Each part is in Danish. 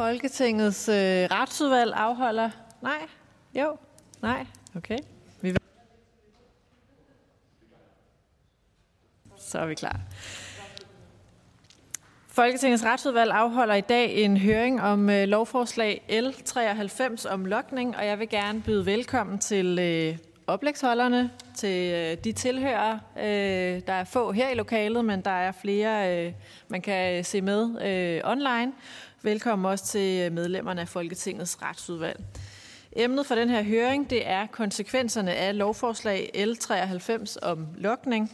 Folketingets øh, retsudvalg afholder... Nej? Jo? Nej? Okay. Vi Så er vi klar. Folketingets retsudvalg afholder i dag en høring om øh, lovforslag L93 om lokning, og jeg vil gerne byde velkommen til øh, oplægsholderne, til øh, de tilhører. Øh, der er få her i lokalet, men der er flere, øh, man kan øh, se med øh, online. Velkommen også til øh, medlemmerne af Folketingets retsudvalg. Emnet for den her høring det er konsekvenserne af lovforslag L93 om lokning.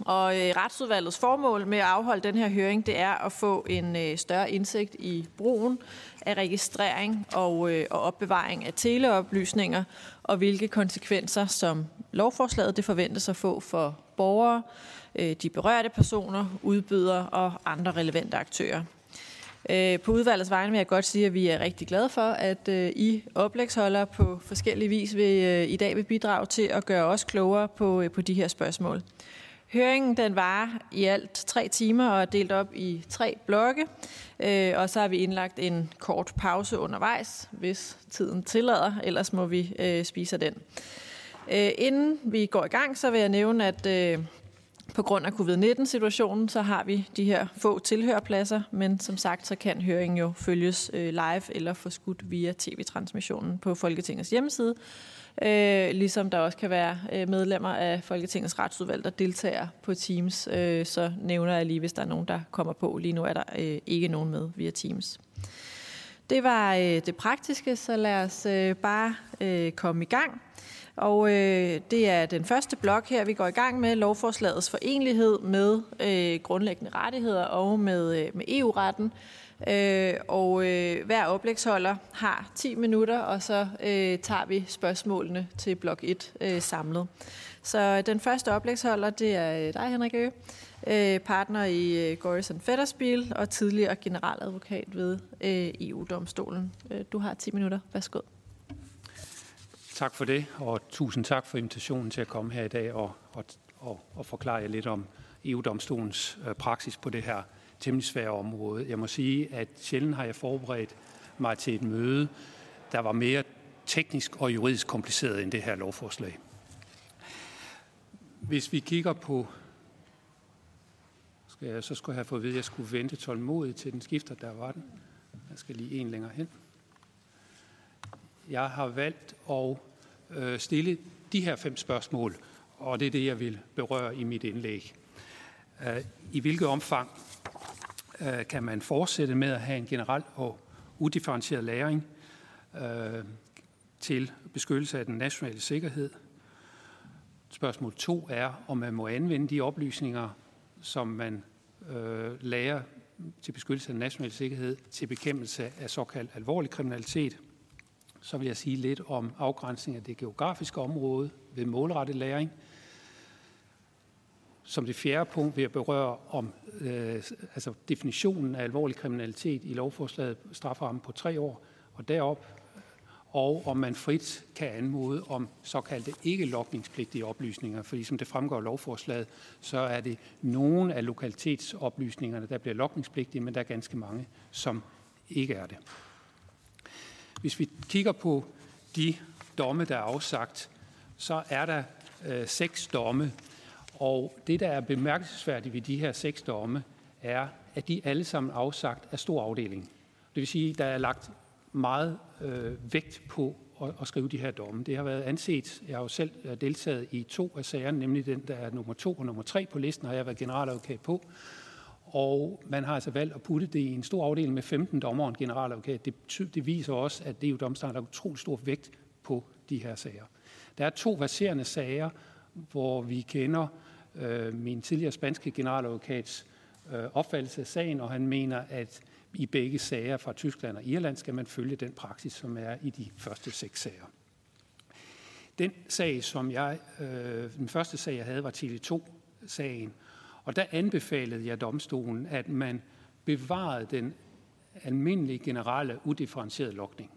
Og øh, retsudvalgets formål med at afholde den her høring, det er at få en øh, større indsigt i brugen af registrering og, og opbevaring af teleoplysninger, og hvilke konsekvenser, som lovforslaget det forventes at få for borgere, de berørte personer, udbydere og andre relevante aktører. Øh, på udvalgets vegne vil jeg godt sige, at vi er rigtig glade for, at øh, I oplægsholder på forskellige vis vil, øh, i dag vil bidrage til at gøre os klogere på, øh, på de her spørgsmål. Høringen den var i alt tre timer og er delt op i tre blokke, øh, og så har vi indlagt en kort pause undervejs, hvis tiden tillader, ellers må vi øh, spise den. Inden vi går i gang, så vil jeg nævne, at på grund af covid-19-situationen, så har vi de her få tilhørpladser, men som sagt, så kan høringen jo følges øh, live eller forskudt via tv-transmissionen på Folketingets hjemmeside. Øh, ligesom der også kan være øh, medlemmer af Folketingets retsudvalg, der deltager på Teams. Øh, så nævner jeg lige, hvis der er nogen, der kommer på. Lige nu er der øh, ikke nogen med via Teams. Det var øh, det praktiske, så lad os øh, bare øh, komme i gang. Og øh, det er den første blok her, vi går i gang med, lovforslagets forenlighed med øh, grundlæggende rettigheder og med, øh, med EU-retten. Øh, og øh, hver oplægsholder har 10 minutter, og så øh, tager vi spørgsmålene til blok 1 øh, samlet. Så øh, den første oplægsholder, det er øh, dig, Henrik Øge, øh, partner i øh, Gorison Fetterspil og tidligere generaladvokat ved øh, EU-domstolen. Øh, du har 10 minutter. Værsgo. Tak for det, og tusind tak for invitationen til at komme her i dag og, og, og, og forklare jer lidt om EU-domstolens øh, praksis på det her temmelig svære område. Jeg må sige, at sjældent har jeg forberedt mig til et møde, der var mere teknisk og juridisk kompliceret end det her lovforslag. Hvis vi kigger på skal jeg, så skulle jeg have fået at vide, at jeg skulle vente tålmodigt til den skifter, der var den. Jeg skal lige en længere hen. Jeg har valgt at øh, stille de her fem spørgsmål, og det er det, jeg vil berøre i mit indlæg. Øh, I hvilket omfang øh, kan man fortsætte med at have en generel og udifferentieret læring øh, til beskyttelse af den nationale sikkerhed? Spørgsmål to er, om man må anvende de oplysninger, som man øh, lærer til beskyttelse af den nationale sikkerhed til bekæmpelse af såkaldt alvorlig kriminalitet så vil jeg sige lidt om afgrænsning af det geografiske område ved målrettet læring. Som det fjerde punkt vil jeg berøre om øh, altså definitionen af alvorlig kriminalitet i lovforslaget strafferammen på tre år og derop, og om man frit kan anmode om såkaldte ikke-lokningspligtige oplysninger, fordi som det fremgår af lovforslaget, så er det nogle af lokalitetsoplysningerne, der bliver lokningspligtige, men der er ganske mange, som ikke er det. Hvis vi kigger på de domme, der er afsagt, så er der øh, seks domme, og det, der er bemærkelsesværdigt ved de her seks domme, er, at de alle sammen afsagt af stor afdeling. Det vil sige, at der er lagt meget øh, vægt på at, at skrive de her domme. Det har været anset, jeg har jo selv øh, deltaget i to af sagerne, nemlig den, der er nummer to og nummer tre på listen, har jeg været generaladvokat på. Og man har altså valgt at putte det i en stor afdeling med 15 dommer og en generaladvokat. Det, det viser også, at det er jo domstolen, der utrolig stor vægt på de her sager. Der er to verserende sager, hvor vi kender øh, min tidligere spanske generaladvokats øh, opfattelse af sagen, og han mener, at i begge sager fra Tyskland og Irland skal man følge den praksis, som er i de første seks sager. Den sag, som jeg, øh, den første sag, jeg havde, var Tele2-sagen, og der anbefalede jeg domstolen, at man bevarede den almindelige generelle udifferentierede lokning,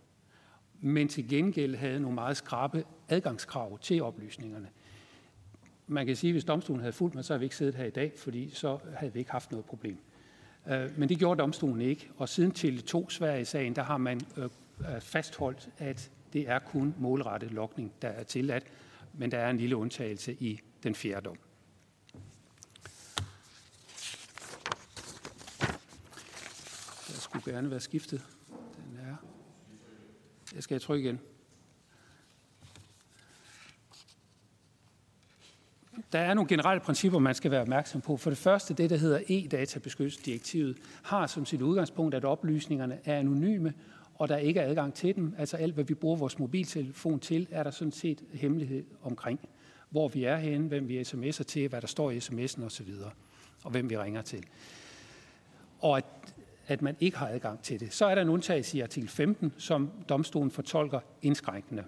men til gengæld havde nogle meget skrabe adgangskrav til oplysningerne. Man kan sige, at hvis domstolen havde fulgt mig, så havde vi ikke siddet her i dag, fordi så havde vi ikke haft noget problem. Øh, men det gjorde domstolen ikke, og siden til to Sverige-sagen, der har man øh, øh, fastholdt, at det er kun målrettet lokning, der er tilladt, men der er en lille undtagelse i den fjerde dom. Der skulle gerne være skiftet. Den er. Jeg skal trykke igen. Der er nogle generelle principper, man skal være opmærksom på. For det første, det der hedder e-databeskyttelsesdirektivet, har som sit udgangspunkt, at oplysningerne er anonyme, og der ikke er adgang til dem. Altså alt, hvad vi bruger vores mobiltelefon til, er der sådan set hemmelighed omkring. Hvor vi er henne, hvem vi sms'er til, hvad der står i sms'en osv., og hvem vi ringer til. Og at, at man ikke har adgang til det. Så er der en undtagelse i artikel 15, som domstolen fortolker indskrænkende.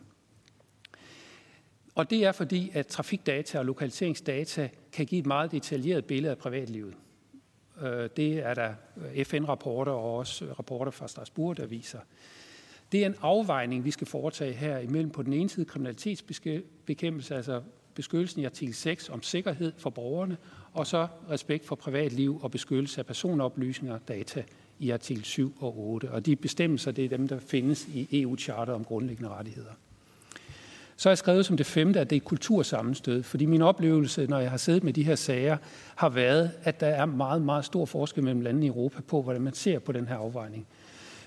Og det er fordi, at trafikdata og lokaliseringsdata kan give et meget detaljeret billede af privatlivet. Øh, det er der FN-rapporter og også rapporter fra Strasbourg, der viser. Det er en afvejning, vi skal foretage her imellem på den ene side kriminalitetsbekæmpelse, altså beskyttelsen i artikel 6 om sikkerhed for borgerne, og så respekt for privatliv og beskyttelse af personoplysninger og data i artikel 7 og 8. Og de bestemmelser, det er dem, der findes i EU-charter om grundlæggende rettigheder. Så har jeg skrevet som det femte, at det er kultursammenstød, fordi min oplevelse, når jeg har siddet med de her sager, har været, at der er meget, meget stor forskel mellem landene i Europa på, hvordan man ser på den her afvejning.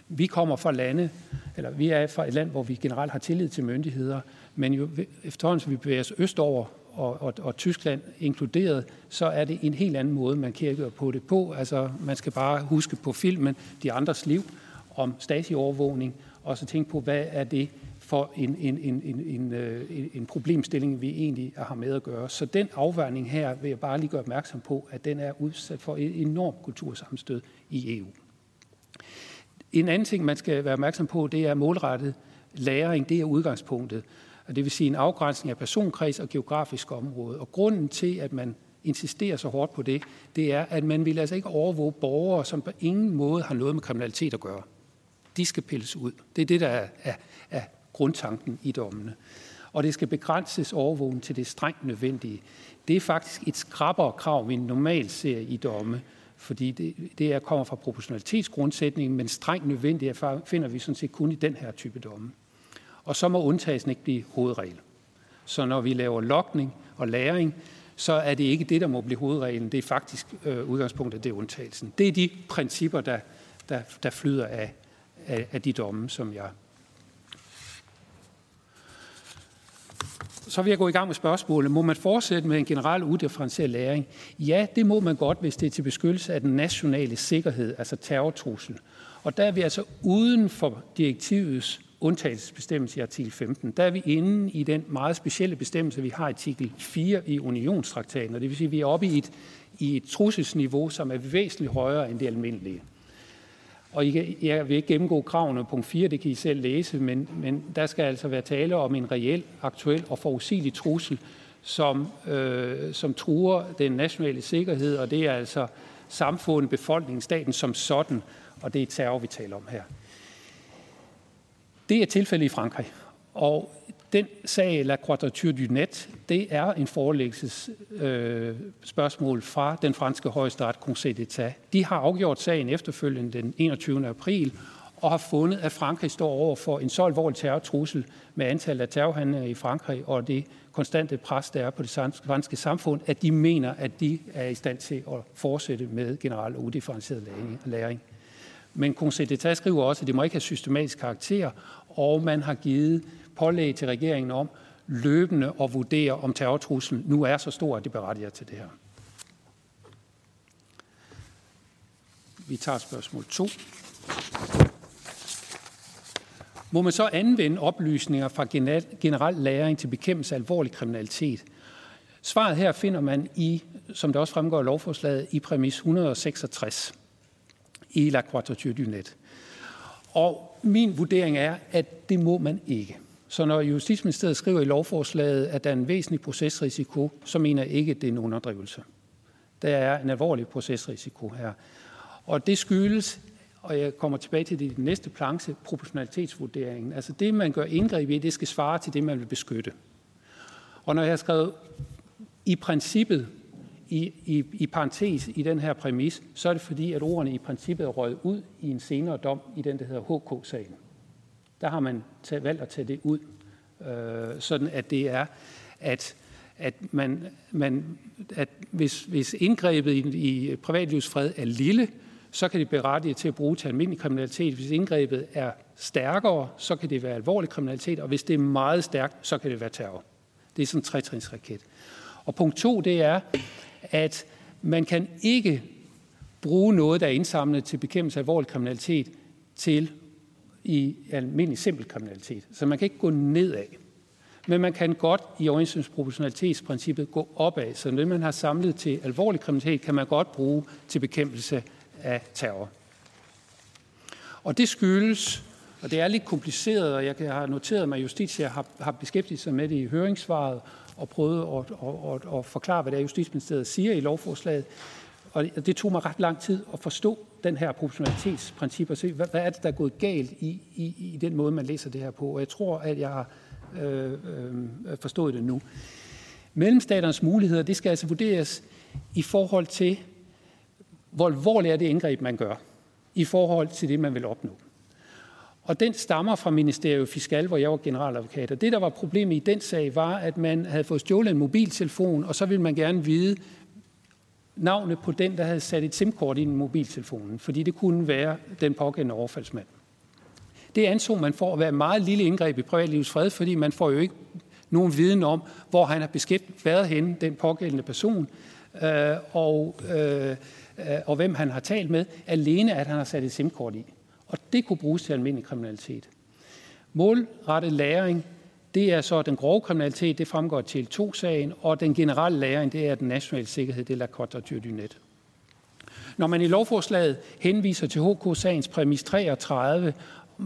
Vi kommer fra lande, eller vi er fra et land, hvor vi generelt har tillid til myndigheder, men jo efterhånden, som vi bevæger os østover, og, og, og Tyskland inkluderet, så er det en helt anden måde, man kigger på det på. Altså, man skal bare huske på filmen De andres liv om Stasi-overvågning, og så tænke på, hvad er det, for en, en, en, en, en, øh, en, en problemstilling, vi egentlig har med at gøre. Så den afvejning her vil jeg bare lige gøre opmærksom på, at den er udsat for et enormt kultursammenstød i EU. En anden ting, man skal være opmærksom på, det er målrettet læring. Det er udgangspunktet. Og det vil sige en afgrænsning af personkreds og geografisk område. Og grunden til, at man insisterer så hårdt på det, det er, at man vil altså ikke overvåge borgere, som på ingen måde har noget med kriminalitet at gøre. De skal pilles ud. Det er det, der er, er, er grundtanken i dommene. Og det skal begrænses overvågen til det strengt nødvendige. Det er faktisk et skrappere krav, vi normalt ser i domme, fordi det, det er, kommer fra proportionalitetsgrundsætningen, men strengt nødvendigt finder vi sådan set kun i den her type domme. Og så må undtagelsen ikke blive hovedregel. Så når vi laver lokning og læring, så er det ikke det, der må blive hovedreglen. Det er faktisk øh, udgangspunktet, det er undtagelsen. Det er de principper, der, der, der flyder af, af, af de domme, som jeg så vil jeg gå i gang med spørgsmålet. Må man fortsætte med en generel udifferentieret læring? Ja, det må man godt, hvis det er til beskyttelse af den nationale sikkerhed, altså terrortruslen. Og der er vi altså uden for direktivets undtagelsesbestemmelse i artikel 15. Der er vi inde i den meget specielle bestemmelse, vi har i artikel 4 i unionstraktaten. Og det vil sige, at vi er oppe i et, i et trusselsniveau, som er væsentligt højere end det almindelige. Og I kan, jeg vil ikke gennemgå kravene på punkt 4, det kan I selv læse, men, men der skal altså være tale om en reel, aktuel og forudsigelig trussel, som, øh, som truer den nationale sikkerhed, og det er altså samfundet, befolkningen, staten som sådan, og det er terror, vi taler om her. Det er tilfældet i Frankrig, og den sag, La Quadrature du Net, det er en forelæggelsesspørgsmål øh, fra den franske højesteret Conseil d'État. De har afgjort sagen efterfølgende den 21. april, og har fundet, at Frankrig står over for en så alvorlig terrortrussel med antallet af terrorhandlinger i Frankrig og det konstante pres, der er på det franske samfund, at de mener, at de er i stand til at fortsætte med generel og udifferentieret læring. Men Conseil d'État skriver også, at det må ikke have systematisk karakter, og man har givet pålæg til regeringen om løbende at vurdere, om terrortruslen nu er så stor, at det berettiger til det her. Vi tager spørgsmål 2. Må man så anvende oplysninger fra generel læring til bekæmpelse af alvorlig kriminalitet? Svaret her finder man i, som det også fremgår af lovforslaget, i præmis 166 i La Quadrature du Net. Og min vurdering er, at det må man ikke. Så når Justitsministeriet skriver i lovforslaget, at der er en væsentlig procesrisiko, så mener jeg ikke, at det er en underdrivelse. Der er en alvorlig procesrisiko her. Og det skyldes, og jeg kommer tilbage til det i den næste planche, proportionalitetsvurderingen. Altså det, man gør indgreb i, det skal svare til det, man vil beskytte. Og når jeg har skrevet i princippet i, i, i parentes i den her præmis, så er det fordi, at ordene i princippet er røget ud i en senere dom i den, der hedder HK-sagen. Der har man tæ- valgt at tage det ud, øh, sådan at det er, at, at, man, man, at hvis, hvis indgrebet i, i privatlivsfred er lille, så kan det berettige til at bruge til almindelig kriminalitet. Hvis indgrebet er stærkere, så kan det være alvorlig kriminalitet, og hvis det er meget stærkt, så kan det være terror. Det er sådan en trætrinsraket. Og punkt to, det er, at man kan ikke bruge noget, der er indsamlet til bekæmpelse af alvorlig kriminalitet, til i almindelig simpel kriminalitet. Så man kan ikke gå nedad. Men man kan godt i overensstemmelsesproportionalitetsprincippet gå opad. Så det, man har samlet til alvorlig kriminalitet, kan man godt bruge til bekæmpelse af terror. Og det skyldes, og det er lidt kompliceret, og jeg har noteret mig, at Justitia har, har beskæftiget sig med det i høringssvaret, og prøvede at, at, at, at forklare, hvad det er, Justitsministeriet siger i lovforslaget. Og det tog mig ret lang tid at forstå den her proportionalitetsprincip og se, hvad, hvad er det, der er gået galt i, i, i den måde, man læser det her på. Og jeg tror, at jeg har øh, øh, forstået det nu. Mellemstaternes muligheder, det skal altså vurderes i forhold til, hvor alvorligt er det indgreb, man gør, i forhold til det, man vil opnå. Og den stammer fra Ministeriet Fiskal, hvor jeg var generaladvokat. Og det, der var problemet i den sag, var, at man havde fået stjålet en mobiltelefon, og så ville man gerne vide navnet på den, der havde sat et SIM-kort i en mobiltelefonen, fordi det kunne være den pågældende overfaldsmand. Det anså man for at være et meget lille indgreb i privatlivets fred, fordi man får jo ikke nogen viden om, hvor han har beskæftiget været henne, den pågældende person, øh, og, øh, øh, og hvem han har talt med, alene at han har sat et SIM-kort i. Og det kunne bruges til almindelig kriminalitet. Målrettet læring, det er så den grove kriminalitet, det fremgår til 2-sagen, og den generelle læring, det er den nationale sikkerhed, det er la Côte du Net. Når man i lovforslaget henviser til HK-sagens præmis 33,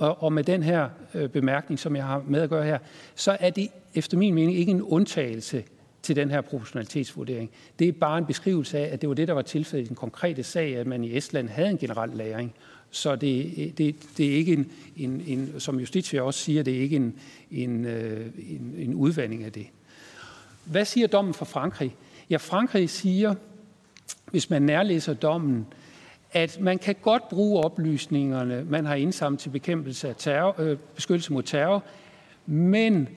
og med den her øh, bemærkning, som jeg har med at gøre her, så er det efter min mening ikke en undtagelse til den her proportionalitetsvurdering. Det er bare en beskrivelse af, at det var det, der var tilfældet i den konkrete sag, at man i Estland havde en generel læring, så det, det, det er ikke en, en, en, som Justitia også siger, det er ikke en, en, øh, en, en udvandring af det. Hvad siger dommen for Frankrig? Ja, Frankrig siger, hvis man nærlæser dommen, at man kan godt bruge oplysningerne, man har indsamlet til bekæmpelse af terror, øh, beskyttelse mod terror, men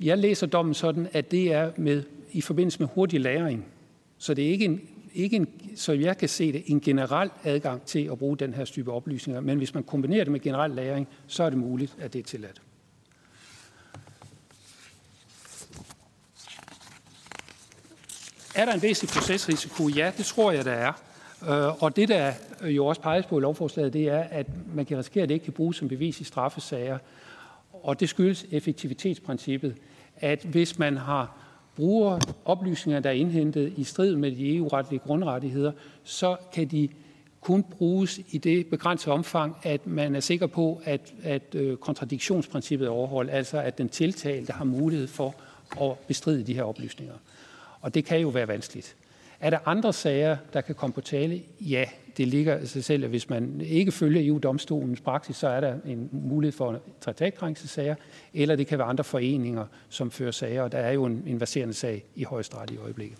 jeg læser dommen sådan, at det er med i forbindelse med hurtig læring. Så det er ikke en ikke en, så jeg kan se det, en generel adgang til at bruge den her type oplysninger. Men hvis man kombinerer det med generel læring, så er det muligt, at det er tilladt. Er der en væsentlig procesrisiko? Ja, det tror jeg, der er. Øh, og det, der jo også peges på i lovforslaget, det er, at man kan risikere, at det ikke kan bruges som bevis i straffesager. Og det skyldes effektivitetsprincippet, at hvis man har bruger oplysninger, der er indhentet i strid med de EU-retlige grundrettigheder, så kan de kun bruges i det begrænsede omfang, at man er sikker på, at, at øh, kontradiktionsprincippet er overholdt, altså at den tiltalte har mulighed for at bestride de her oplysninger. Og det kan jo være vanskeligt. Er der andre sager, der kan komme på tale? Ja, det ligger sig selv, at hvis man ikke følger EU-domstolens praksis, så er der en mulighed for traktatkrænkelsessager, eller det kan være andre foreninger, som fører sager, og der er jo en, en verserende sag i højesteret i øjeblikket.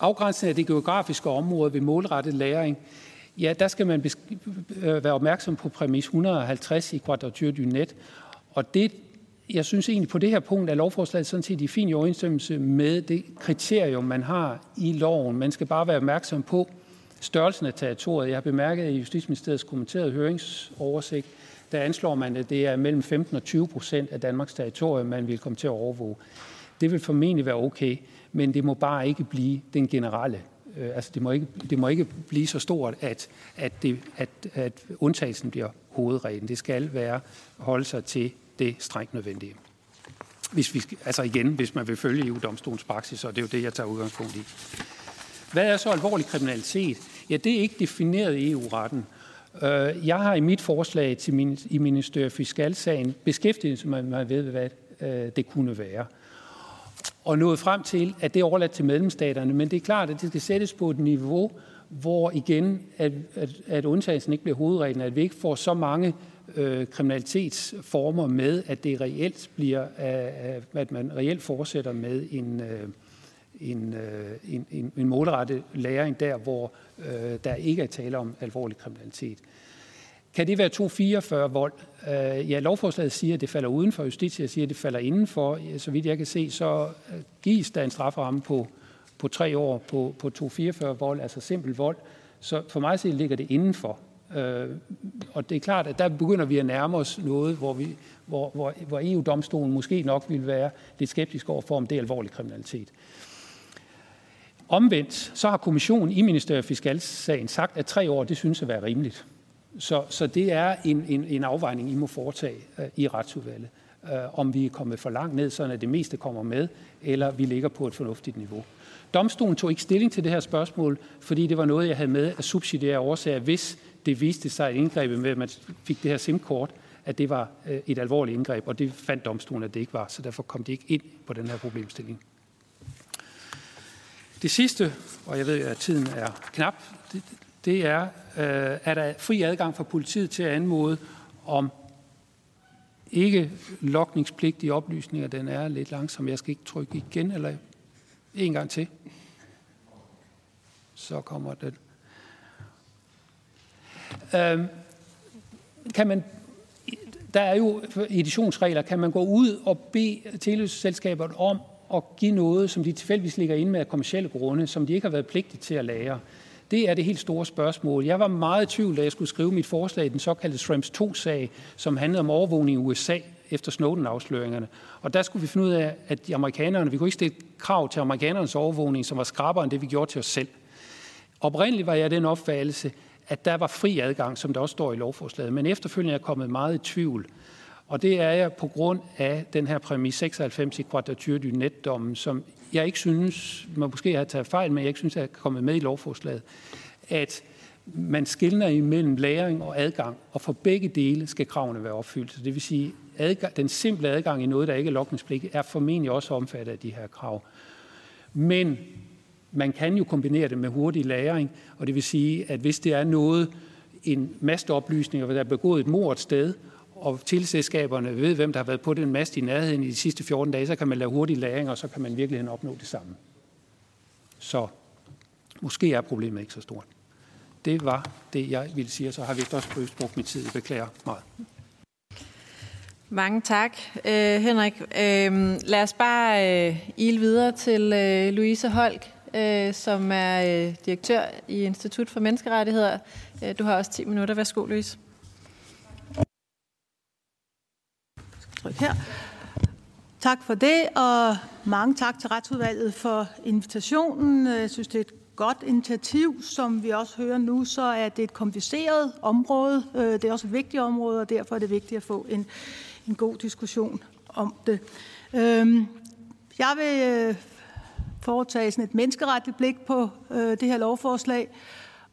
Afgrænsning af det geografiske område ved målrettet læring, ja, der skal man øh, være opmærksom på præmis 150 i Quadrature du Net, og det jeg synes egentlig på det her punkt, at lovforslaget sådan set i fin overensstemmelse med det kriterium, man har i loven. Man skal bare være opmærksom på størrelsen af territoriet. Jeg har bemærket i Justitsministeriets kommenterede høringsoversigt, der anslår man, at det er mellem 15 og 20 procent af Danmarks territorium, man vil komme til at overvåge. Det vil formentlig være okay, men det må bare ikke blive den generelle. Øh, altså det må ikke, det må ikke blive så stort, at, at, det, at, at undtagelsen bliver hovedreglen. Det skal være holde sig til det strengt nødvendige. Hvis vi, altså igen, hvis man vil følge EU-domstolens praksis, og det er jo det, jeg tager udgangspunkt i. Hvad er så alvorlig kriminalitet? Ja, det er ikke defineret i EU-retten. Øh, jeg har i mit forslag til min, i Ministeriet Fiskalsagen beskæftiget mig ved, hvad øh, det kunne være. Og nået frem til, at det er overladt til medlemsstaterne, men det er klart, at det skal sættes på et niveau, hvor igen, at, at, at undtagelsen ikke bliver hovedreglen, at vi ikke får så mange øh, kriminalitetsformer med, at det reelt bliver, øh, at man reelt fortsætter med en, øh, en, øh, en, en, en målrettet læring der, hvor øh, der ikke er tale om alvorlig kriminalitet. Kan det være 244 vold? Øh, ja, lovforslaget siger, at det falder uden for. Justitia siger, at det falder indenfor. Så vidt jeg kan se, så øh, gives der en strafferamme på, på tre år på, på 244 vold, altså simpel vold. Så for mig set ligger det indenfor. Øh, og det er klart, at der begynder vi at nærme os noget, hvor, vi, hvor, hvor, hvor EU-domstolen måske nok vil være lidt skeptisk over for, om det er alvorlig kriminalitet. Omvendt, så har kommissionen i Ministeriet for Fiskalsagen sagt, at tre år, det synes at være rimeligt. Så, så det er en, en, en afvejning, I må foretage uh, i retsudvalget. Uh, om vi er kommet for langt ned, så at det meste kommer med, eller vi ligger på et fornuftigt niveau. Domstolen tog ikke stilling til det her spørgsmål, fordi det var noget, jeg havde med af subsidiære årsager, hvis det viste sig, at indgrebet med, at man fik det her SIM-kort, at det var øh, et alvorligt indgreb, og det fandt domstolen, at det ikke var, så derfor kom de ikke ind på den her problemstilling. Det sidste, og jeg ved, at tiden er knap, det, det er, øh, er der fri adgang for politiet til at anmode om ikke lokningspligtige oplysninger. Den er lidt langsom. Jeg skal ikke trykke igen, eller en gang til. Så kommer den. Øh, kan man, der er jo editionsregler. Kan man gå ud og bede teleselskabet om at give noget, som de tilfældigvis ligger inde med af kommersielle grunde, som de ikke har været pligtige til at lære? Det er det helt store spørgsmål. Jeg var meget i tvivl, da jeg skulle skrive mit forslag, den såkaldte Shrimps 2-sag, som handlede om overvågning i USA efter Snowden-afsløringerne. Og der skulle vi finde ud af, at de amerikanerne, vi kunne ikke stille krav til amerikanernes overvågning, som var skrabere end det, vi gjorde til os selv. Oprindeligt var jeg den opfattelse, at der var fri adgang, som der også står i lovforslaget, men efterfølgende er jeg kommet meget i tvivl. Og det er jeg på grund af den her præmis 96 i Quadrature du Net-dommen, som jeg ikke synes, man måske har taget fejl, men jeg ikke synes, at er kommet med i lovforslaget, at man skiller imellem læring og adgang, og for begge dele skal kravene være opfyldt. Så det vil sige, adgang, den simple adgang i noget, der ikke er lokningspligt, er formentlig også omfattet af de her krav. Men man kan jo kombinere det med hurtig læring, og det vil sige, at hvis det er noget, en masteoplysning, hvor der er begået et mord et sted, og tilselskaberne ved, hvem der har været på den mast i nærheden i de sidste 14 dage, så kan man lave hurtig læring, og så kan man virkelig opnå det samme. Så måske er problemet ikke så stort. Det var det, jeg ville sige, og så har vi også brugt min tid. Jeg beklager meget. Mange tak, øh, Henrik. Øh, lad os bare øh, ile videre til øh, Louise Holk, øh, som er øh, direktør i Institut for Menneskerettigheder. Øh, du har også 10 minutter. Værsgo, Louise. tryk her. Tak for det, og mange tak til Retsudvalget for invitationen. Øh, jeg synes, det er et godt initiativ. Som vi også hører nu, så er det et kompliceret område. Øh, det er også et vigtigt område, og derfor er det vigtigt at få en, en god diskussion om det. Øh, jeg vil foretage sådan et menneskeretligt blik på øh, det her lovforslag,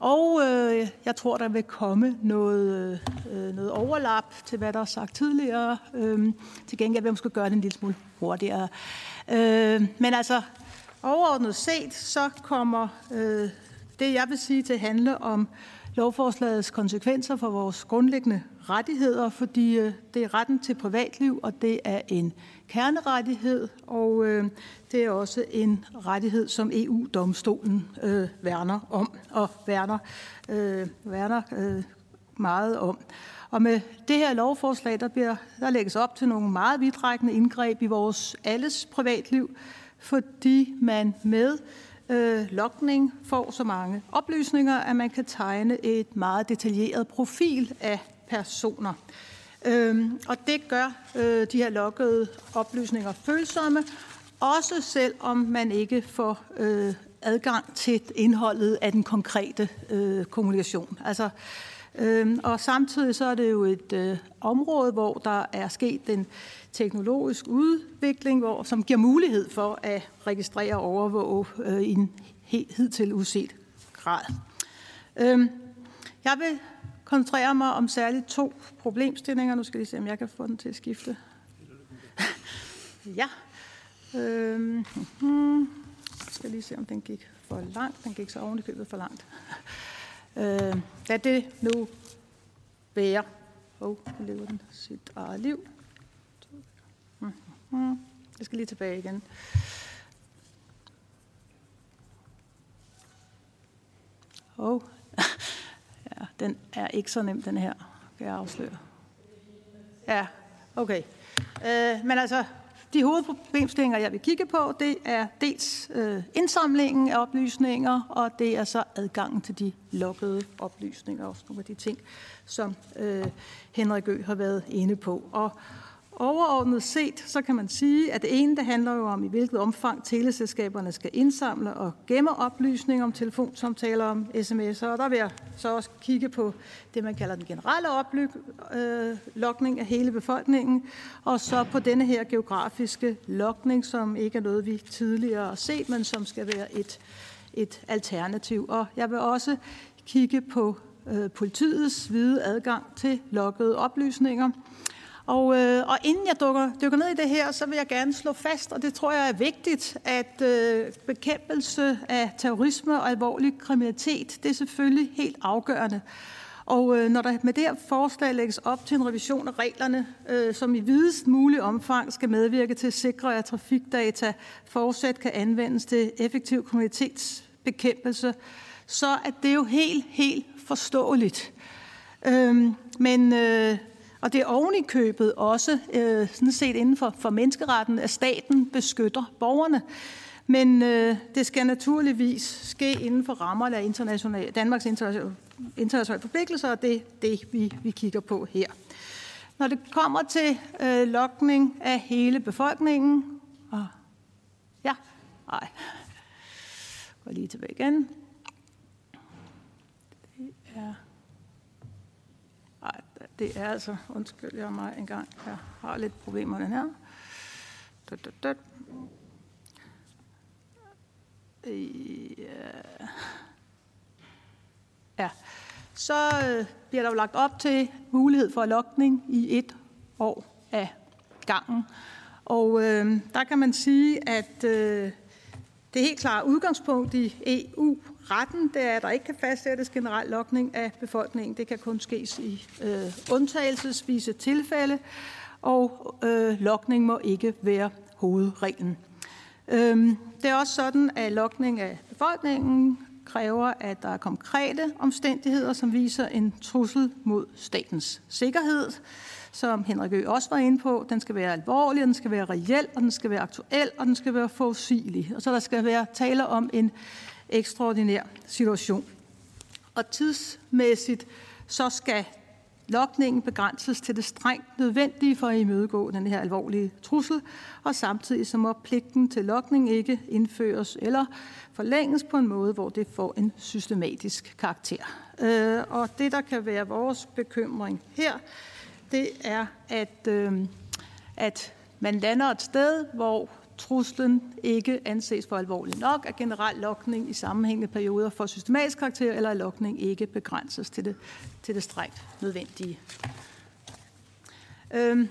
og øh, jeg tror, der vil komme noget, øh, noget overlap til, hvad der er sagt tidligere. Øh, til gengæld vil jeg måske gøre det en lille smule hurtigere. Øh, men altså, overordnet set, så kommer øh, det, jeg vil sige, til at handle om lovforslagets konsekvenser for vores grundlæggende rettigheder, fordi øh, det er retten til privatliv, og det er en kernerettighed, og øh, det er også en rettighed, som EU-domstolen øh, værner om og værner, øh, værner øh, meget om. Og med det her lovforslag, der, bliver, der lægges op til nogle meget vidtrækkende indgreb i vores alles privatliv, fordi man med øh, lokning får så mange oplysninger, at man kan tegne et meget detaljeret profil af personer. Øhm, og det gør øh, de her lokkede oplysninger følsomme, også selvom man ikke får øh, adgang til indholdet af den konkrete øh, kommunikation. Altså, øh, og samtidig så er det jo et øh, område, hvor der er sket en teknologisk udvikling, hvor, som giver mulighed for at registrere og overvåge øh, i en helt hidtil uset grad. Øh, jeg vil koncentrere mig om særligt to problemstillinger. Nu skal jeg se, om jeg kan få den til at skifte. ja. Øhm, hmm. Jeg skal lige se, om den gik for langt. Den gik så oven i købet for langt. Øh, lad det nu være. Åh, oh, lever den sit eget liv. Mm. Jeg skal lige tilbage igen. Oh. ja, den er ikke så nem, den her, kan jeg afsløre. Ja, okay. Øh, men altså, de hovedproblemstillinger, jeg vil kigge på, det er dels øh, indsamlingen af oplysninger, og det er så adgangen til de lukkede oplysninger, også nogle af de ting, som øh, Henrik Ø har været inde på. Og Overordnet set, så kan man sige, at det ene, det handler jo om, i hvilket omfang teleselskaberne skal indsamle og gemme oplysninger om telefonsamtaler om sms'er. Og der vil jeg så også kigge på det, man kalder den generelle oplokning øh, af hele befolkningen, og så på denne her geografiske lokning, som ikke er noget, vi tidligere har set, men som skal være et, et alternativ. Og jeg vil også kigge på øh, politiets hvide adgang til lokkede oplysninger, og, øh, og inden jeg dukker, dykker ned i det her, så vil jeg gerne slå fast, og det tror jeg er vigtigt, at øh, bekæmpelse af terrorisme og alvorlig kriminalitet, det er selvfølgelig helt afgørende. Og øh, når der med det her forslag lægges op til en revision af reglerne, øh, som i videst mulig omfang skal medvirke til at sikre, at trafikdata fortsat kan anvendes til effektiv kriminalitetsbekæmpelse, så er det jo helt, helt forståeligt. Øh, men øh, og det er oven i købet også øh, sådan set inden for, for menneskeretten, at staten beskytter borgerne. Men øh, det skal naturligvis ske inden for rammerne af international, Danmarks internationale, internationale forpligtelser, og det er det, vi, vi kigger på her. Når det kommer til øh, lokning af hele befolkningen, og ja, nej, går lige tilbage igen. Det er det er altså, undskyld jeg mig en gang, jeg har lidt problemer den her. Da, da, da. Ja. ja. Så øh, bliver der jo lagt op til mulighed for lokning i et år af gangen. Og øh, der kan man sige, at øh, det helt klare udgangspunkt i EU retten, det er, at der ikke kan fastsættes generel lokning af befolkningen. Det kan kun ske i øh, undtagelsesvise tilfælde, og øh, lokning må ikke være hovedreglen. Øhm, det er også sådan, at lokning af befolkningen kræver, at der er konkrete omstændigheder, som viser en trussel mod statens sikkerhed, som Henrik Ø. også var inde på. Den skal være alvorlig, den skal være reel, og den skal være aktuel, og den skal være forudsigelig. Og så der skal være tale om en ekstraordinær situation. Og tidsmæssigt så skal lokningen begrænses til det strengt nødvendige for at imødegå den her alvorlige trussel, og samtidig så må pligten til lokning ikke indføres eller forlænges på en måde, hvor det får en systematisk karakter. Øh, og det, der kan være vores bekymring her, det er, at, øh, at man lander et sted, hvor truslen ikke anses for alvorlig nok, at generel lokning i sammenhængende perioder for systematisk karakter, eller lokning ikke begrænses til det, til det strengt nødvendige. Øhm,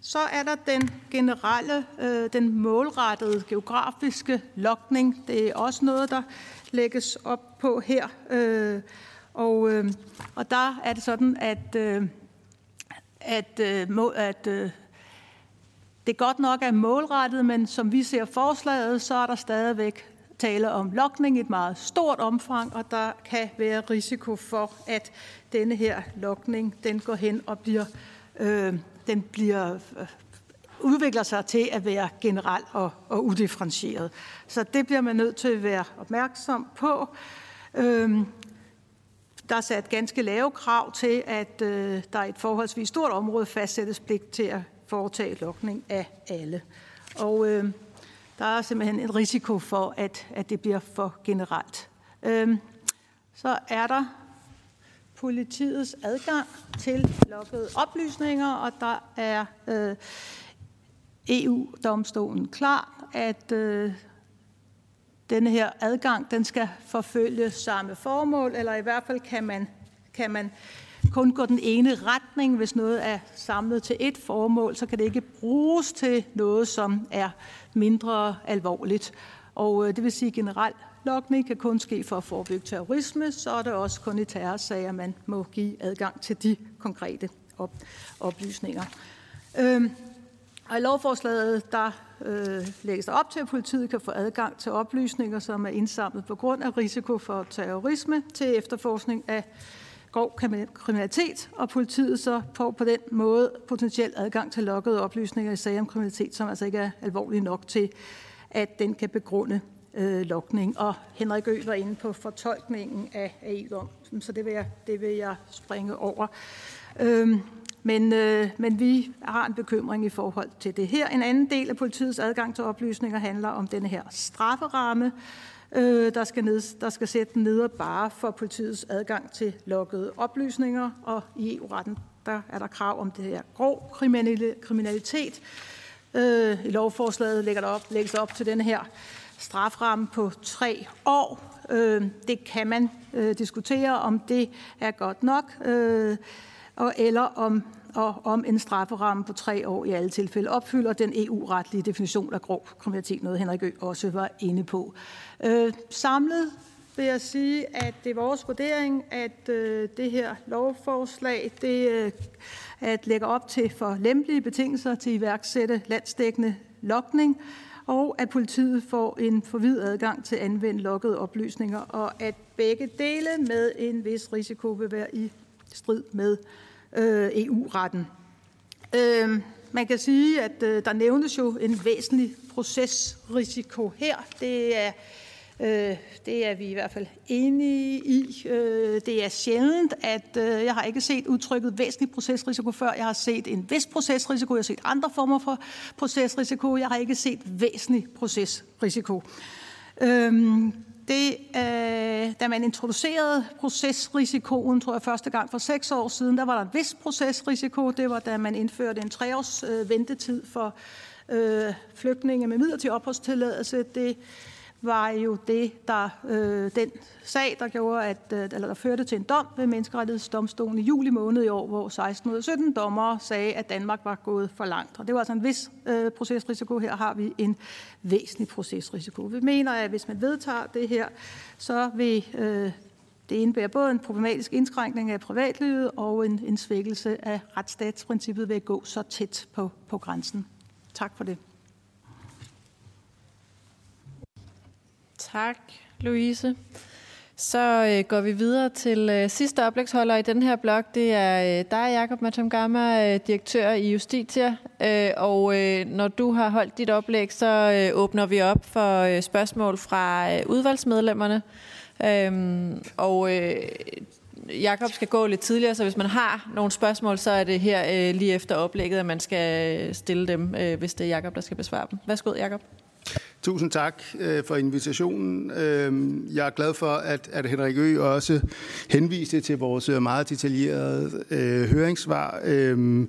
så er der den generelle, øh, den målrettede geografiske lokning. Det er også noget, der lægges op på her. Øh, og, øh, og der er det sådan, at, øh, at, øh, at øh, det godt nok er målrettet, men som vi ser forslaget, så er der stadigvæk tale om lokning i et meget stort omfang, og der kan være risiko for, at denne her lokning den går hen og bliver, øh, den bliver øh, udvikler sig til at være generel og, og udifferentieret. Så det bliver man nødt til at være opmærksom på. Øhm, der er sat ganske lave krav til, at øh, der i et forholdsvis stort område fastsættes pligt til at foretage lokning af alle. Og øh, der er simpelthen en risiko for, at, at det bliver for generelt. Øh, så er der politiets adgang til lokkede oplysninger, og der er øh, EU-domstolen klar, at øh, denne her adgang den skal forfølge samme formål, eller i hvert fald kan man, kan man kun gå den ene retning. Hvis noget er samlet til et formål, så kan det ikke bruges til noget, som er mindre alvorligt. Og øh, det vil sige, at generelt lokning kan kun ske for at forebygge terrorisme, så er det også kun i terrorsager, man må give adgang til de konkrete op, oplysninger. Øhm, og i lovforslaget der øh, lægges der op til, at politiet kan få adgang til oplysninger, som er indsamlet på grund af risiko for terrorisme til efterforskning af grov kriminalitet, og politiet så får på den måde potentielt adgang til lokkede oplysninger i sager om kriminalitet, som altså ikke er alvorlige nok til, at den kan begrunde øh, lokning. Og Henrik Ø var inde på fortolkningen af EU, så det vil jeg, det vil jeg springe over. Øhm, men, øh, men vi har en bekymring i forhold til det her. En anden del af politiets adgang til oplysninger handler om denne her strafferamme, øh, der, skal ned, der skal sætte den nedre bare for politiets adgang til lukkede oplysninger. Og i EU-retten der er der krav om det her grov kriminalitet. Øh, I lovforslaget lægger der op, lægges op til den her straframme på tre år. Øh, det kan man øh, diskutere, om det er godt nok. Øh, og eller om, og om en strafferamme på tre år i alle tilfælde opfylder den EU-retlige definition af grov kriminalitet, noget Henrik Ø. også var inde på. Øh, samlet vil jeg sige, at det er vores vurdering, at øh, det her lovforslag det, øh, at lægge op til for lempelige betingelser til iværksætte landsdækkende lokning, og at politiet får en forvid adgang til at anvende lokkede oplysninger, og at begge dele med en vis risiko vil være i strid med øh, EU-retten. Øh, man kan sige, at øh, der nævnes jo en væsentlig procesrisiko her. Det er, øh, det er vi i hvert fald enige i. Øh, det er sjældent, at øh, jeg har ikke set udtrykket væsentlig procesrisiko før. Jeg har set en vis procesrisiko, jeg har set andre former for procesrisiko. Jeg har ikke set væsentlig procesrisiko. Øh, det, øh, da man introducerede procesrisikoen, tror jeg første gang for seks år siden, der var der en vis procesrisiko. Det var da man indførte en treårs øh, ventetid for øh, flygtninge med midlertidig opholdstilladelse. Det var jo det, der, øh, den sag, der gjorde, at, øh, eller der førte til en dom ved Menneskerettighedsdomstolen i juli måned i år, hvor 16 ud af 17 dommere sagde, at Danmark var gået for langt. Og det var altså en vis øh, procesrisiko. Her har vi en væsentlig procesrisiko. Vi mener, at hvis man vedtager det her, så vil øh, det indebære både en problematisk indskrænkning af privatlivet og en, en svækkelse af retsstatsprincippet ved at gå så tæt på, på grænsen. Tak for det. Tak, Louise. Så øh, går vi videre til øh, sidste oplægsholder i den her blok. Det er øh, dig, Jakob Matamgama, øh, direktør i Justitia. Øh, og øh, når du har holdt dit oplæg, så øh, åbner vi op for øh, spørgsmål fra øh, udvalgsmedlemmerne. Øh, og øh, Jakob skal gå lidt tidligere, så hvis man har nogle spørgsmål, så er det her øh, lige efter oplægget, at man skal øh, stille dem, øh, hvis det er Jakob, der skal besvare dem. Værsgo, Jakob. Tusind tak øh, for invitationen. Øh, jeg er glad for, at, at Henrik Ø. også henviste til vores øh, meget detaljerede øh, høringssvar, øh,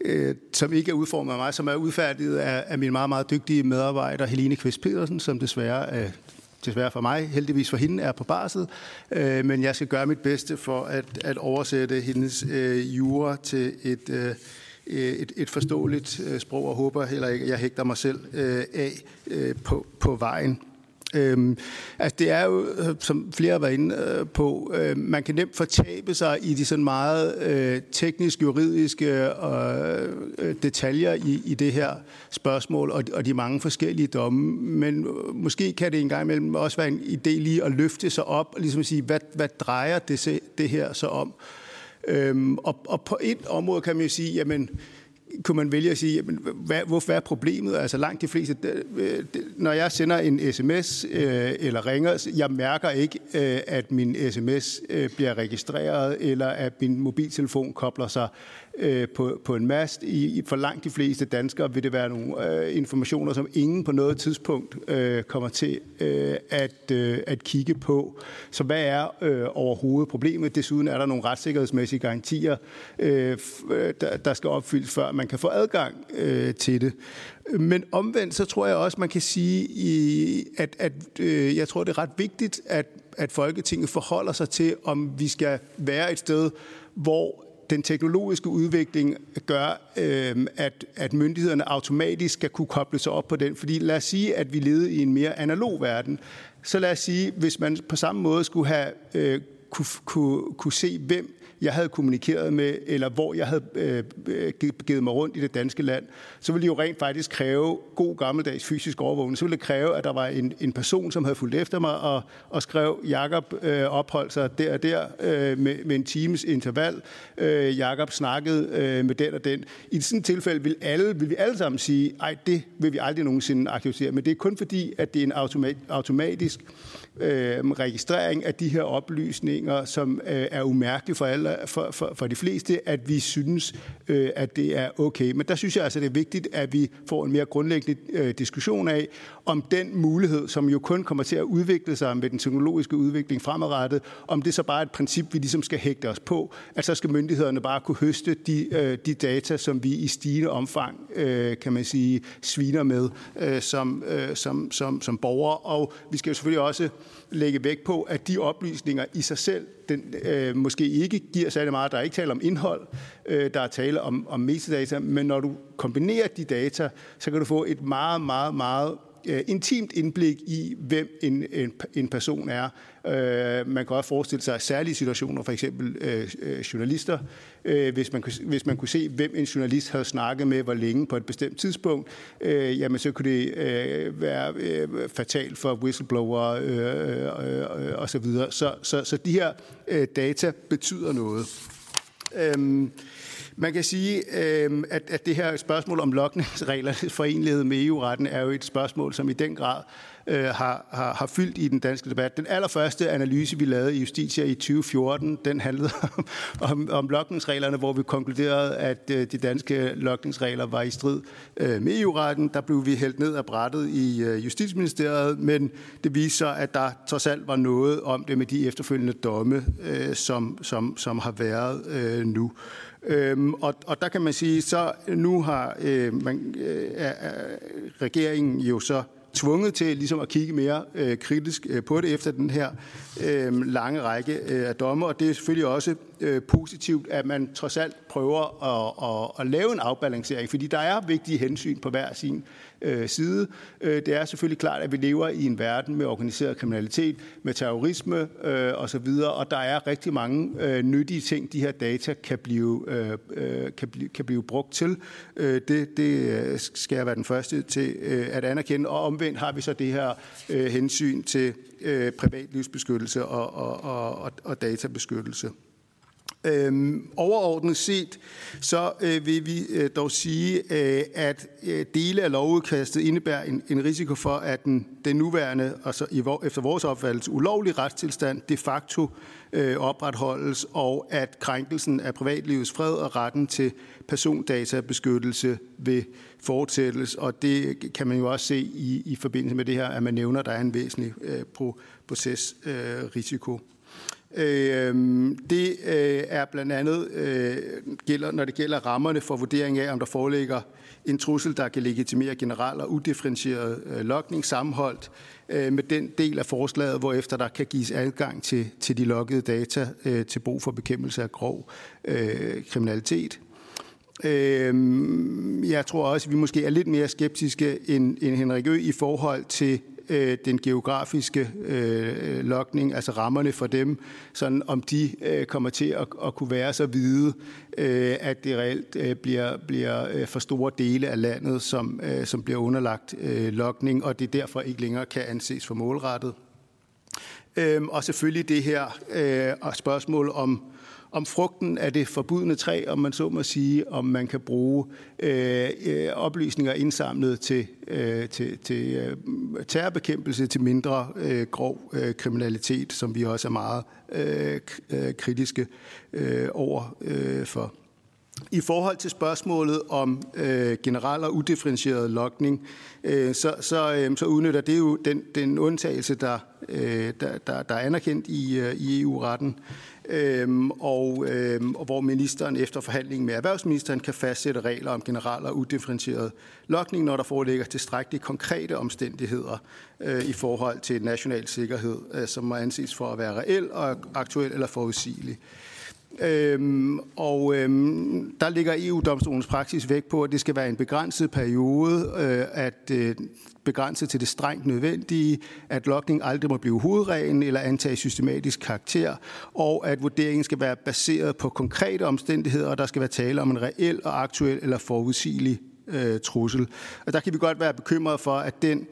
øh, som ikke er udformet af mig, som er udfærdiget af, af min meget, meget dygtige medarbejder Helene Kvist Pedersen, som desværre er desværre for mig, heldigvis for hende, er på barsel, øh, men jeg skal gøre mit bedste for at, at oversætte hendes øh, jura til et, øh, Øh, et, et forståeligt øh, sprog, og håber heller ikke, at jeg hægter mig selv øh, af på, på vejen. Øhm, altså det er jo, som flere var inde på, øh, man kan nemt fortabe sig i de sådan meget øh, teknisk juridiske øh, detaljer i, i det her spørgsmål, og, og de mange forskellige domme. Men måske kan det engang imellem også være en idé lige at løfte sig op og ligesom sige, hvad, hvad drejer det, det her så om? Øhm, og, og på et område kan man jo sige, jamen, kunne man vælge at sige, jamen, hvad, hvorfor er problemet? Altså langt de fleste, øh, når jeg sender en sms øh, eller ringer, jeg mærker ikke, øh, at min sms øh, bliver registreret, eller at min mobiltelefon kobler sig øh, på, på en mast. I, for langt de fleste danskere vil det være nogle øh, informationer, som ingen på noget tidspunkt øh, kommer til øh, at, øh, at kigge på. Så hvad er øh, overhovedet problemet? Desuden er der nogle retssikkerhedsmæssige garantier, øh, øh der, der skal opfyldes, før man kan få adgang øh, til det. Men omvendt, så tror jeg også, man kan sige, at, at øh, jeg tror, det er ret vigtigt, at, at Folketinget forholder sig til, om vi skal være et sted, hvor den teknologiske udvikling gør, øh, at, at myndighederne automatisk skal kunne koble sig op på den. Fordi lad os sige, at vi levede i en mere analog verden. Så lad os sige, hvis man på samme måde skulle have øh, kunne, kunne, kunne se, hvem jeg havde kommunikeret med, eller hvor jeg havde øh, givet mig rundt i det danske land, så ville det jo rent faktisk kræve god gammeldags fysisk overvågning. Så ville det kræve, at der var en, en person, som havde fulgt efter mig og, og skrev, Jakob øh, opholdt sig der og der øh, med, med en times interval. Øh, Jakob snakkede øh, med den og den. I sådan et tilfælde vil, alle, vil vi alle sammen sige, ej, det vil vi aldrig nogensinde aktivisere. Men det er kun fordi, at det er en automat, automatisk øh, registrering af de her oplysninger, som øh, er umærkelige for, alle, for, for, for de fleste, at vi synes, øh, at det er okay. Men der synes jeg altså, det er vigtigt, at vi får en mere grundlæggende øh, diskussion af, om den mulighed, som jo kun kommer til at udvikle sig med den teknologiske udvikling fremadrettet, om det så bare er et princip, vi ligesom skal hægte os på, at så skal myndighederne bare kunne høste de, øh, de data, som vi i stigende omfang, øh, kan man sige, sviner med øh, som, øh, som, som, som borgere. Og vi skal jo selvfølgelig også lægge vægt på, at de oplysninger i sig selv den, øh, måske ikke giver særlig meget. Der er ikke tale om indhold, øh, der er tale om, om metadata, men når du kombinerer de data, så kan du få et meget, meget, meget øh, intimt indblik i, hvem en, en, en person er. Øh, man kan også forestille sig særlige situationer, for eksempel øh, øh journalister, øh, hvis, man, hvis man kunne se, hvem en journalist havde snakket med, hvor længe på et bestemt tidspunkt, øh, jamen så kunne det øh, være øh, fatalt for whistleblower øh, øh, øh, osv. Så, så, så, så de her øh, data betyder noget. Øh, man kan sige, øh, at, at det her spørgsmål om lokningsregler forenlighed med EU-retten er jo et spørgsmål, som i den grad øh, har, har, har fyldt i den danske debat. Den allerførste analyse, vi lavede i Justitia i 2014, den handlede om, om, om lokningsreglerne, hvor vi konkluderede, at øh, de danske lokningsregler var i strid øh, med EU-retten. Der blev vi hældt ned af brættet i øh, Justitsministeriet, men det viste sig, at der trods alt var noget om det med de efterfølgende domme, øh, som, som, som har været øh, nu. Øhm, og, og der kan man sige, så nu har øh, man, øh, er, er regeringen jo så tvunget til ligesom at kigge mere øh, kritisk øh, på det efter den her øh, lange række øh, af domme, Og det er selvfølgelig også øh, positivt, at man trods alt prøver at, at, at lave en afbalancering, fordi der er vigtige hensyn på hver sin øh, side. Øh, det er selvfølgelig klart, at vi lever i en verden med organiseret kriminalitet, med terrorisme øh, osv., og der er rigtig mange øh, nyttige ting, de her data kan blive, øh, øh kan blive, kan blive brugt til. Øh, det, det øh, skal jeg være den første til øh, at anerkende. Og omvendt har vi så det her øh, hensyn til øh, privatlivsbeskyttelse og, og, og, og databeskyttelse. Øhm, overordnet set, så øh, vil vi øh, dog sige, øh, at øh, dele af lovudkastet indebærer en, en risiko for, at den, den nuværende, altså i, efter vores opfattelse, ulovlige retstilstand de facto øh, opretholdes, og at krænkelsen af privatlivets fred og retten til persondatabeskyttelse vil fortsættes. Og det kan man jo også se i, i forbindelse med det her, at man nævner, at der er en væsentlig øh, procesrisiko. Øh, Øh, det øh, er blandt andet, øh, gælder, når det gælder rammerne for vurdering af, om der foreligger en trussel, der kan legitimere generel og udifferentieret øh, lokning sammenholdt øh, med den del af forslaget, hvor efter der kan gives adgang til, til de loggede data øh, til brug for bekæmpelse af grov øh, kriminalitet. Øhm, jeg tror også, at vi måske er lidt mere skeptiske end, end Henrik Ø i forhold til øh, den geografiske øh, lokning, altså rammerne for dem, sådan om de øh, kommer til at, at kunne være så hvide, øh, at det reelt øh, bliver, bliver øh, for store dele af landet, som, øh, som bliver underlagt øh, lokning, og det derfor ikke længere kan anses for målrettet. Øh, og selvfølgelig det her øh, spørgsmål om om frugten af det forbudne træ, om man så må sige, om man kan bruge øh, øh, oplysninger indsamlet til, øh, til, til øh, terrorbekæmpelse, til mindre øh, grov øh, kriminalitet, som vi også er meget øh, øh kritiske øh, over øh, for. I forhold til spørgsmålet om øh, generel og udifferentieret lokning, øh, så, så, øh, så udnytter det jo den, den undtagelse, der, øh, der, der, der er anerkendt i, øh, i EU-retten, øhm, og, øhm, og hvor ministeren efter forhandling med erhvervsministeren kan fastsætte regler om generel og udifferentieret lokning, når der foreligger tilstrækkeligt konkrete omstændigheder øh, i forhold til national sikkerhed, øh, som må anses for at være reel og aktuel eller forudsigelig. Øhm, og øhm, der ligger EU-domstolens praksis væk på, at det skal være en begrænset periode, øh, at øh, begrænse til det strengt nødvendige, at lokning aldrig må blive hovedreglen eller antage systematisk karakter, og at vurderingen skal være baseret på konkrete omstændigheder, og der skal være tale om en reel og aktuel eller forudsigelig øh, trussel. Og der kan vi godt være bekymrede for, at den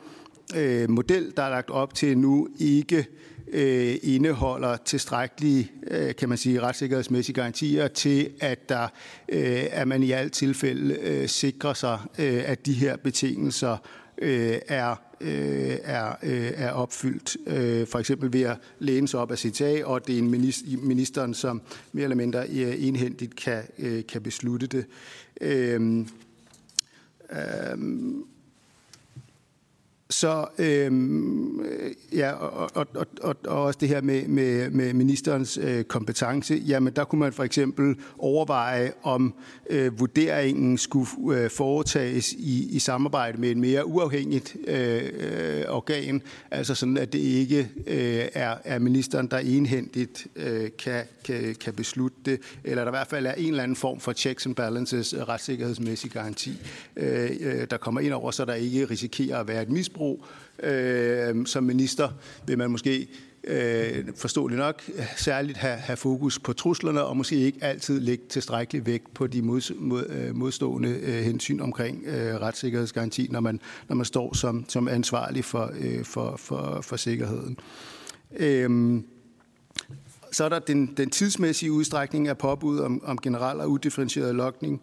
øh, model, der er lagt op til nu, ikke øh, Øh, indeholder tilstrækkelige, øh, kan man sige, retssikkerhedsmæssige garantier til, at der, øh, at man i alt tilfælde øh, sikrer sig, øh, at de her betingelser øh, er øh, er, øh, er opfyldt. Øh, for eksempel ved at læne sig op af CTA, og det er en minister, ministeren, som mere eller mindre øh, enhændigt kan, øh, kan beslutte det. Øh, øh, så øhm, øh, ja, og, og, og, og, og også det her med, med, med ministerens øh, kompetence, jamen der kunne man for eksempel overveje, om øh, vurderingen skulle øh, foretages i, i samarbejde med en mere uafhængigt øh, øh, organ, altså sådan at det ikke øh, er, er ministeren, der enhændigt øh, kan, kan, kan beslutte det, eller der i hvert fald er en eller anden form for checks and balances, retssikkerhedsmæssig garanti, øh, øh der kommer ind over, så der ikke risikerer at være et misbrug misbrug. Øh, som minister vil man måske øh, forståeligt nok særligt have, have fokus på truslerne, og måske ikke altid lægge tilstrækkelig vægt på de mod, mod, modstående øh, hensyn omkring øh, retssikkerhedsgaranti, når man, når man står som, som ansvarlig for, øh, for, for, for sikkerheden. Øh, så er der den, den tidsmæssige udstrækning af påbud om, om generel og udifferentieret lokning.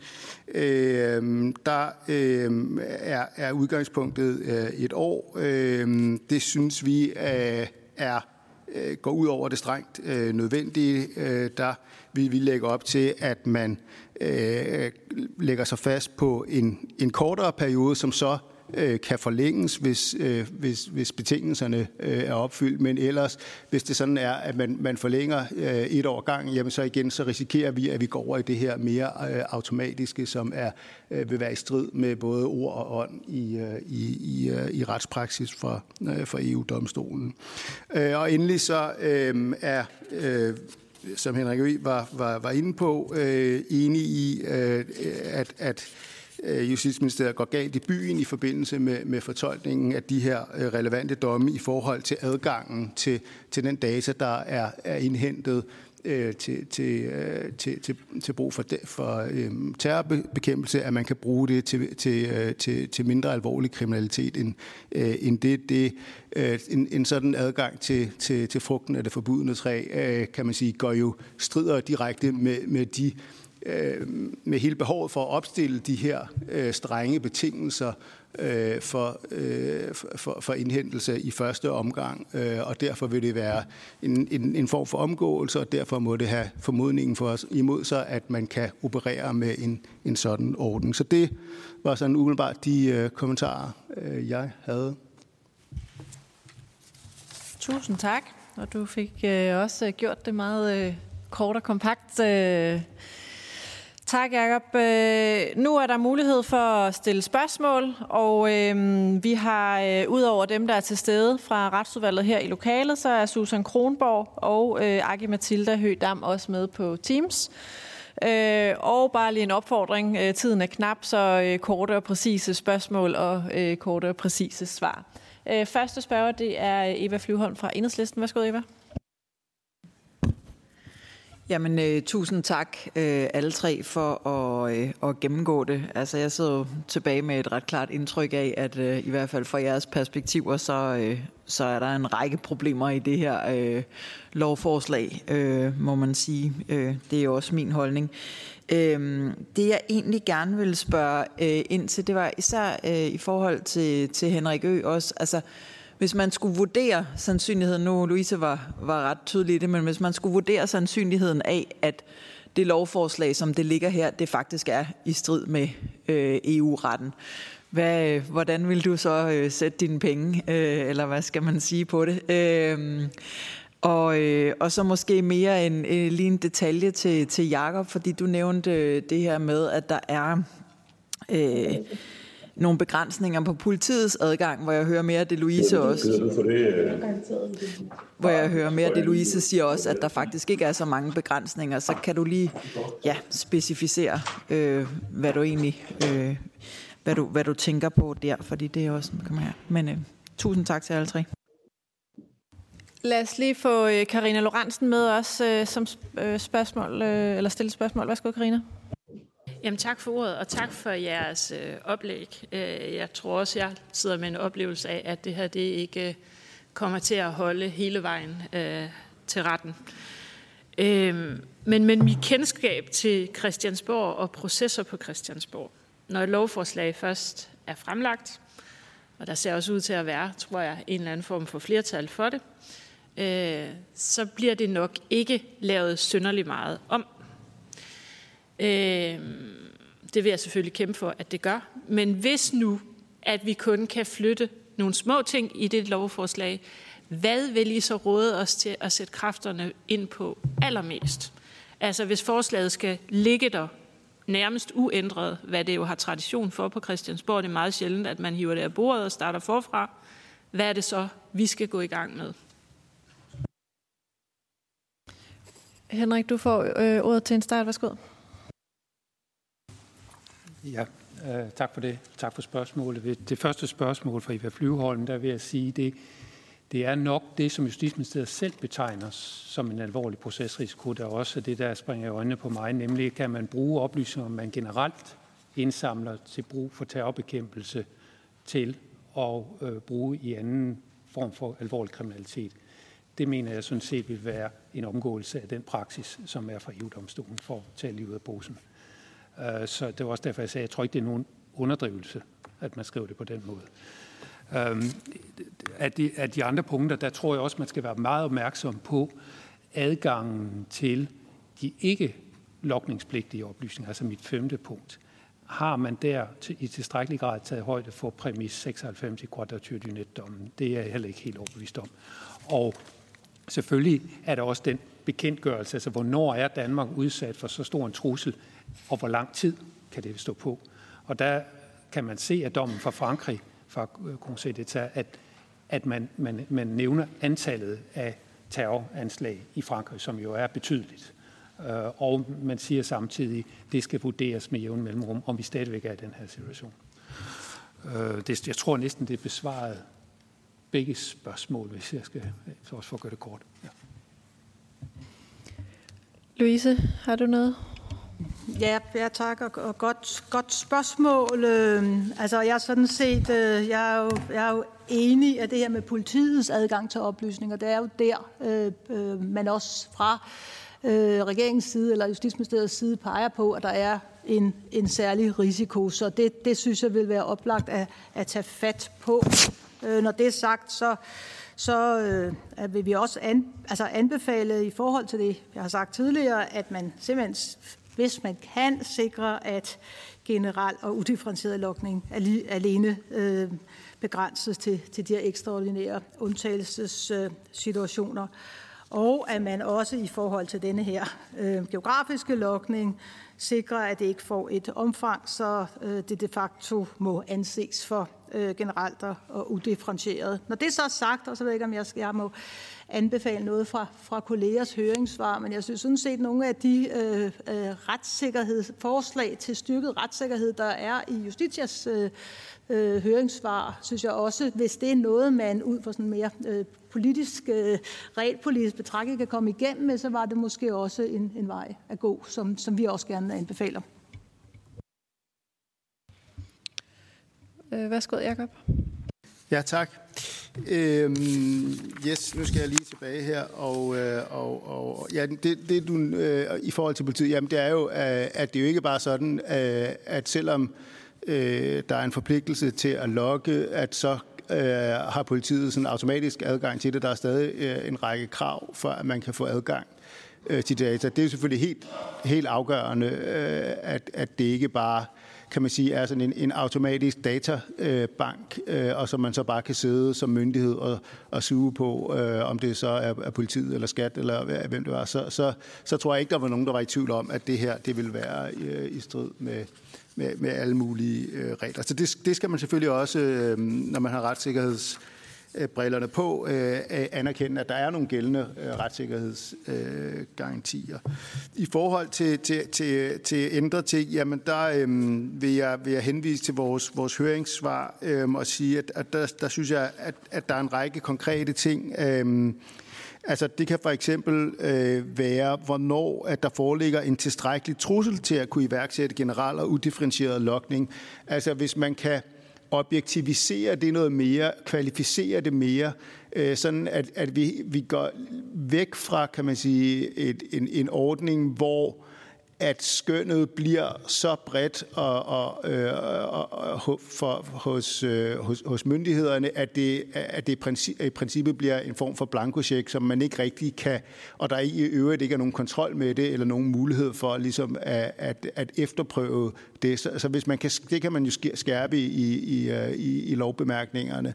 Øh, der øh, er, er udgangspunktet øh, et år. Øh, det synes vi øh, er øh, går ud over det strengt øh, nødvendige. Øh, der vil vi lægge op til, at man øh, lægger sig fast på en, en kortere periode, som så øh, kan forlænges, hvis, øh, hvis, hvis betingelserne øh, er opfyldt. Men ellers, hvis det sådan er, at man, man forlænger øh, et år gang, jamen så igen, så risikerer vi, at vi går over i det her mere øh, automatiske, som er øh, vil være i strid med både ord og ånd i, øh, i, i, øh, i retspraksis for, øh, for EU-domstolen. Øh, og endelig så øh, er øh, som Henrik Ø. var, var, var inde på, øh, enig i, øh, at, at Øh, Justitsministeriet går galt i byen i forbindelse med, med fortolkningen af de her øh, relevante domme i forhold til adgangen til, til den data, der er, er indhentet øh, til, til, øh, til, til, til brug for, for øh, terrorbekæmpelse, at man kan bruge det til, til, øh, til, til mindre alvorlig kriminalitet end, øh, end det. det øh, en, en sådan adgang til, til, til frugten af det forbudne træ, øh, kan man sige, går jo strider direkte med, med de øh, øh, med hele behovet for at opstille de her øh, strenge betingelser øh, for, øh, for, for indhentelse i første omgang, øh, og derfor vil det være en, en, en form for omgåelse, og derfor må det have formodningen for os imod sig, at man kan operere med en, en sådan orden. Så det var sådan umiddelbart de øh, kommentarer, øh, jeg havde. Tusind tak, og du fik øh, også gjort det meget øh, kort og kompakt. Øh, Tak, Jacob. Øh, nu er der mulighed for at stille spørgsmål, og øh, vi har, øh, ud over dem, der er til stede fra retsudvalget her i lokalet, så er Susan Kronborg og øh, Aki Mathilda Høgdam også med på Teams. Øh, og bare lige en opfordring. Øh, tiden er knap, så øh, korte og præcise spørgsmål og øh, korte og præcise svar. Øh, første spørger, det er øh, Eva Flyvholm fra Enhedslisten. Værsgo, Eva. Jamen, øh, tusind tak øh, alle tre for at, øh, at gennemgå det. Altså, jeg sidder jo tilbage med et ret klart indtryk af, at øh, i hvert fald fra jeres perspektiver, så, øh, så er der en række problemer i det her øh, lovforslag, øh, må man sige. Øh, det er jo også min holdning. Øh, det jeg egentlig gerne ville spørge øh, ind til, det var især øh, i forhold til, til Henrik Ø også, altså hvis man skulle vurdere sandsynligheden, nu Louise var, var ret tydelig i det, men hvis man skulle vurdere sandsynligheden af, at det lovforslag, som det ligger her, det faktisk er i strid med øh, EU-retten. Hvad, hvordan vil du så øh, sætte dine penge, øh, eller hvad skal man sige på det? Øh, og, øh, og så måske mere en, øh, lige en detalje til, til Jakob, fordi du nævnte øh, det her med, at der er... Øh, nogle begrænsninger på politiets adgang, hvor jeg hører mere, at det Louise også... Hvor jeg hører mere, at det Louise siger også, at der faktisk ikke er så mange begrænsninger. Så kan du lige ja, specificere, øh, hvad du egentlig... Øh, hvad du, hvad du tænker på der, fordi det er også... Kommer her. Men øh, tusind tak til alle tre. Lad os lige få Karina Lorentzen med også øh, som øh, spørgsmål, øh, eller stille spørgsmål. Værsgo, Karina. Jamen tak for ordet, og tak for jeres øh, oplæg. Øh, jeg tror også, jeg sidder med en oplevelse af, at det her det ikke øh, kommer til at holde hele vejen øh, til retten. Øh, men, men mit kendskab til Christiansborg og processer på Christiansborg, når et lovforslag først er fremlagt, og der ser også ud til at være, tror jeg, en eller anden form for flertal for det, øh, så bliver det nok ikke lavet synderligt meget om. Øh, det vil jeg selvfølgelig kæmpe for, at det gør. Men hvis nu, at vi kun kan flytte nogle små ting i det lovforslag, hvad vil I så råde os til at sætte kræfterne ind på allermest? Altså hvis forslaget skal ligge der nærmest uændret, hvad det jo har tradition for på Christiansborg, det er meget sjældent, at man hiver det af bordet og starter forfra. Hvad er det så, vi skal gå i gang med? Henrik, du får øh, ordet til en start. Værsgo. Ja, øh, tak for det. Tak for spørgsmålet. Det første spørgsmål fra Eva Flyveholm, der vil jeg sige, det, det er nok det, som Justitsministeriet selv betegner som en alvorlig procesrisiko, der også er det, der springer i øjnene på mig, nemlig kan man bruge oplysninger, man generelt indsamler til brug for terrorbekæmpelse til at øh, bruge i anden form for alvorlig kriminalitet. Det mener jeg sådan set vil være en omgåelse af den praksis, som er fra EU-domstolen for at tage livet af posen. Øh, så det var også derfor, jeg sagde, at jeg tror ikke, det er nogen underdrivelse, at man skriver det på den måde. Øhm, af, de, de andre punkter, der tror jeg også, man skal være meget opmærksom på adgangen til de ikke lokningspligtige oplysninger, altså mit femte punkt. Har man der i tilstrækkelig grad taget højde for præmis 96 i Quadrature du Net-dommen? Det er jeg heller ikke helt overbevist om. Og selvfølgelig er der også den bekendtgørelse, altså hvornår er Danmark udsat for så stor en trussel, og hvor lang tid kan det stå på. Og der kan man se af dommen fra Frankrig, fra øh, Conseil d'État, at, at man, man, man nævner antallet af terroranslag i Frankrig, som jo er betydeligt. Øh, og man siger samtidig, at det skal vurderes med jævn mellemrum, om vi stadigvæk er i den her situation. Øh, det, jeg tror næsten, det er besvaret begge spørgsmål, hvis jeg skal også for at gøre det kort. Ja. Louise, har du noget? Ja, ja tak, og, og godt, godt spørgsmål. Øh, altså, jeg er sådan set, øh, jeg er, jo, jeg er jo enig af det her med politiets adgang til oplysninger. Det er jo der, øh, øh, man også fra øh, regeringens side eller Justitsministeriets side peger på, at der er en, en særlig risiko. Så det, det synes jeg vil være oplagt at, at tage fat på. Øh, når det er sagt, så så øh, vil vi også an, altså anbefale i forhold til det, jeg har sagt tidligere, at man simpelthen hvis man kan sikre, at generel og udifferentieret lokning alene øh, begrænses til, til de her ekstraordinære undtagelsessituationer, og at man også i forhold til denne her øh, geografiske lokning sikrer, at det ikke får et omfang, så øh, det de facto må anses for øh, generelt og udifferentieret. Når det så er sagt, og så ved jeg ikke, om jeg, skal, jeg må anbefale noget fra, fra kollegers høringssvar, men jeg synes sådan set, nogle af de øh, øh, retssikkerhedsforslag til styrket retssikkerhed, der er i Justitias øh, øh, høringssvar, synes jeg også, hvis det er noget, man ud fra sådan mere øh, politisk, øh, regelpolitisk betragtning kan komme igennem med, så var det måske også en, en vej at gå, som, som vi også gerne anbefaler. Øh, værsgo, Jacob. Ja, tak. Øhm, yes, nu skal jeg lige tilbage her, og, øh, og, og ja, det, det du, øh, i forhold til politiet, jamen det er jo, øh, at det er jo ikke bare sådan, at selvom øh, der er en forpligtelse til at logge, at så øh, har politiet sådan automatisk adgang til det. Der er stadig øh, en række krav for, at man kan få adgang øh, til data. Det er selvfølgelig helt, helt afgørende, øh, at, at det ikke bare kan man sige, er sådan en, en automatisk databank, øh, og som man så bare kan sidde som myndighed og, og suge på, øh, om det så er, er politiet eller skat eller hvem det var, så, så, så tror jeg ikke, der var nogen, der var i tvivl om, at det her det vil være øh, i strid med, med, med alle mulige øh, regler. Så det, det skal man selvfølgelig også, øh, når man har retssikkerhedsbrillerne på, øh, øh anerkende, at der er nogle gældende øh, retssikkerhedsgarantier. I forhold til, til, til, til ændre ting, jamen der øh, vil, jeg, vil jeg henvise til vores, vores høringssvar øh, og sige, at, at der, der synes jeg, at, at der er en række konkrete ting, øh, Altså det kan for eksempel øh, være, hvornår at der foreligger en tilstrækkelig trussel til at kunne iværksætte general og udifferentieret lokning. Altså hvis man kan objektivisere det noget mere, kvalificere det mere, øh, sådan at, at vi, vi går væk fra, kan man sige, et, en, en ordning, hvor at skønnet bliver så bredt og, og, øh, og, og for, hos, øh, hos, hos myndighederne, at det, at det i princippet bliver en form for blankocheck, som man ikke rigtig kan, og der i øvrigt ikke er nogen kontrol med det, eller nogen mulighed for ligesom at, at, at efterprøve det. Så, så hvis man kan, det kan man jo skærpe i, i, øh, i, i lovbemærkningerne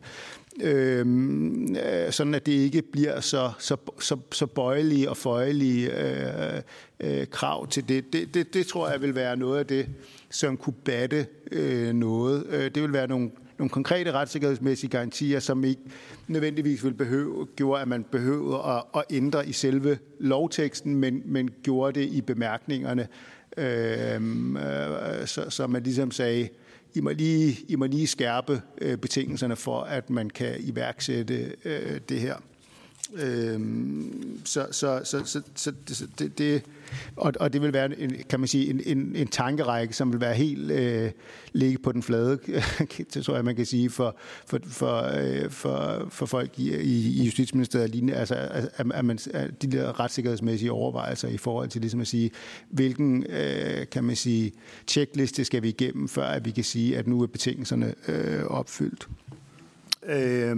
Øhm, øh, sådan at det ikke bliver så, så, så, så bøjelige og føjelige øh, øh, krav til det. Det, det. det tror jeg vil være noget af det, som kunne batte øh, noget. Øh, det vil være nogle, nogle konkrete retssikkerhedsmæssige garantier, som ikke nødvendigvis vil behøve, gjorde, at man behøvede at, at ændre i selve lovteksten, men, men gjorde det i bemærkningerne, øh, øh, så, så man ligesom sagde, i må lige, I må lige skærpe øh, betingelserne for, at man kan iværksætte øh, det her. Øhm, så, så, så, så, så det, det, og, og det vil være en, kan man sige, en, en, en tankerække, som vil være helt øh, ligge på den flade, tror jeg, man kan sige, for, for, for, øh, for, for folk i, i, i Justitsministeriet, lignende, altså, at, at man, at de der retssikkerhedsmæssige overvejelser i forhold til ligesom at sige, hvilken, øh, kan man sige, checkliste skal vi igennem, før at vi kan sige, at nu er betingelserne øh, opfyldt. Øh,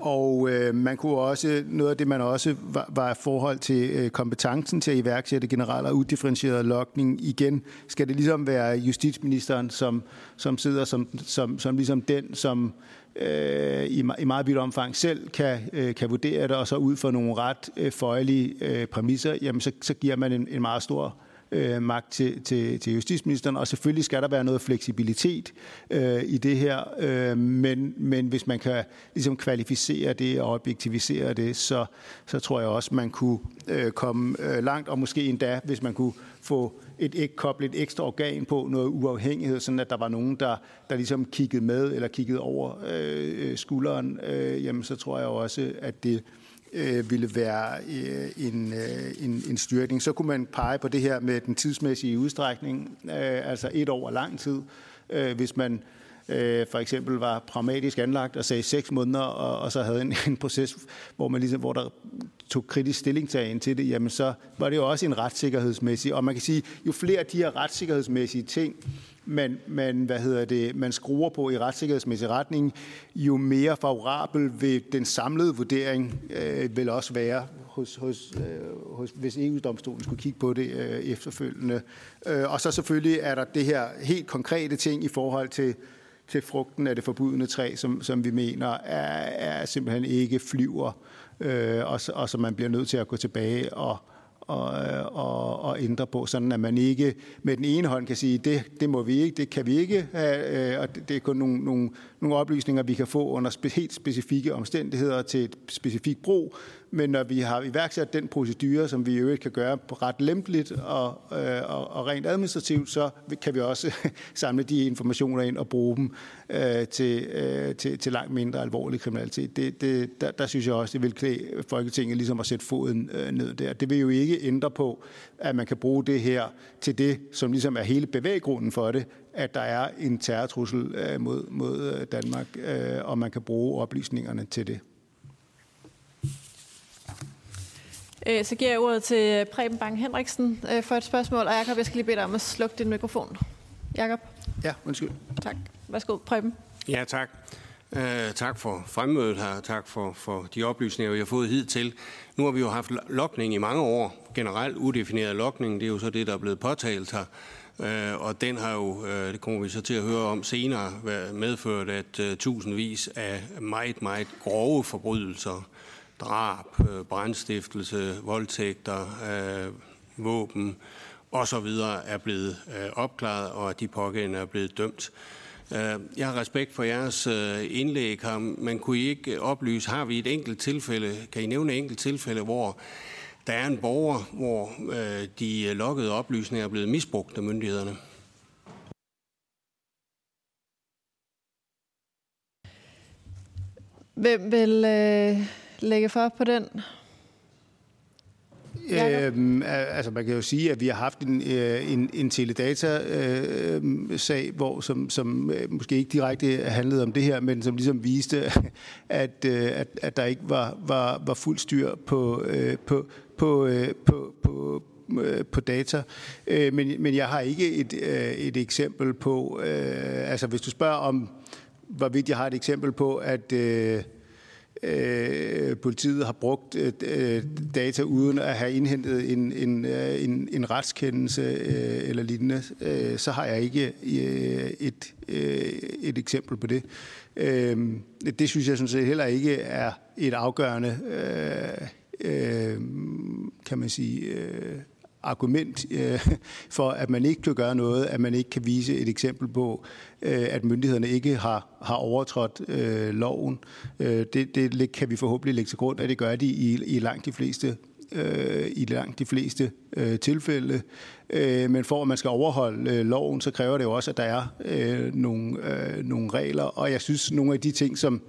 og øh, man kunne også, noget af det, man også var, var forhold til øh, kompetencen til at iværksætte generelt og udifferentieret lokning. Igen skal det ligesom være justitsministeren, som, som sidder som, som, som ligesom den, som øh, i, i meget vidt omfang selv kan, øh, kan vurdere det, og så ud fra nogle ret øh, føjelige øh, præmisser, jamen så, så giver man en, en meget stor øh, øh, magt til, til, til justitsministeren, og selvfølgelig skal der være noget fleksibilitet øh, i det her, øh, men, men hvis man kan ligesom kvalificere det og objektivisere det, så, så tror jeg også, man kunne øh, komme øh, langt, og måske endda, hvis man kunne få et, et koblet et ekstra organ på, noget uafhængighed, sådan at der var nogen, der, der ligesom kiggede med eller kiggede over øh, øh skulderen, øh, jamen så tror jeg også, at det øh, ville være øh, en, øh, en, en styrkning. Så kunne man pege på det her med den tidsmæssige udstrækning, øh, altså et år lang tid, øh, hvis man øh, for eksempel var pragmatisk anlagt og sagde seks måneder, og, og så havde en, en proces, hvor man ligesom, hvor der tog kritisk stillingtagen til det, jamen så var det jo også en retssikkerhedsmæssig, og man kan sige, jo flere af de her retssikkerhedsmæssige ting, man, man, hvad hedder det, man skruer på i retssikkerhedsmæssig retning, jo mere favorabel vil den samlede vurdering øh, vil også være, hos, hos, øh, hos, hvis EU-domstolen skulle kigge på det øh, efterfølgende. Øh, og så selvfølgelig er der det her helt konkrete ting i forhold til, til frugten af det forbudne træ, som, som vi mener er, er simpelthen ikke flyver, øh, og, og som man bliver nødt til at gå tilbage og, og, og, og ændre på, sådan at man ikke med den ene hånd kan sige, det, det må vi ikke, det kan vi ikke, øh, og det er kun nogle, nogle, nogle oplysninger, vi kan få under helt specifikke omstændigheder til et specifikt brug, men når vi har iværksat den procedure, som vi i øvrigt kan gøre ret lempeligt og, øh, og, og rent administrativt, så kan vi også samle de informationer ind og bruge dem øh, til, øh, til, til langt mindre alvorlig kriminalitet. Det, det, der, der synes jeg også, det vil klæde Folketinget ligesom at sætte foden øh, ned der. Det vil jo ikke ændre på, at man kan bruge det her til det, som ligesom er hele bevæggrunden for det, at der er en terrortrussel øh, mod, mod øh, Danmark, øh, og man kan bruge oplysningerne til det. Øh, så giver jeg ordet til Preben Bang Henriksen øh, for et spørgsmål. Og Jacob, jeg skal lige bede dig om at slukke din mikrofon. Jacob? Ja, undskyld. Tak. Værsgo, Preben. Ja, tak. Uh, tak for fremmødet her, tak for, for de oplysninger, vi har fået hidtil. Nu har vi jo haft lokning i mange år, generelt udefineret lokning, det er jo så det, der er blevet påtalt her. Øh, og den har jo, øh, det kommer vi så til at høre om senere, medført, at øh, tusindvis af meget, meget grove forbrydelser, drab, øh, brandstiftelse, voldtægter, øh, våben osv. er blevet øh, opklaret, og at de pågældende er blevet dømt. Jeg har respekt for jeres indlæg her, men kunne I ikke oplyse, har vi et enkelt tilfælde, kan I nævne et enkelt tilfælde, hvor der er en borger, hvor øh, de loggede oplysninger er blevet misbrugt af myndighederne. Hvem vil øh, lægge for på den? Øhm, altså man kan jo sige, at vi har haft en, øh, en, en teledata-sag, øh, hvor som, som øh, måske ikke direkte handlede om det her, men som ligesom viste, at, øh, at, at der ikke var, var, var fuld styr på, øh, på, på, øh, på, på, på data. Men, men jeg har ikke et, et eksempel på, altså hvis du spørger om, hvorvidt jeg har et eksempel på, at Øh, politiet har brugt øh, øh, data uden at have indhentet en, en, en, en retskendelse eller lignende, så har jeg ikke et, et eksempel på det. det synes jeg sådan set heller ikke er et afgørende øh, kan man sige, øh, argument øh, for, at man ikke kan gøre noget, at man ikke kan vise et eksempel på, øh, at myndighederne ikke har, har overtrådt øh, loven. Øh, det, det kan vi forhåbentlig lægge til grund, at det gør de i, i langt de fleste øh, i langt de fleste øh, tilfælde. Øh, men for at man skal overholde øh, loven, så kræver det jo også, at der er øh, nogle, øh, nogle regler. Og jeg synes, nogle af de ting, som,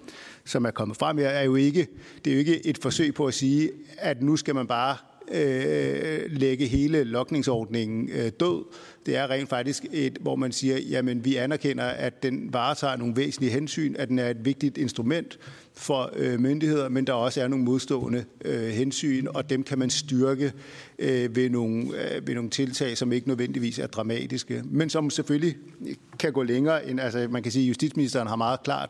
som er kommet frem her, er jo ikke, det er jo ikke et forsøg på at sige, at nu skal man bare øh, lægge hele lokningsordningen øh, død. Det er rent faktisk et, hvor man siger, jamen vi anerkender, at den varetager nogle væsentlige hensyn, at den er et vigtigt instrument for øh, myndigheder, men der også er nogle modstående øh, hensyn, og dem kan man styrke øh, ved, nogle, øh, ved nogle tiltag, som ikke nødvendigvis er dramatiske, men som selvfølgelig kan gå længere end, altså man kan sige, at justitsministeren har meget klart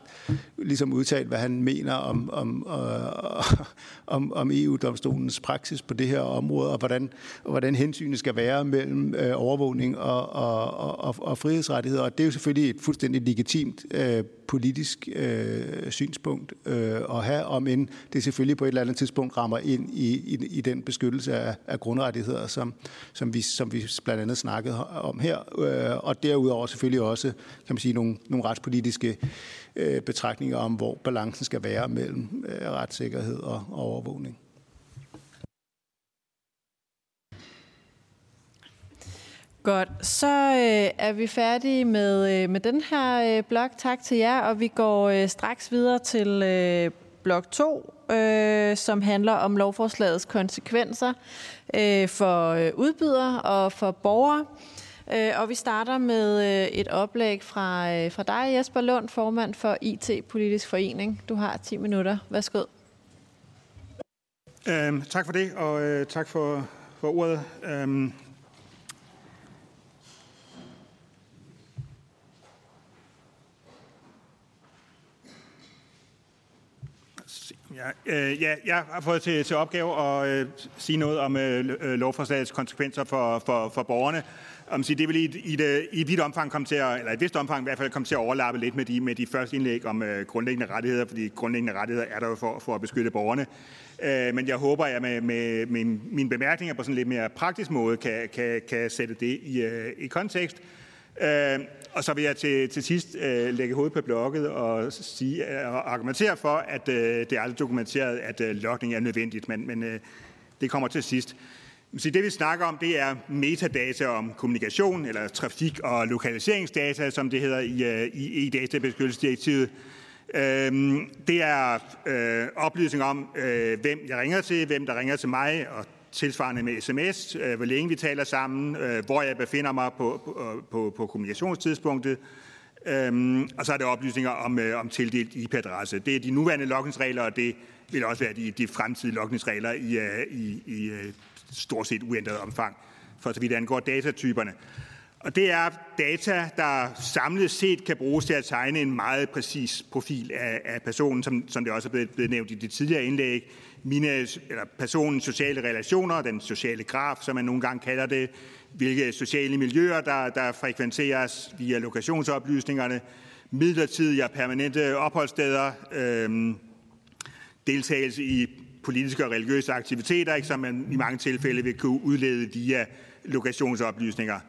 ligesom udtalt, hvad han mener om, om, øh, om, om EU-domstolens praksis på det her område, og hvordan, og hvordan hensynet skal være mellem øh, overvågning og, og, og, og frihedsrettigheder. Og det er jo selvfølgelig et fuldstændig legitimt øh, politisk øh, synspunkt øh, at have, om end det selvfølgelig på et eller andet tidspunkt rammer ind i, i, i den beskyttelse af, af grundrettigheder, som, som, vi, som vi blandt andet snakkede om her. Øh, og derudover selvfølgelig også, kan man sige, nogle, nogle retspolitiske øh, betragtninger om, hvor balancen skal være mellem øh, retssikkerhed og, og overvågning. Godt, så øh, er vi færdige med, øh, med den her øh, blok. Tak til jer, og vi går øh, straks videre til øh, blok 2, øh, som handler om lovforslagets konsekvenser øh, for øh, udbydere og for borgere. Øh, og vi starter med øh, et oplæg fra, øh, fra dig, Jesper Lund, formand for IT Politisk Forening. Du har 10 minutter. Værsgo. Øhm, tak for det, og øh, tak for, for ordet. Øhm, Ja, øh, ja, jeg har fået til, til opgave at øh, sige noget om øh, øh lovforslagets konsekvenser for, for, for borgerne. Om sige, det vil i, i, det, i et vidt omfang komme til at, eller i et vist omfang i hvert fald komme til at overlappe lidt med de, med de første indlæg om øh, grundlæggende rettigheder, fordi grundlæggende rettigheder er der jo for, for at beskytte borgerne. Øh, men jeg håber, at jeg med, med, med mine bemærkninger på sådan en lidt mere praktisk måde kan, kan, kan sætte det i, øh, i kontekst. Øh, og så vil jeg til, til sidst øh, lægge hovedet på blokket og sige, øh, og argumentere for, at øh, det er aldrig dokumenteret, at øh, logning er nødvendigt, men, men øh, det kommer til sidst. Så det vi snakker om, det er metadata om kommunikation, eller trafik- og lokaliseringsdata, som det hedder i, øh, i e-databeskyttelsesdirektivet. Øhm, det er øh, oplysning om, øh, hvem jeg ringer til, hvem der ringer til mig, og tilsvarende med sms, øh, hvor længe vi taler sammen, øh, hvor jeg befinder mig på, på, øh, på, på kommunikationstidspunktet, øhm, og så er det oplysninger om, øh, om tildelt IP-adresse. Det er de nuværende logningsregler, og det vil også være de, de fremtidige logningsregler i, øh, i, i øh, stort set uændret omfang, for så vidt angår datatyperne. Og det er data, der samlet set kan bruges til at tegne en meget præcis profil af, af personen, som, som det også er blevet, blevet nævnt i de tidligere indlæg. Mine, eller personens sociale relationer, den sociale graf, som man nogle gange kalder det, hvilke sociale miljøer, der, der frekventeres via lokationsoplysningerne, midlertidige og permanente opholdssteder, øh, deltagelse i politiske og religiøse aktiviteter, ikke, som man i mange tilfælde vil kunne udlede via lokationsoplysninger.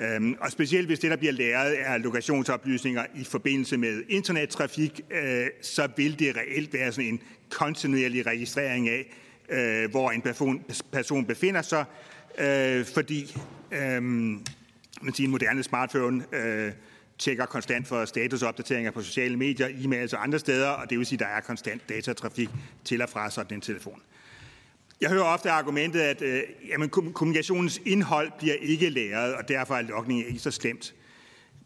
Øhm, og specielt hvis det, der bliver læret, er lokationsoplysninger i forbindelse med internettrafik, øh, så vil det reelt være sådan en kontinuerlig registrering af, øh, hvor en person, person befinder sig, øh, fordi øh, man siger, en moderne smartphone øh, tjekker konstant for statusopdateringer på sociale medier, e-mails og andre steder, og det vil sige, at der er konstant datatrafik til og fra sådan en telefon. Jeg hører ofte argumentet, at øh, jamen, kommunikationens indhold bliver ikke læret, og derfor er lokningen ikke så slemt.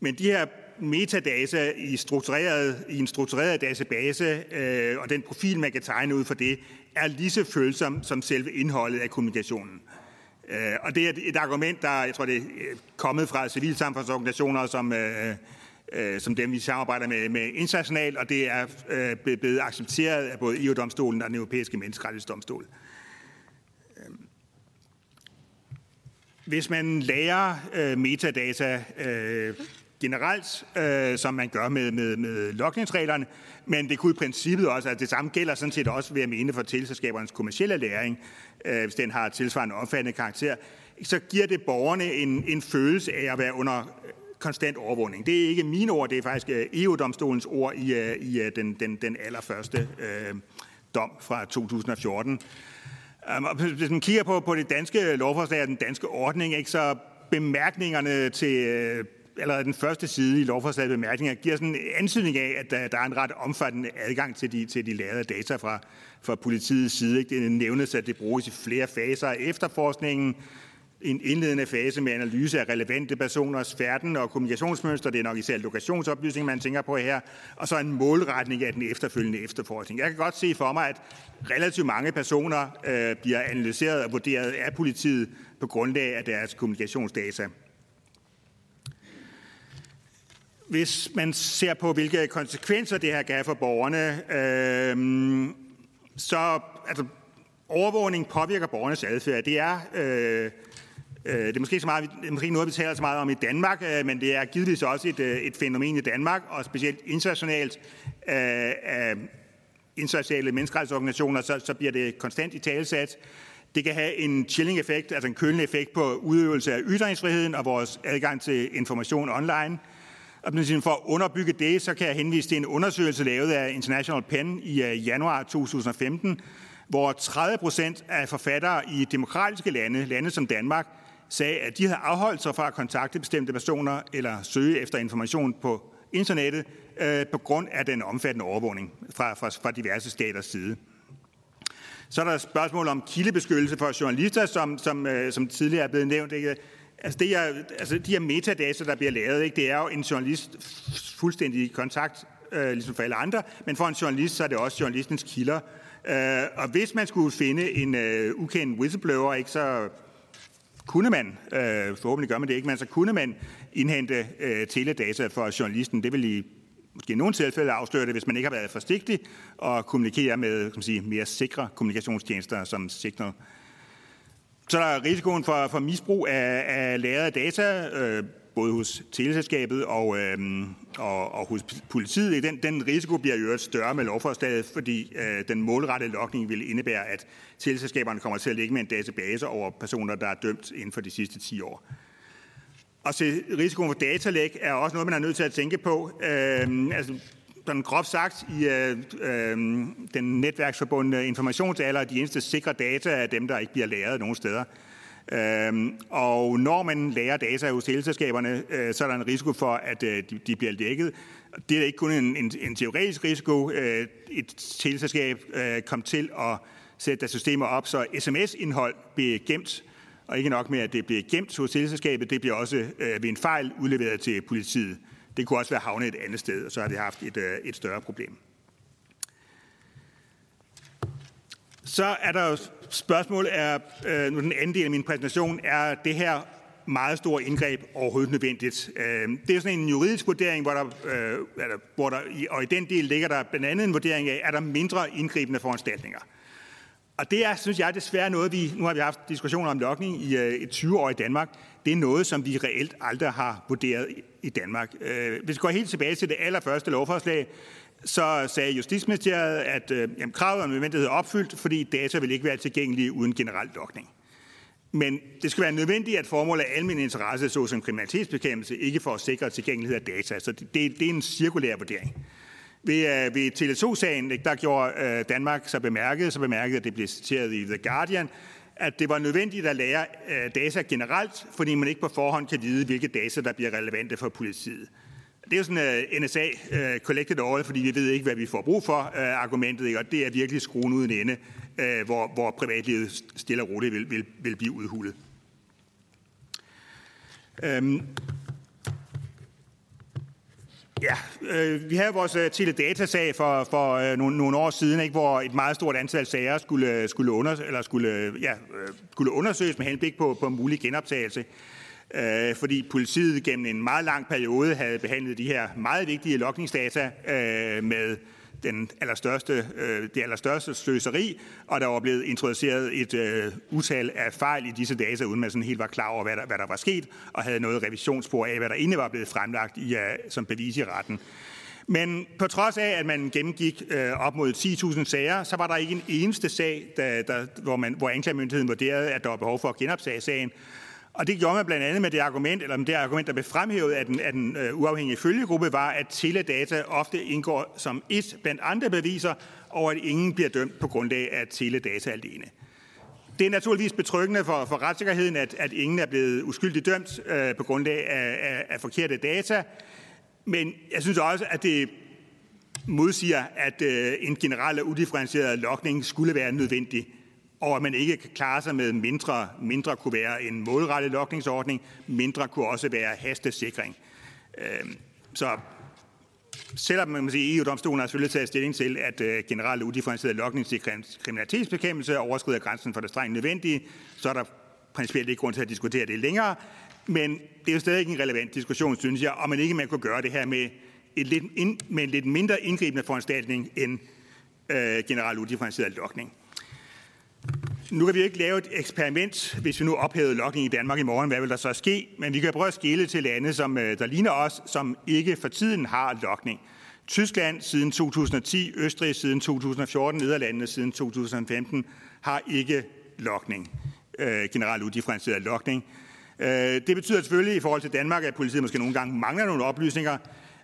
Men de her metadata i, struktureret, i en struktureret database, øh, og den profil, man kan tegne ud for det, er lige så følsom som selve indholdet af kommunikationen. Øh, og det er et argument, der, jeg tror, det er øh, kommet fra civilsamfundsorganisationer, som, øh, øh, som dem, vi samarbejder med, med internationalt, og det er øh, blevet accepteret af både EU-domstolen og den europæiske menneskerettighedsdomstol. Hvis man lærer øh, metadata øh, generelt, øh, som man gør med, med, med logningsreglerne, men det kunne i princippet også, at det samme gælder sådan set også, ved at mene, for teleselskabernes kommersielle læring, øh, hvis den har tilsvarende omfattende karakter, så giver det borgerne en, en følelse af at være under øh, konstant overvågning. Det er ikke mine ord, det er faktisk øh, EU-domstolens ord i, øh, i den, den, den allerførste øh, dom fra 2014. Hvis man kigger på, på det danske lovforslag og den danske ordning, ikke, så bemærkningerne til øh, allerede den første side i lovforslaget bemærkninger giver sådan en ansøgning af, at der, der er en ret omfattende adgang til de, til de lavede data fra, fra politiets side. Ikke? Det nævnes, at det bruges i flere faser af efterforskningen, en indledende fase med analyse af relevante personers færden og kommunikationsmønster. Det er nok især lokationsoplysning, man tænker på her. Og så en målretning af den efterfølgende efterforskning. Jeg kan godt se for mig, at relativt mange personer øh, bliver analyseret og vurderet af politiet på grundlag af deres kommunikationsdata. Hvis man ser på, hvilke konsekvenser det her kan have for borgerne, øh, så altså, overvågning påvirker borgernes adfærd. Det er øh, Øh, Øh, det er måske, så meget, måske noget, vi taler så meget om i Danmark, øh, men det er givetvis også et, øh, et fænomen i Danmark, og specielt internationalt af internationale menneskerettighedsorganisationer, så, så bliver det konstant i talesat. Det kan have en chilling effekt, altså en kølende effekt på udøvelse af ytringsfriheden og vores adgang til information online. Og for at underbygge det, så kan jeg henvise til en undersøgelse lavet af International Pen i januar 2015, hvor 30 procent af forfattere i demokratiske lande, lande som Danmark, sagde, at de havde afholdt sig fra at kontakte bestemte personer eller søge efter information på internettet øh, på grund af den omfattende overvågning fra, fra, fra diverse staters side. Så er der spørgsmål om kildebeskyttelse for journalister, som, som, øh, som tidligere er blevet nævnt. Ikke? Altså, det er, altså de her metadata, der bliver lavet, ikke? det er jo en journalist fuldstændig i kontakt, øh, ligesom for alle andre, men for en journalist, så er det også journalistens kilder. Øh, og hvis man skulle finde en øh, ukendt whistleblower, ikke, så kunne man, øh, forhåbentlig gør man det ikke, men så kunne man indhente øh, teledata for journalisten. Det vil i måske i nogle tilfælde afsløre det, hvis man ikke har været forsigtig og kommunikere med kan man sige, mere sikre kommunikationstjenester som Signal. Så der er risikoen for, for misbrug af, af lagrede data, øh, både hos teleselskabet og, øh, og, og hos politiet. Den, den risiko bliver jo større med lovforslaget, fordi øh, den målrettede lokning vil indebære, at teleselskaberne kommer til at ligge med en database over personer, der er dømt inden for de sidste 10 år. Og så risikoen for datalæk er også noget, man er nødt til at tænke på. Øh, altså, sådan groft sagt, i øh, øh, den netværksforbundne informationsalder, de eneste sikre data er dem, der ikke bliver lagret nogen steder. Øhm, og når man lærer data hos teleselskaberne, øh, så er der en risiko for, at øh, de, de bliver dækket. Det er ikke kun en, en, en teoretisk risiko. Øh, et teleselskab øh, kom til at sætte deres systemer op, så sms-indhold bliver gemt, og ikke nok med, at det bliver gemt hos teleselskabet, det bliver også øh, ved en fejl udleveret til politiet. Det kunne også være havnet et andet sted, og så har det haft et, øh, et større problem. Så er der spørgsmål, er, øh, nu den anden del af min præsentation, er det her meget store indgreb overhovedet nødvendigt. Øh, det er sådan en juridisk vurdering, hvor der, øh, eller, hvor der, og i den del ligger der blandt andet en vurdering af, er der mindre indgribende foranstaltninger. Og det er, synes jeg, desværre noget, vi, nu har vi haft diskussioner om lokning i et 20 år i Danmark, det er noget, som vi reelt aldrig har vurderet i Danmark. Hvis vi går helt tilbage til det allerførste lovforslag, så sagde Justitsministeriet, at øh, jamen, kravet om nødvendighed er opfyldt, fordi data vil ikke være tilgængelige uden generel lokning. Men det skal være nødvendigt, at formålet af almindelig interesse, såsom kriminalitetsbekæmpelse, ikke for at sikre tilgængelighed af data. Så det, det er en cirkulær vurdering. Ved, øh, ved Tele2-sagen, der gjorde øh, Danmark så bemærket, så bemærket, at det blev citeret i The Guardian, at det var nødvendigt at lære øh, data generelt, fordi man ikke på forhånd kan vide, hvilke data, der bliver relevante for politiet. Det er jo sådan øh, uh, NSA uh, øh, collected all, fordi vi ved ikke, hvad vi får brug for uh, argumentet, ikke? og det er virkelig skruen uden ende, uh, hvor, hvor privatlivet stille og roligt vil, vil, vil blive udhulet. Um, Ja, øh, vi havde vores uh, teledatasag for, for øh, nogle, nogle år siden, ikke, hvor et meget stort antal sager skulle, skulle, under, eller skulle, ja, skulle undersøges med henblik på, på en mulig genoptagelse. Øh, fordi politiet gennem en meget lang periode havde behandlet de her meget vigtige lokningsdata øh, med den allerstørste, øh, det allerstørste sløseri, og der var blevet introduceret et øh, utal af fejl i disse data, uden man sådan helt var klar over, hvad der, hvad der var sket, og havde noget revisionsspor af, hvad der inde var blevet fremlagt i, uh, som bevis i retten. Men på trods af, at man gennemgik øh, op mod 10.000 sager, så var der ikke en eneste sag, der, der, hvor, man, hvor anklagemyndigheden vurderede, at der var behov for at genoptage sagen. Og det gjorde man blandt andet med det argument, eller med det argument, der blev fremhævet af den, af den øh, uafhængige følgegruppe, var, at teledata ofte indgår som et blandt andre beviser, og at ingen bliver dømt på grundlag af teledata alene. Det er naturligvis betryggende for, for retssikkerheden, at, at ingen er blevet uskyldigt dømt øh, på grundlag af, af, af forkerte data. Men jeg synes også, at det modsiger, at øh, en generel og udifferentieret lokning skulle være nødvendig og at man ikke kan klare sig med mindre. Mindre kunne være en målrettet lokningsordning, mindre kunne også være hastesikring. Øhm, så selvom man kan sige, EU-domstolen har selvfølgelig taget stilling til, at øh, generelt udifferentieret lokning til kriminalitetsbekæmpelse overskrider grænsen for det strengt nødvendige, så er der principielt ikke grund til at diskutere det længere. Men det er jo stadig ikke en relevant diskussion, synes jeg, om man ikke man kunne gøre det her med, et lidt ind, med en lidt mindre indgribende foranstaltning end øh, generelt udifferentieret lokning. Nu kan vi ikke lave et eksperiment, hvis vi nu ophævede lokning i Danmark i morgen. Hvad vil der så ske? Men vi kan prøve at skille til lande, som, øh, der ligner os, som ikke for tiden har lokning. Tyskland siden 2010, Østrig siden 2014, Nederlandene siden 2015 har ikke lokning. Øh, generelt udifferentieret lokning. Øh, det betyder selvfølgelig i forhold til Danmark, at politiet måske nogle gange mangler nogle oplysninger,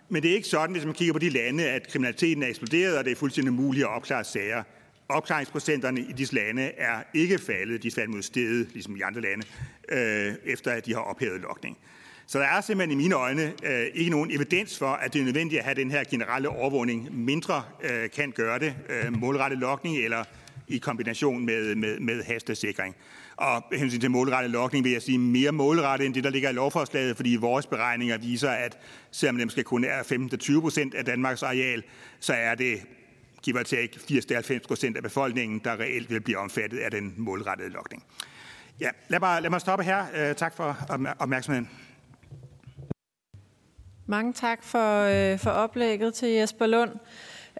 men det er ikke sådan, hvis man kigger på de lande, at kriminaliteten er eksploderet, og det er fuldstændig muligt at opklare sager opklaringsprocenterne i disse lande er ikke faldet, de er faldet mod stedet, ligesom i andre lande, øh, efter at de har ophævet lokning. Så der er simpelthen i mine øjne øh, ikke nogen evidens for, at det er nødvendigt at have den her generelle overvågning. Mindre øh, kan gøre det, øh, målrettet lokning eller i kombination med, med, med hastesikring. Og hensyn til målrettet lokning vil jeg sige mere målrettet end det, der ligger i lovforslaget, fordi vores beregninger viser, at selvom dem skal kun er 15-20 procent af Danmarks areal, så er det giver or take 80-90 procent af befolkningen, der reelt vil blive omfattet af den målrettede lokning. Ja, lad mig, lad mig stoppe her. Øh, tak for opmærksomheden. Mange tak for, øh, for oplægget til Jesper Lund.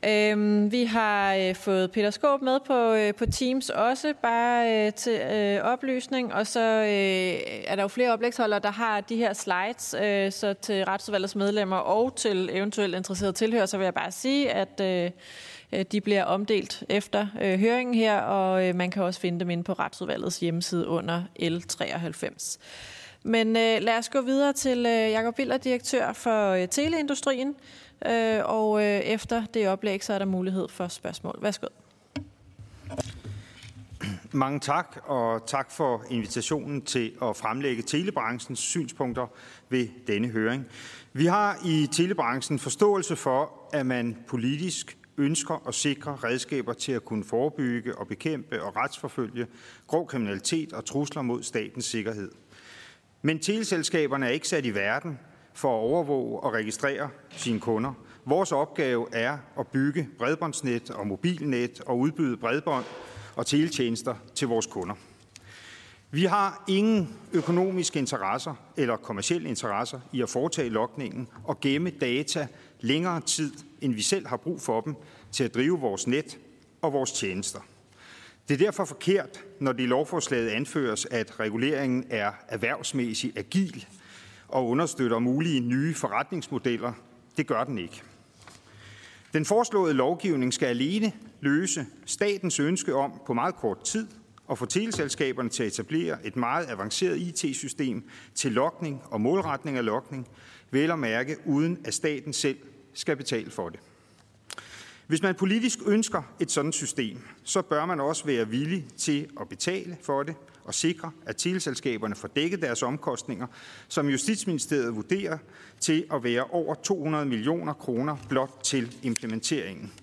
Øhm, vi har øh, fået Peter Skåb med på, øh, på Teams også, bare øh, til øh, oplysning. Og så øh, er der jo flere oplægsholdere, der har de her slides. Øh, så til retsudvalgets medlemmer og til eventuelt interesserede tilhører, så vil jeg bare sige, at Øh, Øh, de bliver omdelt efter øh, høringen her, og øh, man kan også finde dem inde på retsudvalgets hjemmeside under L93. Men øh, lad os gå videre til øh, Jakob Biller, direktør for øh, Teleindustrien. Øh, og øh, efter det oplæg, så er der mulighed for spørgsmål. Værsgo. Mange tak, og tak for invitationen til at fremlægge telebranchens synspunkter ved denne høring. Vi har i telebranchen forståelse for, at man politisk ønsker at sikre redskaber til at kunne forebygge og bekæmpe og retsforfølge grov kriminalitet og trusler mod statens sikkerhed. Men teleselskaberne er ikke sat i verden for at overvåge og registrere sine kunder. Vores opgave er at bygge bredbåndsnet og mobilnet og udbyde bredbånd og teletjenester til vores kunder. Vi har ingen økonomiske interesser eller kommersielle interesser i at foretage lokningen og gemme data længere tid, end vi selv har brug for dem til at drive vores net og vores tjenester. Det er derfor forkert, når det i lovforslaget anføres, at reguleringen er erhvervsmæssigt agil og understøtter mulige nye forretningsmodeller. Det gør den ikke. Den foreslåede lovgivning skal alene løse statens ønske om på meget kort tid at få teleselskaberne til at etablere et meget avanceret IT-system til lokning og målretning af lokning, vel at mærke uden at staten selv skal betale for det. Hvis man politisk ønsker et sådan system, så bør man også være villig til at betale for det og sikre, at teleselskaberne får dækket deres omkostninger, som Justitsministeriet vurderer til at være over 200 millioner kroner blot til implementeringen.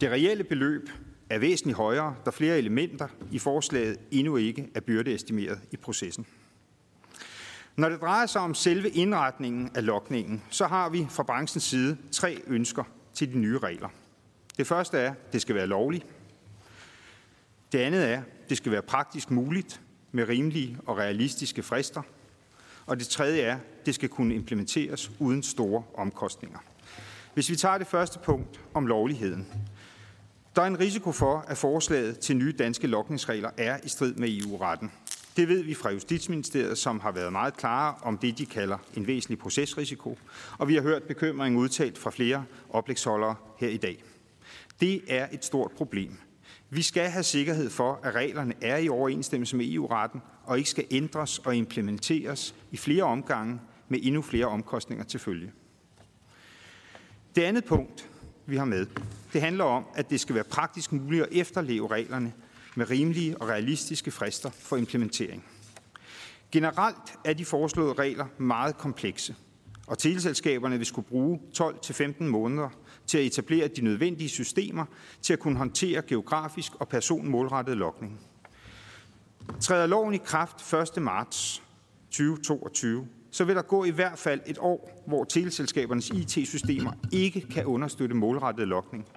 Det reelle beløb er væsentligt højere, da flere elementer i forslaget endnu ikke er byrdeestimeret i processen. Når det drejer sig om selve indretningen af lokningen, så har vi fra branchens side tre ønsker til de nye regler. Det første er, at det skal være lovligt. Det andet er, at det skal være praktisk muligt med rimelige og realistiske frister. Og det tredje er, at det skal kunne implementeres uden store omkostninger. Hvis vi tager det første punkt om lovligheden, der er en risiko for, at forslaget til nye danske lokningsregler er i strid med EU-retten. Det ved vi fra Justitsministeriet, som har været meget klare om det, de kalder en væsentlig procesrisiko, og vi har hørt bekymring udtalt fra flere oplægsholdere her i dag. Det er et stort problem. Vi skal have sikkerhed for, at reglerne er i overensstemmelse med EU-retten og ikke skal ændres og implementeres i flere omgange med endnu flere omkostninger til følge. Det andet punkt, vi har med, det handler om, at det skal være praktisk muligt at efterleve reglerne med rimelige og realistiske frister for implementering. Generelt er de foreslåede regler meget komplekse, og teleselskaberne vil skulle bruge 12-15 måneder til at etablere de nødvendige systemer til at kunne håndtere geografisk og personmålrettet lokning. Træder loven i kraft 1. marts 2022, så vil der gå i hvert fald et år, hvor teleselskabernes IT-systemer ikke kan understøtte målrettet lokning.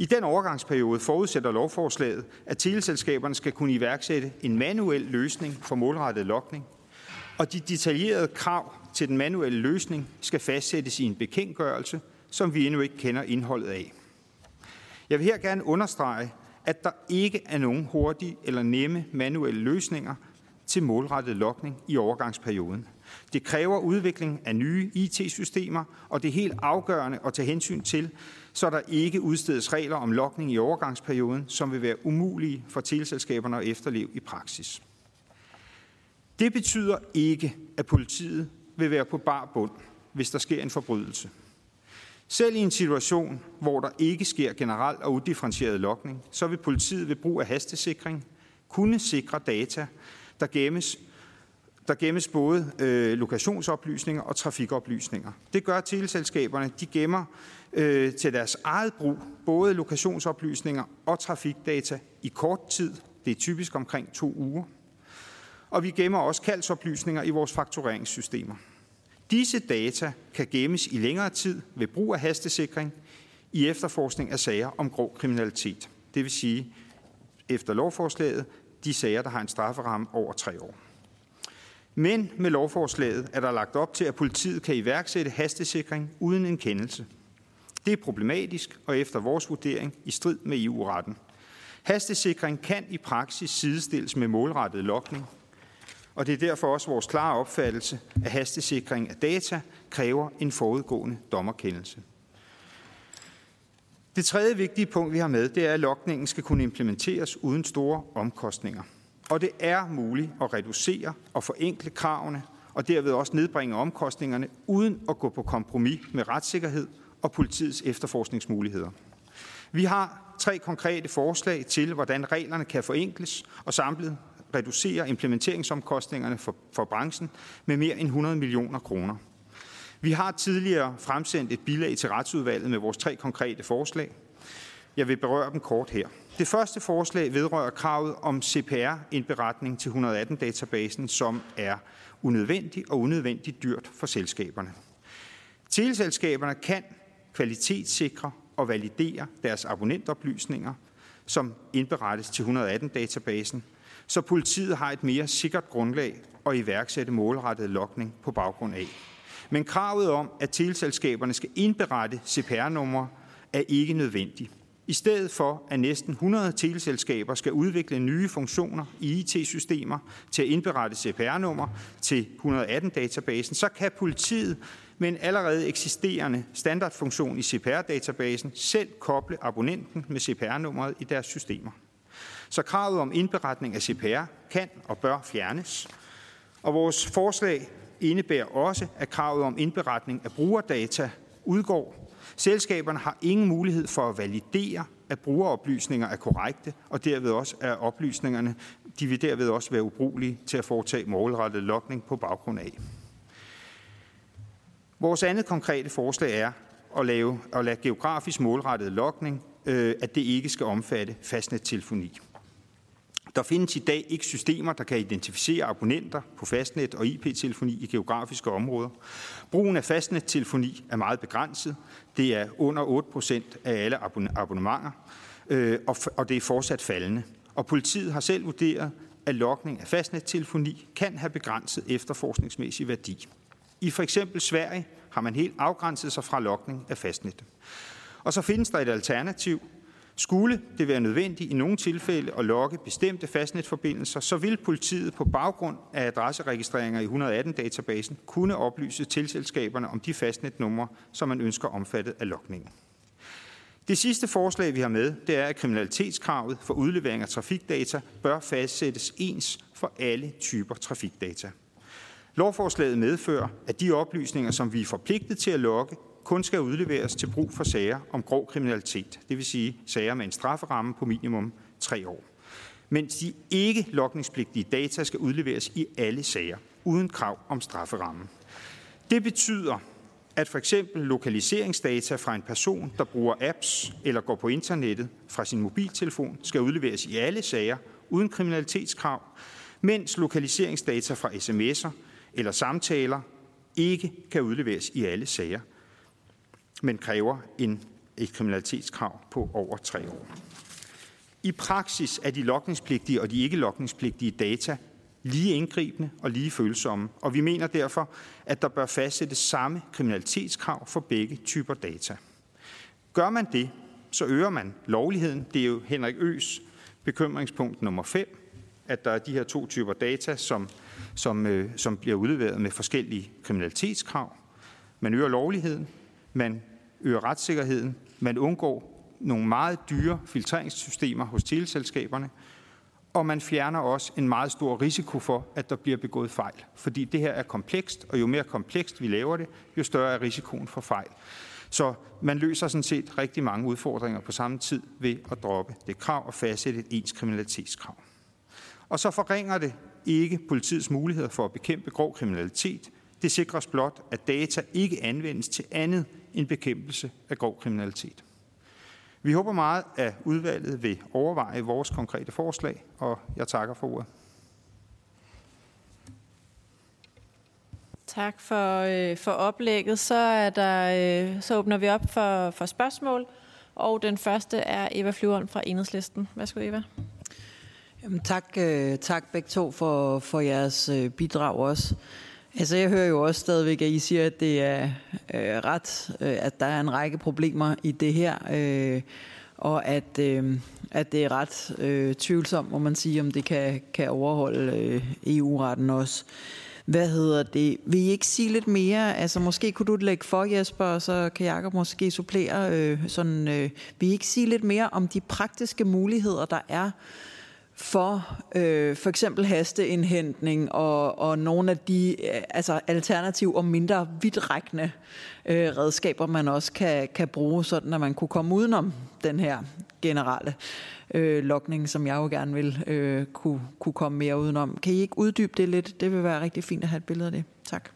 I den overgangsperiode forudsætter lovforslaget, at teleselskaberne skal kunne iværksætte en manuel løsning for målrettet lokning, og de detaljerede krav til den manuelle løsning skal fastsættes i en bekendtgørelse, som vi endnu ikke kender indholdet af. Jeg vil her gerne understrege, at der ikke er nogen hurtige eller nemme manuelle løsninger til målrettet lokning i overgangsperioden. Det kræver udvikling af nye IT-systemer, og det er helt afgørende at tage hensyn til, så der ikke udstedes regler om lokning i overgangsperioden, som vil være umulige for teleselskaberne at efterleve i praksis. Det betyder ikke, at politiet vil være på bar bund, hvis der sker en forbrydelse. Selv i en situation, hvor der ikke sker generel og udifferentieret lokning, så vil politiet ved brug af hastesikring kunne sikre data, der gemmes, der gemmes både øh, lokationsoplysninger og trafikoplysninger. Det gør teleselskaberne. De gemmer øh, til deres eget brug både lokationsoplysninger og trafikdata i kort tid. Det er typisk omkring to uger. Og vi gemmer også kaldsoplysninger i vores faktureringssystemer. Disse data kan gemmes i længere tid ved brug af hastesikring i efterforskning af sager om grov kriminalitet. Det vil sige, efter lovforslaget, de sager, der har en strafferamme over tre år. Men med lovforslaget er der lagt op til, at politiet kan iværksætte hastesikring uden en kendelse. Det er problematisk og efter vores vurdering i strid med EU-retten. Hastesikring kan i praksis sidestilles med målrettet lokning, og det er derfor også vores klare opfattelse, at hastesikring af data kræver en forudgående dommerkendelse. Det tredje vigtige punkt, vi har med, det er, at lokningen skal kunne implementeres uden store omkostninger. Og det er muligt at reducere og forenkle kravene, og derved også nedbringe omkostningerne, uden at gå på kompromis med retssikkerhed og politiets efterforskningsmuligheder. Vi har tre konkrete forslag til, hvordan reglerne kan forenkles og samlet reducere implementeringsomkostningerne for, for branchen med mere end 100 millioner kroner. Vi har tidligere fremsendt et bilag til retsudvalget med vores tre konkrete forslag. Jeg vil berøre dem kort her. Det første forslag vedrører kravet om CPR-indberetning til 118-databasen, som er unødvendig og unødvendigt dyrt for selskaberne. Teleselskaberne kan kvalitetssikre og validere deres abonnentoplysninger, som indberettes til 118-databasen, så politiet har et mere sikkert grundlag at iværksætte målrettet lokning på baggrund af. Men kravet om, at teleselskaberne skal indberette CPR-numre, er ikke nødvendigt. i stedet for at næsten 100 teleselskaber skal udvikle nye funktioner i IT-systemer til at indberette CPR-nummer til 118-databasen, så kan politiet med en allerede eksisterende standardfunktion i CPR-databasen selv koble abonnenten med CPR-nummeret i deres systemer. Så kravet om indberetning af CPR kan og bør fjernes. Og vores forslag indebærer også, at kravet om indberetning af brugerdata udgår Selskaberne har ingen mulighed for at validere, at brugeroplysninger er korrekte, og derved også er oplysningerne, de vil derved også være ubrugelige til at foretage målrettet lokning på baggrund af. Vores andet konkrete forslag er at, lave, at lade geografisk målrettet lokning, øh, at det ikke skal omfatte fastnettelefoni. Der findes i dag ikke systemer, der kan identificere abonnenter på fastnet og IP-telefoni i geografiske områder. Brugen af fastnettelefoni er meget begrænset. Det er under 8 procent af alle abonnementer, øh, og det er fortsat faldende. Og politiet har selv vurderet, at lokning af fastnettelefoni kan have begrænset efterforskningsmæssig værdi. I for eksempel Sverige har man helt afgrænset sig fra lokning af fastnet. Og så findes der et alternativ, skulle det være nødvendigt i nogle tilfælde at lokke bestemte fastnetforbindelser, så vil politiet på baggrund af adresseregistreringer i 118-databasen kunne oplyse tilselskaberne om de fastnetnumre, som man ønsker omfattet af lokningen. Det sidste forslag, vi har med, det er, at kriminalitetskravet for udlevering af trafikdata bør fastsættes ens for alle typer trafikdata. Lovforslaget medfører, at de oplysninger, som vi er forpligtet til at logge, kun skal udleveres til brug for sager om grov kriminalitet, det vil sige sager med en strafferamme på minimum tre år. Mens de ikke lokningspligtige data skal udleveres i alle sager, uden krav om strafferamme. Det betyder, at for eksempel lokaliseringsdata fra en person, der bruger apps eller går på internettet fra sin mobiltelefon, skal udleveres i alle sager uden kriminalitetskrav, mens lokaliseringsdata fra sms'er eller samtaler ikke kan udleveres i alle sager, men kræver en, et kriminalitetskrav på over tre år. I praksis er de lokningspligtige og de ikke lokningspligtige data lige indgribende og lige følsomme, og vi mener derfor, at der bør fastsættes samme kriminalitetskrav for begge typer data. Gør man det, så øger man lovligheden. Det er jo Henrik Øs bekymringspunkt nummer 5, at der er de her to typer data, som, som, øh, som bliver udleveret med forskellige kriminalitetskrav. Man øger lovligheden, man øger retssikkerheden, man undgår nogle meget dyre filtreringssystemer hos teleselskaberne, og man fjerner også en meget stor risiko for, at der bliver begået fejl. Fordi det her er komplekst, og jo mere komplekst vi laver det, jo større er risikoen for fejl. Så man løser sådan set rigtig mange udfordringer på samme tid ved at droppe det krav og fastsætte et ens kriminalitetskrav. Og så forringer det ikke politiets muligheder for at bekæmpe grov kriminalitet. Det sikres blot, at data ikke anvendes til andet end bekæmpelse af grov kriminalitet. Vi håber meget, at udvalget vil overveje vores konkrete forslag, og jeg takker for ordet. Tak for, øh, for oplægget. Så, er der, øh, så åbner vi op for, for spørgsmål, og den første er Eva Flyvholm fra Enhedslisten. Værsgo, Eva. Jamen, tak, øh, tak begge to for, for jeres øh, bidrag også. Altså, jeg hører jo også stadigvæk, at I siger, at det er øh, ret, øh, at der er en række problemer i det her, øh, og at, øh, at det er ret øh, tvivlsomt, må man sige, om det kan, kan overholde øh, EU-retten også. Hvad hedder det? Vil I ikke sige lidt mere? Altså, måske kunne du lægge for, Jesper, og så kan Jacob måske supplere. Øh, sådan, øh, vil I ikke sige lidt mere om de praktiske muligheder, der er for øh, for eksempel hasteindhentning og, og nogle af de øh, altså alternative og mindre vidtrækkende øh, redskaber, man også kan, kan bruge, sådan at man kunne komme udenom den her generelle øh, lokning, som jeg jo gerne vil øh, kunne, kunne komme mere udenom. Kan I ikke uddybe det lidt? Det vil være rigtig fint at have et billede af det. Tak.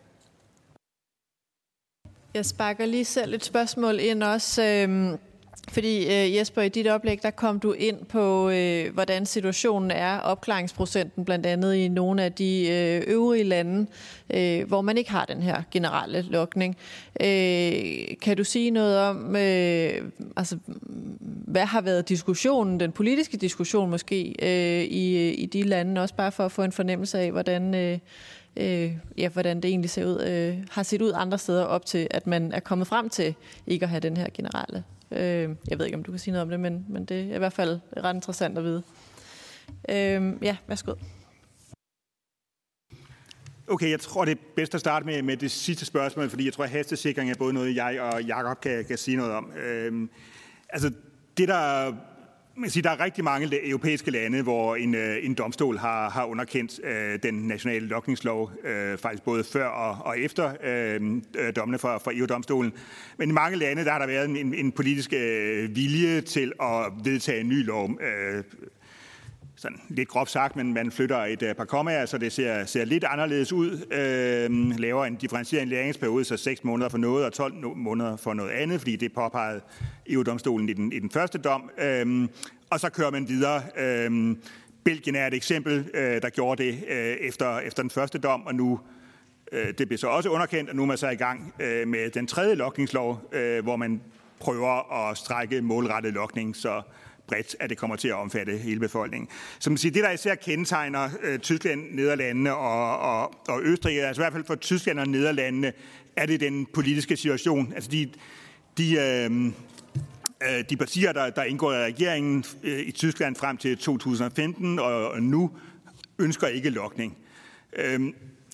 Jeg sparker lige selv et spørgsmål ind også. Øh fordi øh, Jesper, i dit oplæg, der kom du ind på, øh, hvordan situationen er, opklaringsprocenten blandt andet i nogle af de øh, øvrige lande, øh, hvor man ikke har den her generelle lokning. Øh, kan du sige noget om, øh, altså, hvad har været diskussionen, den politiske diskussion måske, øh, i, øh, i de lande, også bare for at få en fornemmelse af, hvordan... Øh, øh, ja, hvordan det egentlig ser ud, øh, har set ud andre steder op til, at man er kommet frem til ikke at have den her generelle Øh, jeg ved ikke, om du kan sige noget om det, men, men det er i hvert fald ret interessant at vide. Øh, ja, værsgo. Okay, jeg tror, det er bedst at starte med, med det sidste spørgsmål, fordi jeg tror, at hastesikring er både noget, jeg og Jakob kan, kan sige noget om. Øhm, altså, det der man siger, der er rigtig mange europæiske lande, hvor en, øh, en domstol har, har underkendt øh, den nationale lokningslov, øh, faktisk både før og, og efter øh, øh dommene fra, fra EU-domstolen. Men i mange lande der har der været en, en politisk øh, vilje til at vedtage en ny lov. Øh, sådan lidt groft sagt, men man flytter et øh, par kommaer, så det ser, ser lidt anderledes ud. Øh, laver en differentieret læringsperiode, så 6 måneder for noget og 12 måneder for noget andet, fordi det påpegede EU-domstolen i den, i den første dom. Øh, og så kører man videre. Øh, Belgien er et eksempel, øh, der gjorde det øh, efter, efter den første dom, og nu øh, det blev så også underkendt, og nu er man så i gang øh, med den tredje lokningslov, øh, hvor man prøver at strække målrettet lokning, så bredt, at det kommer til at omfatte hele befolkningen. Som man siger, det der især kendetegner øh, Tyskland, Nederlandene og, og, og Østrig, altså i hvert fald for Tyskland og Nederlandene, er det den politiske situation. Altså de, de, øh, øh de partier, der, der indgår i regeringen øh, i Tyskland frem til 2015 og, og nu, ønsker ikke lokning. Øh,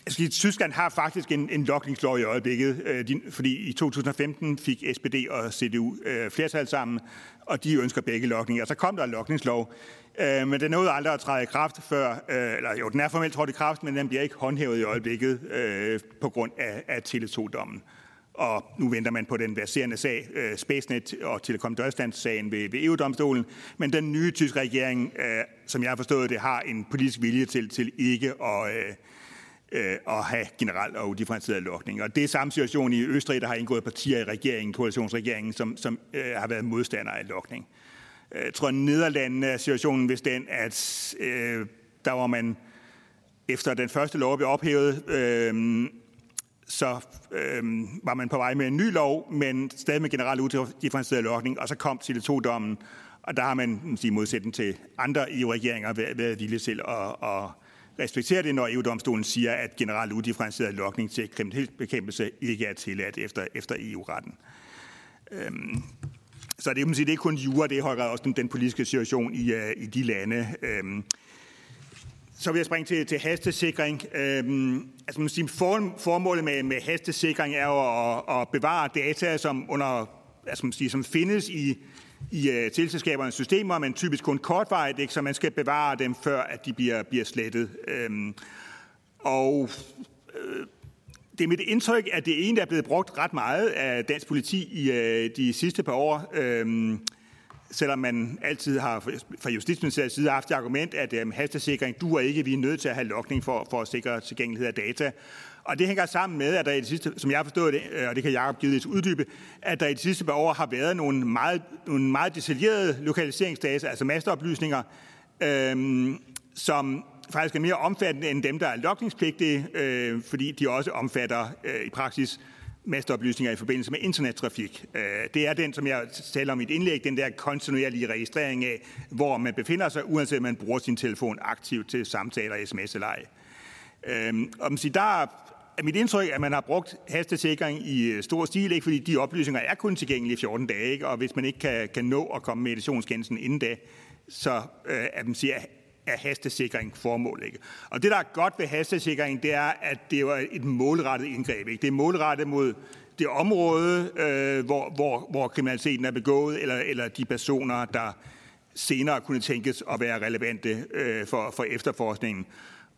Altså, Tyskland har faktisk en, en lokningslov i øjeblikket, øh, de, fordi i 2015 fik SPD og CDU øh, flertal sammen, og de ønsker begge lokninger. Så altså, kom der en lokningslov, øh, men den nåede aldrig at træde i kraft før, øh, eller jo, den er formelt trådt i kraft, men den bliver ikke håndhævet i øjeblikket øh, på grund af, af Tele2-dommen. Og nu venter man på den verserende sag, øh, SpaceNet og Telekom Deutschland-sagen ved, ved EU-domstolen. Men den nye tyske regering, øh, som jeg har forstået det, har en politisk vilje til, til ikke at... Øh, øh, at have generelt og udifferentieret lukning. Og det er samme situation i Østrig, der har indgået partier i regeringen, koalitionsregeringen, som, som øh, har været modstandere af lukning. Øh, jeg tror, at Nederlandene er situationen hvis den, at øh, der var man efter den første lov blev ophævet, øh, så øh, var man på vej med en ny lov, men stadig med generelt udifferentieret lukning, og så kom til to dommen og der har man, i modsætning til andre EU-regeringer, været, været villige til at, at respekterer det, når EU-domstolen siger, at generelt udifferentieret lokning til kriminalitetsbekæmpelse ikke er tilladt efter, efter EU-retten. Øhm, så det, man siger, det er kun jura, det er højere også den, den politiske situation i, uh, i de lande. Øhm, så vil jeg springe til, til hastesikring. Øhm, altså man sige, for, formålet med, med hastesikring er jo at, at bevare data, som, under, altså man siger, som findes i i uh, teleselskabernes systemer, men typisk kun kortvarigt, ikke? så man skal bevare dem, før at de bliver, bliver slettet. Øhm, og øh, det er mit indtryk, at det der er blevet brugt ret meget af dansk politi i uh, de sidste par år. Øhm, selvom man altid har fra Justitsministeriets side haft det argument, at um, hastesikring duer ikke, vi er nødt til at have lokning for, for at sikre tilgængelighed af data. Og det hænger sammen med, at der i det sidste, som jeg har forstået det, øh, og det kan Jacob givetvis uddybe, at der i de sidste par år har været nogle meget, nogle meget detaljerede lokaliseringsdata, altså masteroplysninger, øhm, som faktisk er mere omfattende end dem, der er lokningspligtige, øh, fordi de også omfatter øh, i praksis masteroplysninger i forbindelse med internettrafik. Øh, det er den, som jeg taler om i et indlæg, den der kontinuerlige registrering af, hvor man befinder sig, uanset om man bruger sin telefon aktivt til samtaler, sms eller ej. Øhm, og man siger, der er mit indtryk, at man har brugt hastesikring i øh, stor stil, ikke? fordi de oplysninger er kun tilgængelige i 14 dage, ikke? og hvis man ikke kan, kan nå at komme med editionskendelsen inden da, så øh, at man siger, er hastesikring formål. Ikke? Og det, der er godt ved hastesikring, det er, at det er et målrettet indgreb. Ikke? Det er målrettet mod det område, øh, hvor, hvor, hvor kriminaliteten er begået, eller, eller de personer, der senere kunne tænkes at være relevante øh, for, for efterforskningen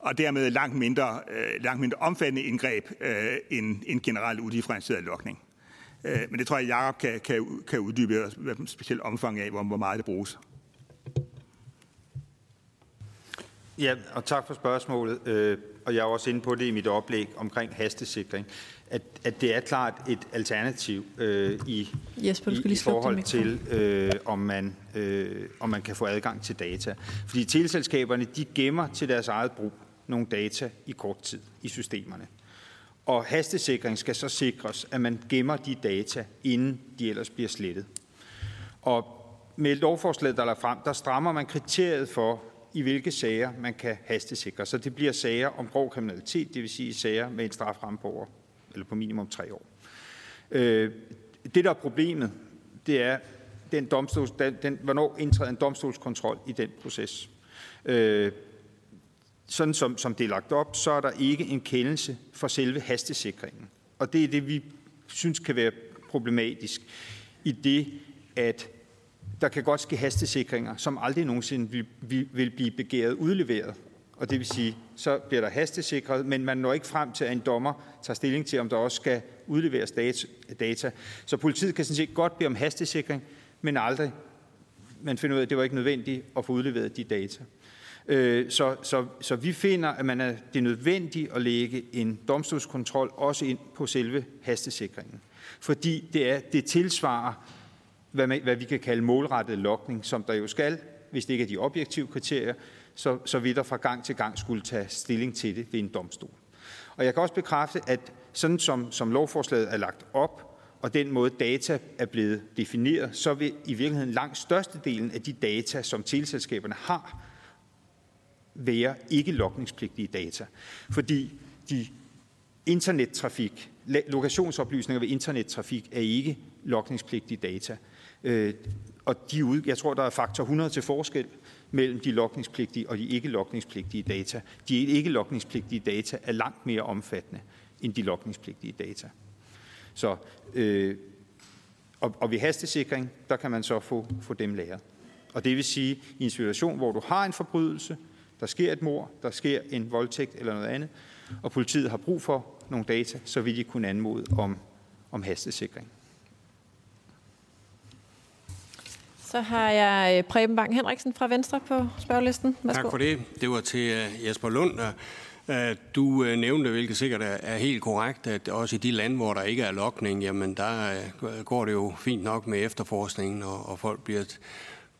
og dermed langt mindre, øh, langt mindre omfattende indgreb øh, end en generelt udifferentieret lokning. Øh, men det tror jeg, Jacob kan, kan, kan uddybe specielt omfang af, hvor, hvor meget det bruges. Ja, og tak for spørgsmålet. Øh, og jeg er også inde på det i mit oplæg omkring hastesikring, at, at det er klart et alternativ øh, i, Jesper, i, i forhold til, øh, om, man, øh, om man kan få adgang til data. Fordi teleselskaberne, de gemmer til deres eget brug nogle data i kort tid i systemerne. Og hastesikring skal så sikres, at man gemmer de data, inden de ellers bliver slettet. Og med lovforslaget, der er frem, der strammer man kriteriet for, i hvilke sager man kan hastesikre. Så det bliver sager om grov kriminalitet, det vil sige sager med en straframme på over, eller på minimum tre år. Øh, det, der er problemet, det er, den domstols, den, den, hvornår indtræder en domstolskontrol i den proces. Øh, sådan som, som det er lagt op, så er der ikke en kendelse for selve hastesikringen. Og det er det, vi synes kan være problematisk i det, at der kan godt ske hastesikringer, som aldrig nogensinde vil, vil blive begæret udleveret. Og det vil sige, så bliver der hastesikret, men man når ikke frem til, at en dommer tager stilling til, om der også skal udleveres data. Så politiet kan sådan set godt bede om hastesikring, men aldrig man finder ud af, at det var ikke nødvendigt at få udleveret de data. Øh, så, så, så vi finder, at man er, det er nødvendigt at lægge en domstolskontrol også ind på selve hastesikringen. Fordi det, er, det tilsvarer, hvad, man, hvad vi kan kalde målrettet lokning, som der jo skal, hvis det ikke er de objektive kriterier, så, så vil der fra gang til gang skulle tage stilling til det ved en domstol. Og jeg kan også bekræfte, at sådan som, som lovforslaget er lagt op, og den måde data er blevet defineret, så vil i virkeligheden langt størstedelen af de data, som teleselskaberne har, være ikke lokningspligtige data. Fordi de internettrafik, lokationsoplysninger ved internettrafik er ikke lokningspligtige data. Øh, og de ud, jeg tror, der er faktor 100 til forskel mellem de lokningspligtige og de ikke lokningspligtige data. De ikke lokningspligtige data er langt mere omfattende end de lokningspligtige data. Så, øh, og, og ved hastesikring, der kan man så få, få dem læret. Og det vil sige, i en situation, hvor du har en forbrydelse, der sker et mor, der sker en voldtægt eller noget andet, og politiet har brug for nogle data, så vil de kunne anmode om, om hastesikring. Så har jeg øh, Preben Bang Henriksen fra Venstre på spørgelisten. Værsgo. Tak for det. Det var til øh, Jesper Lund. Du øh, nævnte, hvilket sikkert er helt korrekt, at også i de lande, hvor der ikke er lokning, jamen der går det jo fint nok med efterforskningen, og folk bliver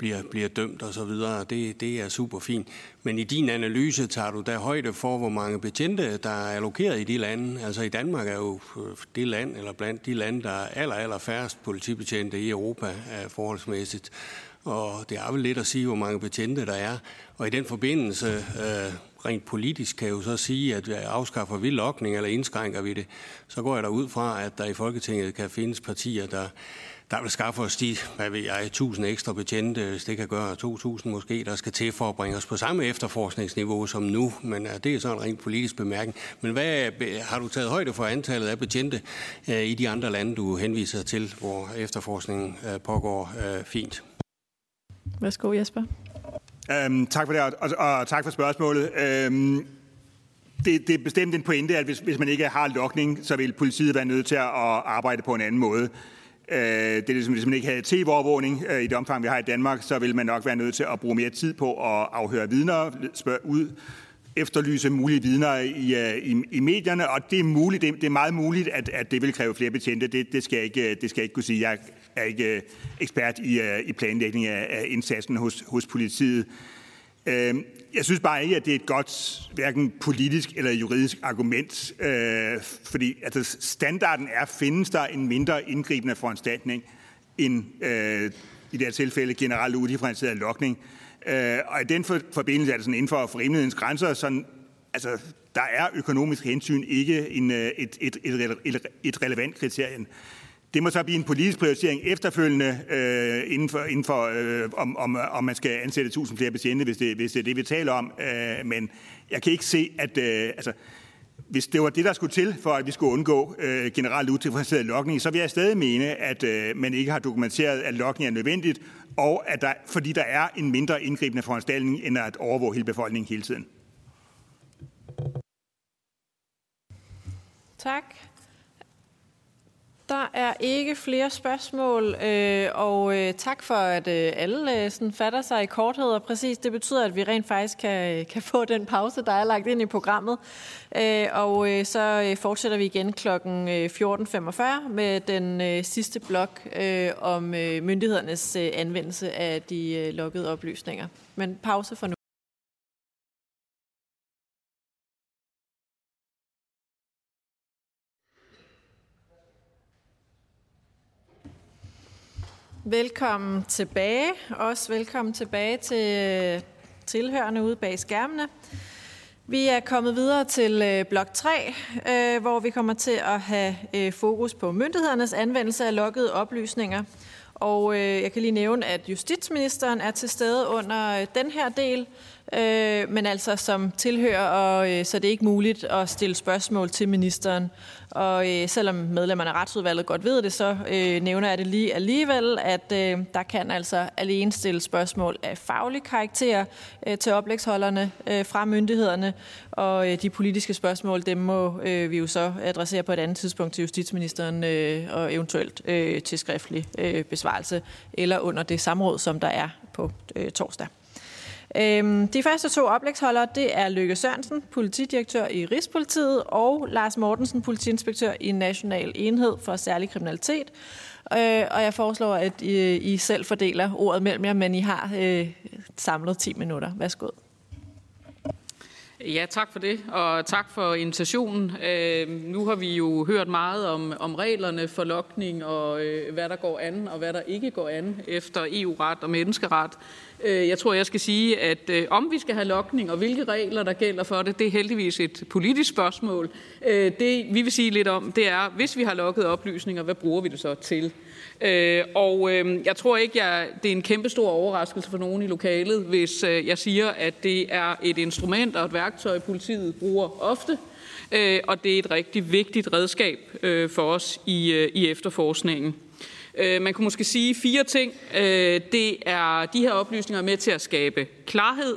bliver, bliver dømt og så videre. Det, det er super fint. Men i din analyse tager du der højde for, hvor mange betjente, der er allokeret i de lande. Altså i Danmark er jo øh, det land, eller blandt de lande, der er aller, aller færrest politibetjente i Europa øh, forholdsmæssigt. Og det er vel lidt at sige, hvor mange betjente der er. Og i den forbindelse, øh, rent politisk kan jeg jo så sige, at øh, afskaffer vi lokning eller indskrænker vi det, så går jeg da ud fra, at der i Folketinget kan findes partier, der der vil skaffe os de, hvad ved jeg, 1000 ekstra betjente, hvis det kan gøre 2000 måske, der skal til for at bringe os på samme efterforskningsniveau som nu. Men det er sådan en rent politisk bemærkning. Men hvad har du taget højde for antallet af betjente øh, i de andre lande, du henviser til, hvor efterforskningen øh, pågår øh, fint? Værsgo, Jesper. Øhm, tak for det, og, og, og tak for spørgsmålet. Øhm, det, det er bestemt en pointe, at hvis, hvis man ikke har lokning, så vil politiet være nødt til at arbejde på en anden måde. Øh, det er ligesom, hvis man ikke havde tv-overvågning øh, i det omfang, vi har i Danmark, så vil man nok være nødt til at bruge mere tid på at afhøre vidner, spørge ud, efterlyse mulige vidner i, øh, i, i medierne, og det er muligt, det, det er meget muligt, at, at det vil kræve flere betjente. Det, det, skal jeg ikke, øh, det skal jeg ikke kunne sige. Jeg er ikke øh, ekspert i, øh, i planlægning af, af indsatsen hos, hos politiet. Øhm, jeg synes bare ikke, at det er et godt hverken politisk eller juridisk argument, øh, fordi altså, standarden er, findes der en mindre indgribende foranstaltning end øh, i det her tilfælde generelt udifferentieret lokning. Øh, og i den forbindelse er det sådan inden for rimelighedens grænser, sådan, altså, der er økonomisk hensyn ikke en, øh, et, et, et, et, relevant kriterium. Det må så blive en politisk prioritering efterfølgende øh, inden for, inden for øh, om, om, om man skal ansætte 1000 flere betjente, hvis det, hvis det er det, vi taler om. Øh, men jeg kan ikke se, at øh, altså, hvis det var det, der skulle til, for at vi skulle undgå øh, generelt utilfredsstillende lokning, så vil jeg stadig mene, at øh, man ikke har dokumenteret, at lokning er nødvendigt, og at der, fordi der er en mindre indgribende foranstaltning, end at overvåge hele befolkningen hele tiden. Tak. Der er ikke flere spørgsmål, øh, og øh, tak for, at øh, alle øh, sådan fatter sig i korthed og præcis. Det betyder, at vi rent faktisk kan, øh, kan få den pause, der er lagt ind i programmet. Øh, og øh, så øh, fortsætter vi igen kl. 14.45 øh, med den øh, sidste blok øh, om øh, myndighedernes øh, anvendelse af de øh, lukkede oplysninger. Men pause for nu. Velkommen tilbage. Også velkommen tilbage til øh, tilhørende ude bag skærmene. Vi er kommet videre til øh, blok 3, øh, hvor vi kommer til at have fokus på myndighedernes anvendelse af lokkede oplysninger. Og jeg kan lige nævne, at justitsministeren er til stede under den her del, øh, men altså som tilhører, og øh, så det er ikke muligt at stille spørgsmål til ministeren. Og øh, selvom medlemmerne af retsudvalget godt ved det, så øh, nævner jeg det lige alligevel, at øh, der kan altså alene stille spørgsmål af faglig karakter øh, til oplægsholderne øh, fra myndighederne, og øh, de politiske spørgsmål, dem må øh, vi jo så adressere på et andet tidspunkt til justitsministeren øh, og eventuelt øh, til skriftlig øh, besvarelse eller under det samråd, som der er på øh, torsdag. Øhm, de første to oplægsholdere, det er Lykke Sørensen, politidirektør i Rigspolitiet, og Lars Mortensen, politiinspektør i National Enhed for Særlig Kriminalitet. Øh, og jeg foreslår, at I, I selv fordeler ordet mellem jer, men I har øh, samlet 10 minutter. Værsgo. Ja, tak for det, og tak for invitationen. Øh, nu har vi jo hørt meget om, om reglerne for lokning, og øh, hvad der går an, og hvad der ikke går an efter EU-ret og menneskeret. Øh, jeg tror, jeg skal sige, at øh, om vi skal have lokning, og hvilke regler, der gælder for det, det er heldigvis et politisk spørgsmål. Øh, det, vi vil sige lidt om, det er, hvis vi har lokket oplysninger, hvad bruger vi det så til? Øh, og øh, jeg tror ikke, jeg, det er en kæmpe stor overraskelse for nogen i lokalet, hvis øh, jeg siger, at det er et instrument og et værktøj, politiet bruger ofte, øh, og det er et rigtig vigtigt redskab øh, for os i, øh, i efterforskningen. Øh, man kunne måske sige fire ting. Øh, det er de her oplysninger er med til at skabe klarhed.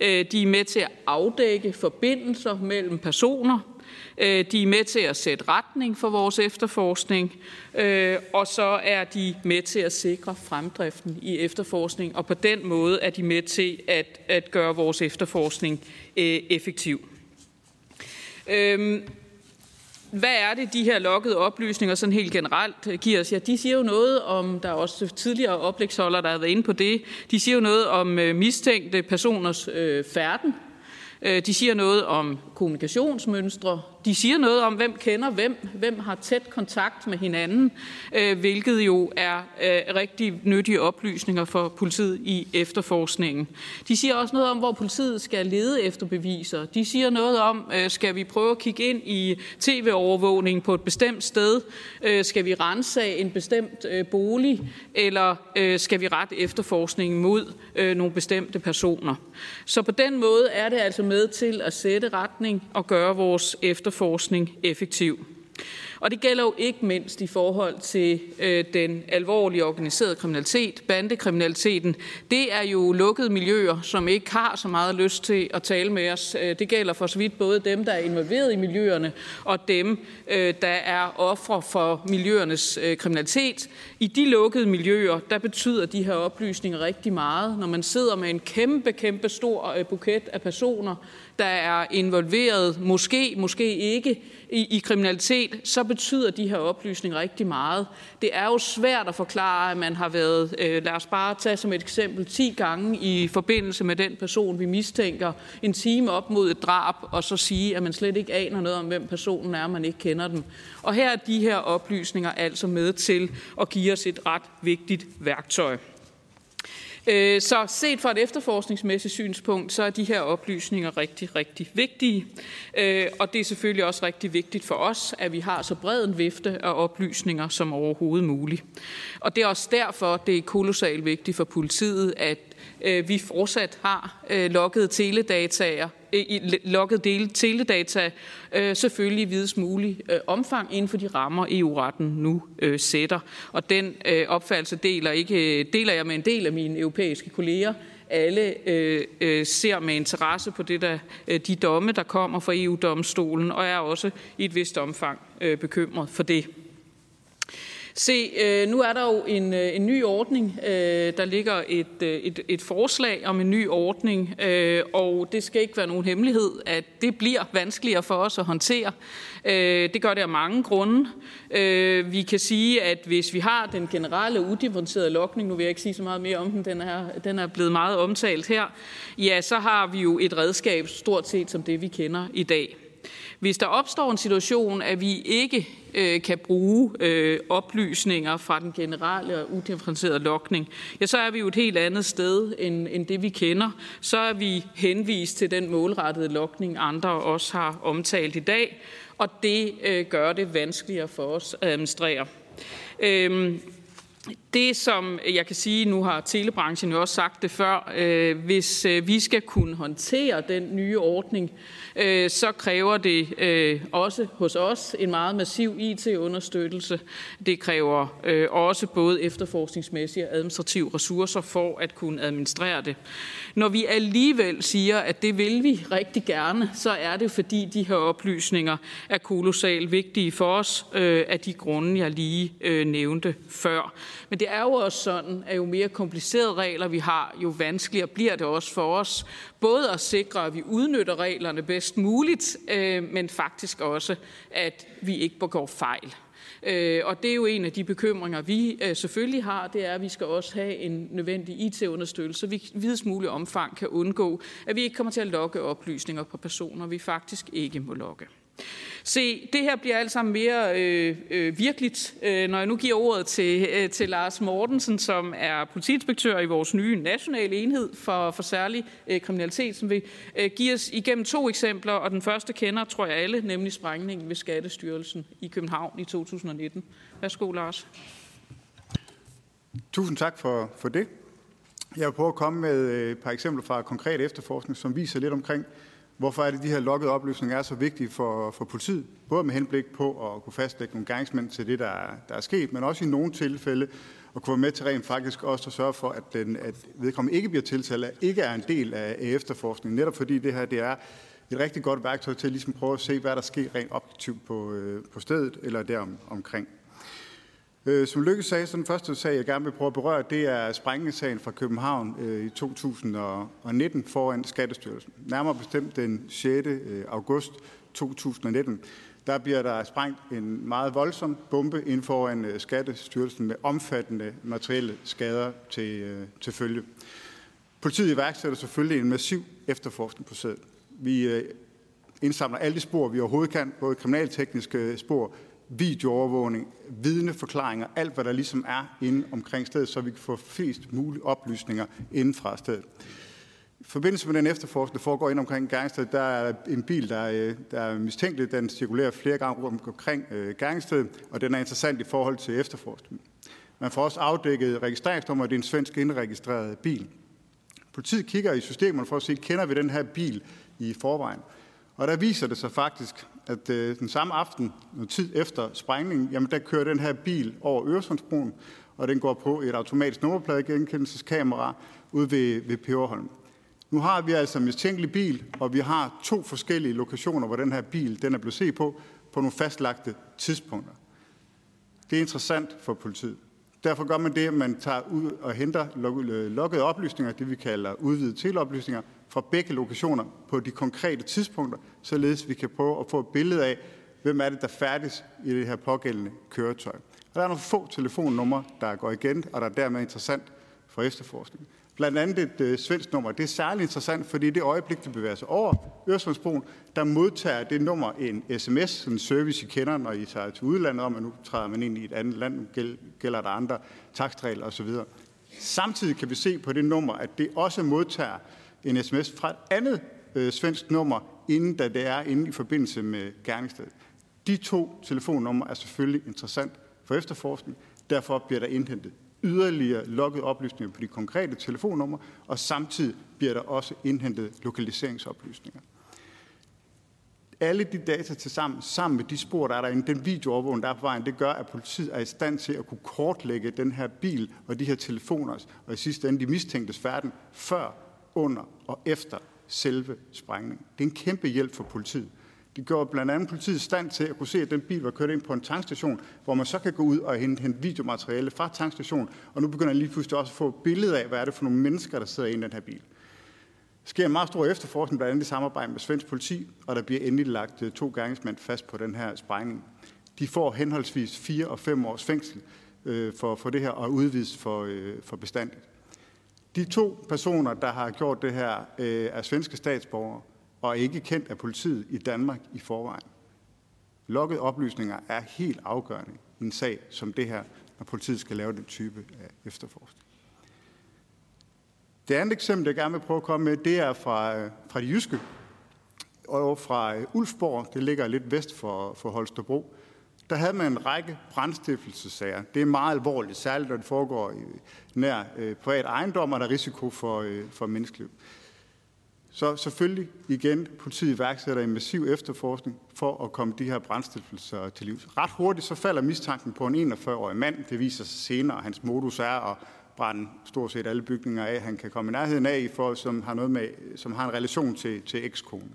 Øh, de er med til at afdække forbindelser mellem personer. Øh, de er med til at sætte retning for vores efterforskning, øh, og så er de med til at sikre fremdriften i efterforskning, og på den måde er de med til at, at gøre vores efterforskning øh, effektiv. Øh, hvad er det, de her lokkede oplysninger sådan helt generelt giver os? Ja, de siger jo noget om, der er også tidligere oplægsholdere, der har været inde på det, de siger jo noget om mistænkte personers øh, færden de siger noget om kommunikationsmønstre. De siger noget om, hvem kender hvem, hvem har tæt kontakt med hinanden, øh, hvilket jo er øh, rigtig nyttige oplysninger for politiet i efterforskningen. De siger også noget om, hvor politiet skal lede efter beviser. De siger noget om, øh, skal vi prøve at kigge ind i tv-overvågning på et bestemt sted? Øh, skal vi rense en bestemt øh, bolig? Eller skal vi rette efterforskningen mod nogle bestemte personer? Så på den måde er det altså med til at sætte retning og gøre vores efterforskning effektiv. Og det gælder jo ikke mindst i forhold til øh, den alvorlige organiserede kriminalitet, bandekriminaliteten. Det er jo lukkede miljøer, som ikke har så meget lyst til at tale med os. Øh, det gælder for så vidt både dem, der er involveret i miljøerne, og dem, øh, der er ofre for miljøernes øh, kriminalitet. I de lukkede miljøer, der betyder de her oplysninger rigtig meget. Når man sidder med en kæmpe, kæmpe stor øh, buket af personer, der er involveret, måske, måske ikke, i, i kriminalitet, så betyder de her oplysninger rigtig meget. Det er jo svært at forklare, at man har været, øh, lad os bare tage som et eksempel, 10 gange i forbindelse med den person, vi mistænker, en time op mod et drab, og så sige, at man slet ikke aner noget om, hvem personen er, man ikke kender dem. Og her er de her oplysninger altså med til at give os et ret vigtigt værktøj. Øh, så set fra et efterforskningsmæssigt synspunkt, så er de her oplysninger rigtig, rigtig vigtige. Øh, og det er selvfølgelig også rigtig vigtigt for os, at vi har så bred en vifte af oplysninger som overhovedet muligt. Og det er også derfor, det er kolossalt vigtigt for politiet, at øh, vi fortsat har øh, logget teledataer øh, logget dele teledata øh, selvfølgelig i videst mulig øh, omfang inden for de rammer, EU-retten nu øh, sætter. Og den øh, opfattelse deler, ikke, deler jeg med en del af mine europæiske kolleger. Alle øh, øh, ser med interesse på det der, øh, de domme, der kommer fra EU-domstolen, og er også i et vist omfang øh, bekymret for det. Se, øh, nu er der jo en, øh, en ny ordning. Øh, der ligger et, et, et forslag om en ny ordning, og det skal ikke være nogen hemmelighed, at det bliver vanskeligere for os at håndtere. Det gør det af mange grunde. Vi kan sige, at hvis vi har den generelle udifferentierede lokning, nu vil jeg ikke sige så meget mere om den, den er, den er blevet meget omtalt her, ja, så har vi jo et redskab stort set som det, vi kender i dag. Hvis der opstår en situation, at vi ikke øh, kan bruge øh, oplysninger fra den generelle og udifferentierede lokning, ja, så er vi jo et helt andet sted end, end det, vi kender. Så er vi henvist til den målrettede lokning, andre også har omtalt i dag, og det øh, gør det vanskeligere for os at administrere. Øhm, det, som jeg kan sige, nu har telebranchen jo også sagt det før, øh, hvis øh, vi skal kunne håndtere den nye ordning, øh, Øh, så kræver det øh, også hos os en meget massiv IT-understøttelse. Det kræver øh, også både efterforskningsmæssige og administrative ressourcer for at kunne administrere det. Når vi alligevel siger, at det vil vi rigtig gerne, så er det fordi de her oplysninger er kolossalt vigtige for os øh, af de grunde, jeg lige øh, nævnte før. Men det er jo også sådan, at jo mere komplicerede regler vi har, jo vanskeligere bliver det også for os. Både at sikre, at vi udnytter reglerne bedst muligt, øh, men faktisk også, at vi ikke begår fejl. Øh, og det er jo en af de bekymringer, vi øh, selvfølgelig har, det er, at vi skal også have en nødvendig IT-understøttelse, så vi i videst mulig omfang kan undgå, at vi ikke kommer til at logge oplysninger på personer, vi faktisk ikke må logge. Se, det her bliver alt sammen mere øh, øh, virkeligt, øh, når jeg nu giver ordet til, øh, til Lars Mortensen, som er politiinspektør i vores nye nationale enhed for, for særlig øh, kriminalitet, som vil øh, give os igennem to eksempler, og den første kender, tror jeg alle, nemlig sprængningen ved Skattestyrelsen i København i 2019. Værsgo, Lars. Tusind tak for, for det. Jeg vil prøve at komme med øh, et par eksempler fra konkret efterforskning, som viser lidt omkring, Hvorfor er det, de her loggede oplysninger er så vigtige for, for politiet? Både med henblik på at kunne fastlægge nogle gangsmænd til det, der er, der er sket, men også i nogle tilfælde at kunne være med til rent faktisk også at sørge for, at, den, at vedkommende ikke bliver tiltalt, ikke er en del af, efterforskningen. Netop fordi det her det er et rigtig godt værktøj til at ligesom prøve at se, hvad der sker rent objektivt på, øh, på stedet eller derom omkring. Øh, som Lykke sagde, så den første sag, jeg gerne vil prøve at berøre, det er sprængningssagen fra København øh, i 2019 foran Skattestyrelsen. Nærmere bestemt den 6. Øh, august 2019. Der bliver der sprængt en meget voldsom bombe ind foran øh, Skattestyrelsen med omfattende materielle skader til, øh, til følge. Politiet iværksætter selvfølgelig en massiv efterforskning på stedet. Vi indsamler alle de spor, vi overhovedet kan, både kriminaltekniske spor, videoovervågning, vidneforklaringer, alt hvad der ligesom er inde omkring stedet, så vi kan få flest mulige oplysninger inden fra stedet. I forbindelse med den efterforskning, der foregår ind omkring gerningsstedet, der er en bil, der er, der er mistænkelig. Den cirkulerer flere gange rundt omkring øh, gerningsstedet, og den er interessant i forhold til efterforskningen. Man får også afdækket registreringsnummer, det er en svensk indregistreret bil. Politiet kigger i systemerne for at se, kender vi den her bil i forvejen? Og der viser det sig faktisk, at øh, den samme aften, noget tid efter sprængningen, jamen der kører den her bil over Øresundsbroen, og den går på et automatisk nummerpladegenkendelseskamera ude ved, ved Peberholm. Nu har vi altså en mistænkelig bil, og vi har to forskellige lokationer, hvor den her bil den er blevet set på, på nogle fastlagte tidspunkter. Det er interessant for politiet. Derfor gør man det, at man tager ud og henter øh, lukkede oplysninger, det vi kalder udvidede teleoplysninger, fra begge lokationer på de konkrete tidspunkter, således vi kan prøve at få et billede af, hvem er det, der færdes i det her pågældende køretøj. Og der er nogle få telefonnumre, der går igen, og der er dermed interessant for efterforskning. Blandt andet et øh, svensk nummer. Det er særligt interessant, fordi det øjeblik, det bevæger sig over Øresundsbroen, der modtager det nummer en sms, en service, I kender, når I tager til udlandet om, at nu træder man ind i et andet land, gælder der andre takstregler osv. Samtidig kan vi se på det nummer, at det også modtager en sms fra et andet øh, svensk nummer, inden da det er inde i forbindelse med gerningsstedet. De to telefonnumre er selvfølgelig interessant for efterforskning. Derfor bliver der indhentet yderligere logget oplysninger på de konkrete telefonnumre, og samtidig bliver der også indhentet lokaliseringsoplysninger. Alle de data til sammen, sammen med de spor, der er derinde, den videoovervågning, der er på vejen, det gør, at politiet er i stand til at kunne kortlægge den her bil og de her telefoner, og i sidste ende de mistænktes færden, før under og efter selve sprængningen. Det er en kæmpe hjælp for politiet. Det gør blandt andet politiet stand til at kunne se, at den bil var kørt ind på en tankstation, hvor man så kan gå ud og hente, hente videomateriale fra tankstationen, og nu begynder jeg lige pludselig også at få et billede af, hvad er det for nogle mennesker, der sidder i den her bil. Der sker en meget stor efterforskning, blandt andet i samarbejde med svensk politi, og der bliver endelig lagt øh, to gerningsmænd fast på den her sprængning. De får henholdsvis fire og fem års fængsel øh, for, for det her, og udvides for, øh, for bestandigt. De to personer, der har gjort det her, øh, er svenske statsborgere og ikke kendt af politiet i Danmark i forvejen. Lokkede oplysninger er helt afgørende i en sag som det her, når politiet skal lave den type af efterforskning. Det andet eksempel, jeg gerne vil prøve at komme med, det er fra, øh, fra de jyske og fra øh, Ulfborg. Det ligger lidt vest for, for Holstebro der havde man en række brandstiftelsessager. Det er meget alvorligt, særligt når det foregår i nær øh, privat ejendom, og der er risiko for, øh, for menneskeliv. Så selvfølgelig igen, politiet iværksætter en massiv efterforskning for at komme de her brandstiftelser til livs. Ret hurtigt så falder mistanken på en 41-årig mand. Det viser sig senere, hans modus er at brænde stort set alle bygninger af, han kan komme i nærheden af, for, som, har noget med, som har en relation til, til ekskonen.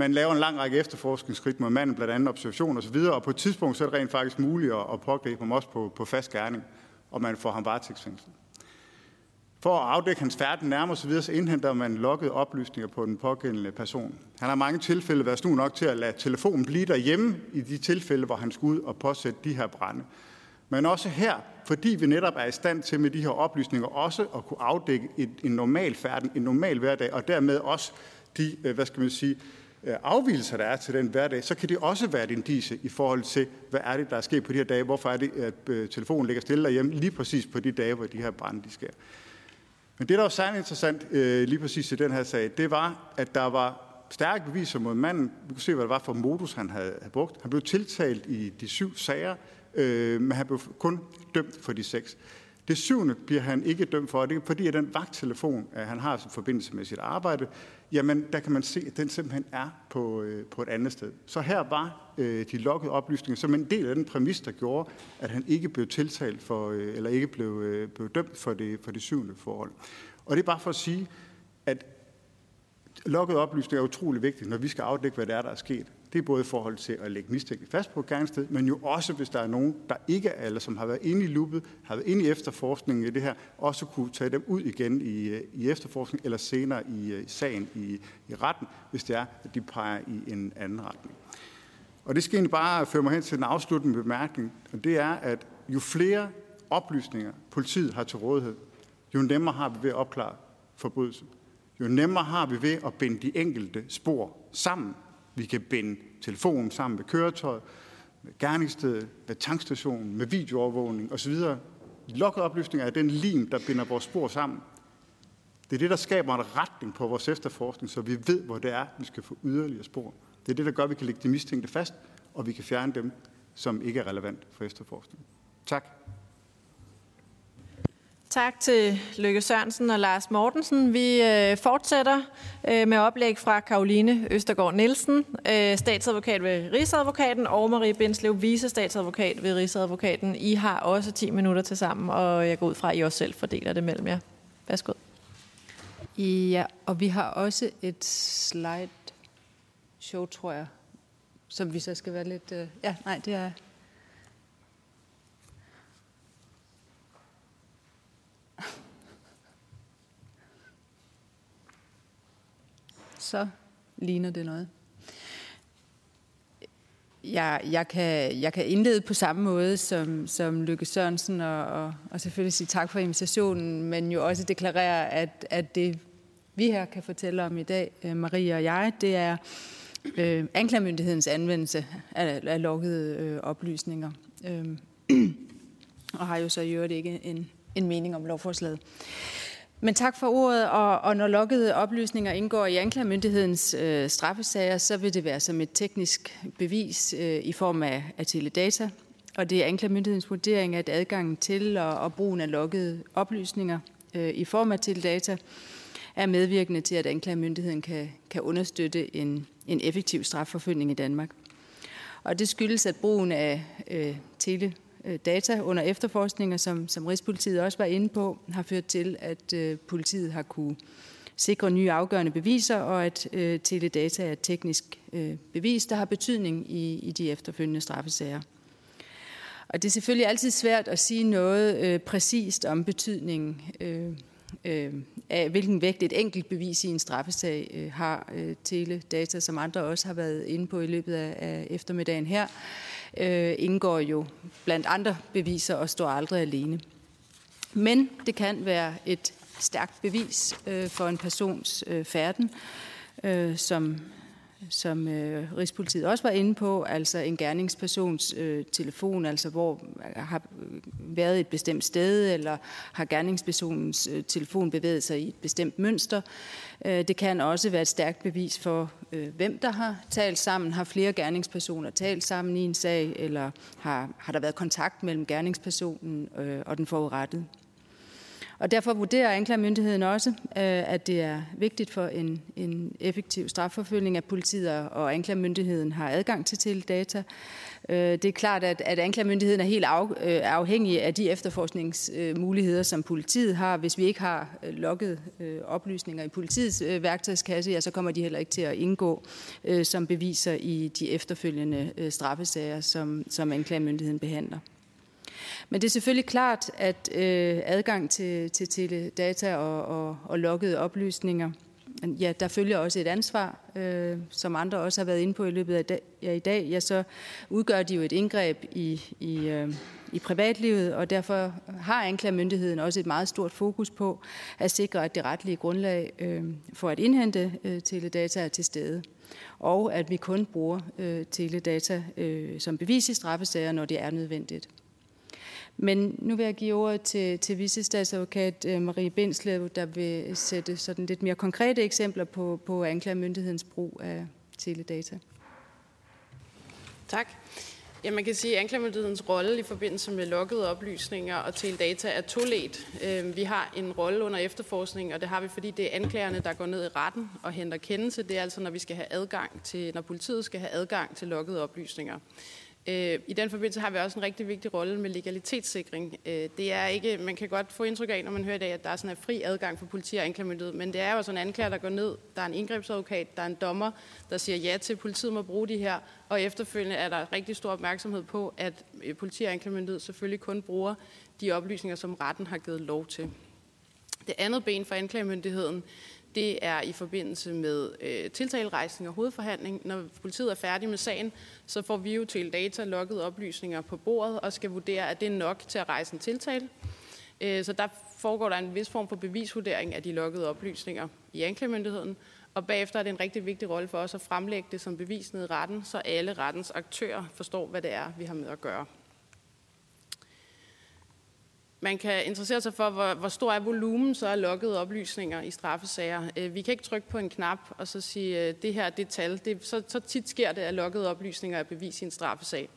Man laver en lang række efterforskningsskridt mod manden, blandt andet observation og så videre, og på et tidspunkt så er det rent faktisk muligt at, pågribe ham også på, på fast gerning, og man får ham varetægtsfængslet. For at afdække hans færden nærmere så videre, så indhenter man logget oplysninger på den pågældende person. Han har mange tilfælde været snu nok til at lade telefonen blive derhjemme i de tilfælde, hvor han skulle ud og påsætte de her brænde. Men også her, fordi vi netop er i stand til med de her oplysninger også at kunne afdække en normal færden, en normal hverdag, og dermed også de, øh, hvad skal man sige, øh, Øh, afvielser, der er til den hverdag, så kan det også være et indice i forhold til, hvad er det, der er sket på de her dage, hvorfor er det, at øh, telefonen ligger stille derhjemme lige præcis på de dage, hvor de her brænde de sker. Men det, der var særlig interessant øh, lige præcis i den her sag, det var, at der var stærke beviser mod manden. Vi kunne se, hvad det var for modus, han havde, havde brugt. Han blev tiltalt i de syv sager, øh, men han blev kun dømt for de seks. Det syvende bliver han ikke dømt for, og det er fordi, at den vagttelefon, han har som forbindelse med sit arbejde, jamen der kan man se, at den simpelthen er på, øh, på et andet sted. Så her var øh, de lokkede oplysninger som en del af den præmis, der gjorde, at han ikke blev tiltalt for, øh, eller ikke blev, øh, blev dømt for det, for det syvende forhold. Og det er bare for at sige, at lokkede oplysninger er utrolig vigtigt, når vi skal afdække, hvad det er, der er sket. Det er både i forhold til at lægge mistænkt fast på gerningssted, men jo også, hvis der er nogen, der ikke er, eller som har været inde i luppet, har været inde i efterforskningen i det her, også kunne tage dem ud igen i, øh, i efterforskning, eller senere i, i sagen i, i retten, hvis det er, at de peger i en anden retning. Og det skal egentlig bare føre mig hen til en afsluttende bemærkning, og det er, at jo flere oplysninger politiet har til rådighed, jo nemmere har vi ved at opklare forbrydelsen. Jo nemmere har vi ved at binde de enkelte spor sammen, vi kan binde telefonen sammen med køretøjet, med gerningsstedet, med tankstationen, med videoovervågning osv. Lokoplysninger er den lim, der binder vores spor sammen. Det er det, der skaber en retning på vores efterforskning, så vi ved, hvor det er, vi skal få yderligere spor. Det er det, der gør, at vi kan lægge de mistænkte fast, og vi kan fjerne dem, som ikke er relevant for efterforskningen. Tak. Tak til Lykke Sørensen og Lars Mortensen. Vi øh, fortsætter øh, med oplæg fra Karoline Østergaard Nielsen, øh, statsadvokat ved Rigsadvokaten, og Marie Bindslev, vice statsadvokat ved Rigsadvokaten. I har også 10 minutter til sammen, og jeg går ud fra, at I også selv fordeler det mellem jer. Værsgo. Ja, og vi har også et slide show, tror jeg, som vi så skal være lidt... Øh, ja, nej, det er så ligner det noget. Jeg, jeg, kan, jeg kan indlede på samme måde som, som Lykke Sørensen, og, og, og selvfølgelig sige tak for invitationen, men jo også deklarere, at, at det vi her kan fortælle om i dag, øh, Marie Maria og jeg, det er øh, anklagemyndighedens anvendelse af, af lukkede øh, oplysninger. Øh, og har jo så i øvrigt ikke en, en mening om lovforslaget. Men tak for ordet, og, og når lukkede oplysninger indgår i anklagemyndighedens øh, straffesager, så vil det være som et teknisk bevis øh, i form af, af teledata. Og det er anklagemyndighedens vurdering, at adgangen til og, og brugen af lukkede oplysninger øh, i form af teledata er medvirkende til, at anklagemyndigheden kan, kan understøtte en, en effektiv strafforfølgning i Danmark. Og det skyldes, at brugen af øh, tele Øh, data under efterforskninger, som, som Rigspolitiet også var inde på, har ført til, at øh, politiet har kunne sikre nye afgørende beviser, og at øh, teledata er et teknisk øh, bevis, der har betydning i, i de efterfølgende straffesager. Og det er selvfølgelig altid svært at sige noget øh, præcist om betydningen øh, øh, af, hvilken vægt et enkelt bevis i en straffesag øh, har øh, teledata, som andre også har været inde på i løbet af, af eftermiddagen her øh, indgår jo blandt andre beviser og står aldrig alene. Men det kan være et stærkt bevis øh, for en persons øh, færden, øh, som, som øh, Rigspolitiet også var inde på, altså en gerningspersons øh, telefon, altså hvor øh, har øh, været et bestemt sted, eller har gerningspersonens øh, telefon bevæget sig i et bestemt mønster. Øh, det kan også være et stærkt bevis for, øh, hvem der har talt sammen. Har flere gerningspersoner talt sammen i en sag, eller har, har der været kontakt mellem gerningspersonen øh, og den forurettede? Og derfor vurderer anklagemyndigheden også, øh, at det er vigtigt for en, en effektiv strafforfølgning, at politiet og anklagemyndigheden har adgang til teledata. Øh, det er klart, at, at anklagemyndigheden er helt af, øh, afhængig af de efterforskningsmuligheder, som politiet har. Hvis vi ikke har øh, lukket oplysninger i politiets værktøjskasse, ja, så kommer de heller ikke til at indgå som beviser i de efterfølgende straffesager, som, som anklagemyndigheden behandler. Men det er selvfølgelig klart, at øh, adgang til, til teledata og, og, og loggede oplysninger, ja, der følger også et ansvar, øh, som andre også har været inde på i løbet af dag, ja, i dag. Ja, så udgør de jo et indgreb i, i, øh, i privatlivet, og derfor har anklagemyndigheden også et meget stort fokus på at sikre, at det retlige grundlag øh, for at indhente øh, teledata er til stede og at vi kun bruger øh, teledata øh, som bevis i straffesager, når det er nødvendigt. Men nu vil jeg give ordet til, til vicestatsadvokat øh, Marie Bindslev, der vil sætte sådan lidt mere konkrete eksempler på, på anklagemyndighedens brug af teledata. Tak. Ja, man kan sige, at anklagemyndighedens rolle i forbindelse med lukkede oplysninger og teledata er tolet. Øh, vi har en rolle under efterforskning, og det har vi, fordi det er anklagerne, der går ned i retten og henter kendelse. Det er altså, når vi skal have adgang til, når politiet skal have adgang til lukkede oplysninger. Øh, I den forbindelse har vi også en rigtig vigtig rolle med legalitetssikring. Øh, det er ikke, man kan godt få indtryk af, når man hører i dag, at der er sådan en fri adgang for politi og anklagemyndighed, men det er jo sådan en anklager, der går ned, der er en indgrebsadvokat, der er en dommer, der siger ja til, at politiet må bruge de her, og efterfølgende er der rigtig stor opmærksomhed på, at øh, politi og anklagemyndighed selvfølgelig kun bruger de oplysninger, som retten har givet lov til. Det andet ben for anklagemyndigheden, det er i forbindelse med øh, tiltalerejsning og hovedforhandling. Når politiet er færdig med sagen, så får vi jo til data logget oplysninger på bordet og skal vurdere, at det er nok til at rejse en tiltale. Øh, så der foregår der en vis form for bevisvurdering af de loggede oplysninger i anklagemyndigheden. Og bagefter er det en rigtig vigtig rolle for os at fremlægge det som bevis ned i retten, så alle rettens aktører forstår, hvad det er, vi har med at gøre. Man kan interessere sig for, hvor, hvor stor er volumen så er lukkede oplysninger i straffesager. Øh, vi kan ikke trykke på en knap og så sige, øh, det her det er tal. Det, så, så tit sker det, at lukkede oplysninger er bevis i en straffesag.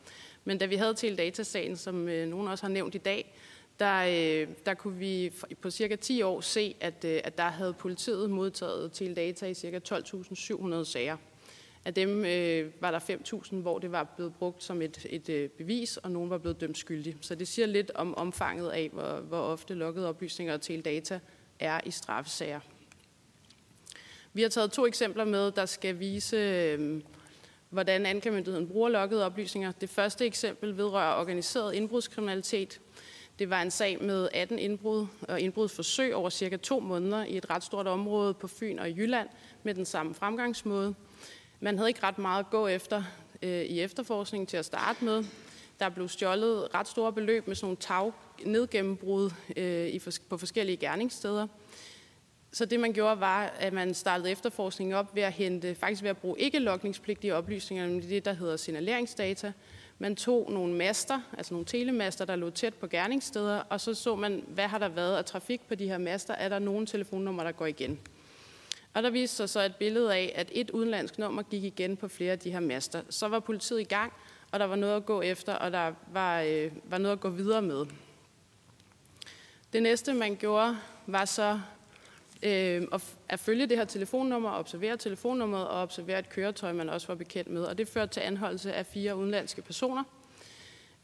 Men da vi havde til datasagen, som øh, nogen også har nævnt i dag, der, øh, der kunne vi på cirka 10 år se, at, at der havde politiet modtaget til data i cirka 12.700 sager. Af dem øh, var der 5.000, hvor det var blevet brugt som et, et øh, bevis, og nogen var blevet dømt skyldig. Så det siger lidt om omfanget af, hvor, hvor ofte lukkede oplysninger og teledata er i straffesager. Vi har taget to eksempler med, der skal vise, øh, hvordan anklagemyndigheden bruger lukkede oplysninger. Det første eksempel vedrører organiseret indbrudskriminalitet. Det var en sag med 18 indbrud og indbrudsforsøg over cirka to måneder i et ret stort område på Fyn og Jylland med den samme fremgangsmåde. Man havde ikke ret meget at gå efter øh, i efterforskningen til at starte med. Der blev stjålet ret store beløb med sådan nogle tag nedgennembrud øh, i, på forskellige gerningssteder. Så det man gjorde var, at man startede efterforskningen op ved at hente, faktisk ved at bruge ikke lokningspligtige oplysninger, men det der hedder signaleringsdata. Man tog nogle master, altså nogle telemaster, der lå tæt på gerningssteder, og så så man, hvad har der været af trafik på de her master? Er der nogen telefonnummer, der går igen? Og der viste sig så et billede af, at et udenlandsk nummer gik igen på flere af de her master. Så var politiet i gang, og der var noget at gå efter, og der var, øh, var noget at gå videre med. Det næste, man gjorde, var så øh, at følge det her telefonnummer, observere telefonnummeret og observere et køretøj, man også var bekendt med. Og det førte til anholdelse af fire udenlandske personer.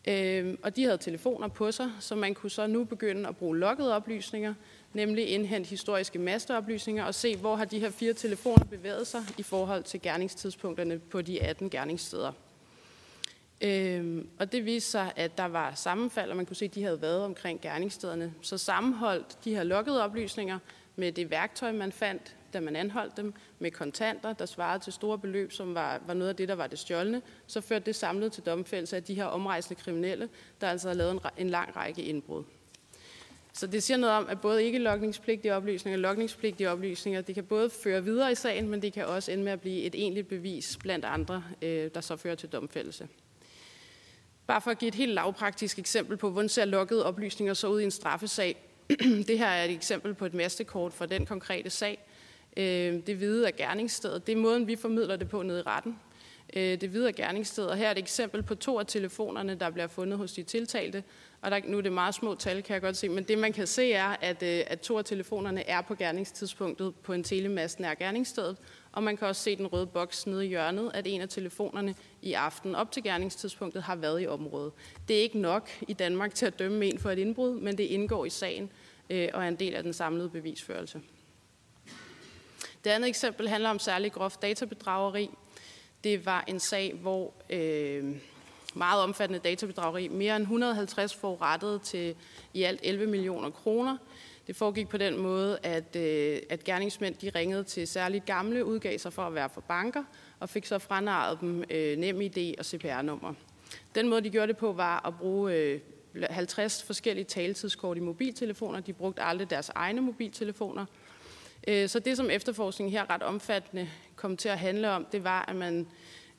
Øh, og de havde telefoner på sig, så man kunne så nu begynde at bruge loggede oplysninger nemlig indhente historiske masteoplysninger og se, hvor har de her fire telefoner bevæget sig i forhold til gerningstidspunkterne på de 18 gerningssteder. Øhm, og det viste sig, at der var sammenfald, og man kunne se, at de havde været omkring gerningsstederne. Så sammenholdt de her lukkede oplysninger med det værktøj, man fandt, da man anholdt dem, med kontanter, der svarede til store beløb, som var, var noget af det, der var det stjålne, så førte det samlet til domfældelse af de her omrejsende kriminelle, der altså havde lavet en, en lang række indbrud. Så det siger noget om, at både ikke lokningspligtige oplysninger og lokningspligtige oplysninger, det kan både føre videre i sagen, men det kan også ende med at blive et egentligt bevis blandt andre, øh, der så fører til domfældelse. Bare for at give et helt lavpraktisk eksempel på, hvordan ser lukkede oplysninger så ud i en straffesag. det her er et eksempel på et mastekort for den konkrete sag. Øh, det hvide er gerningsstedet. Det er måden, vi formidler det på nede i retten. Øh, det hvide er gerningsstedet. Og her er et eksempel på to af telefonerne, der bliver fundet hos de tiltalte. Og der, nu er det meget små tal, kan jeg godt se. Men det, man kan se, er, at, øh, at to af telefonerne er på gerningstidspunktet på en telemast nær gerningsstedet. Og man kan også se den røde boks nede i hjørnet, at en af telefonerne i aften op til gerningstidspunktet har været i området. Det er ikke nok i Danmark til at dømme en for et indbrud, men det indgår i sagen øh, og er en del af den samlede bevisførelse. Det andet eksempel handler om særlig groft databedrageri. Det var en sag, hvor øh, meget omfattende databedrageri, mere end 150 forurettede til i alt 11 millioner kroner. Det foregik på den måde, at, øh, at gerningsmænd de ringede til særligt gamle, udgav sig for at være for banker, og fik så franarret dem øh, nem ID og CPR-nummer. Den måde, de gjorde det på, var at bruge øh, 50 forskellige taletidskort i mobiltelefoner. De brugte aldrig deres egne mobiltelefoner. Øh, så det, som efterforskningen her ret omfattende kom til at handle om, det var, at man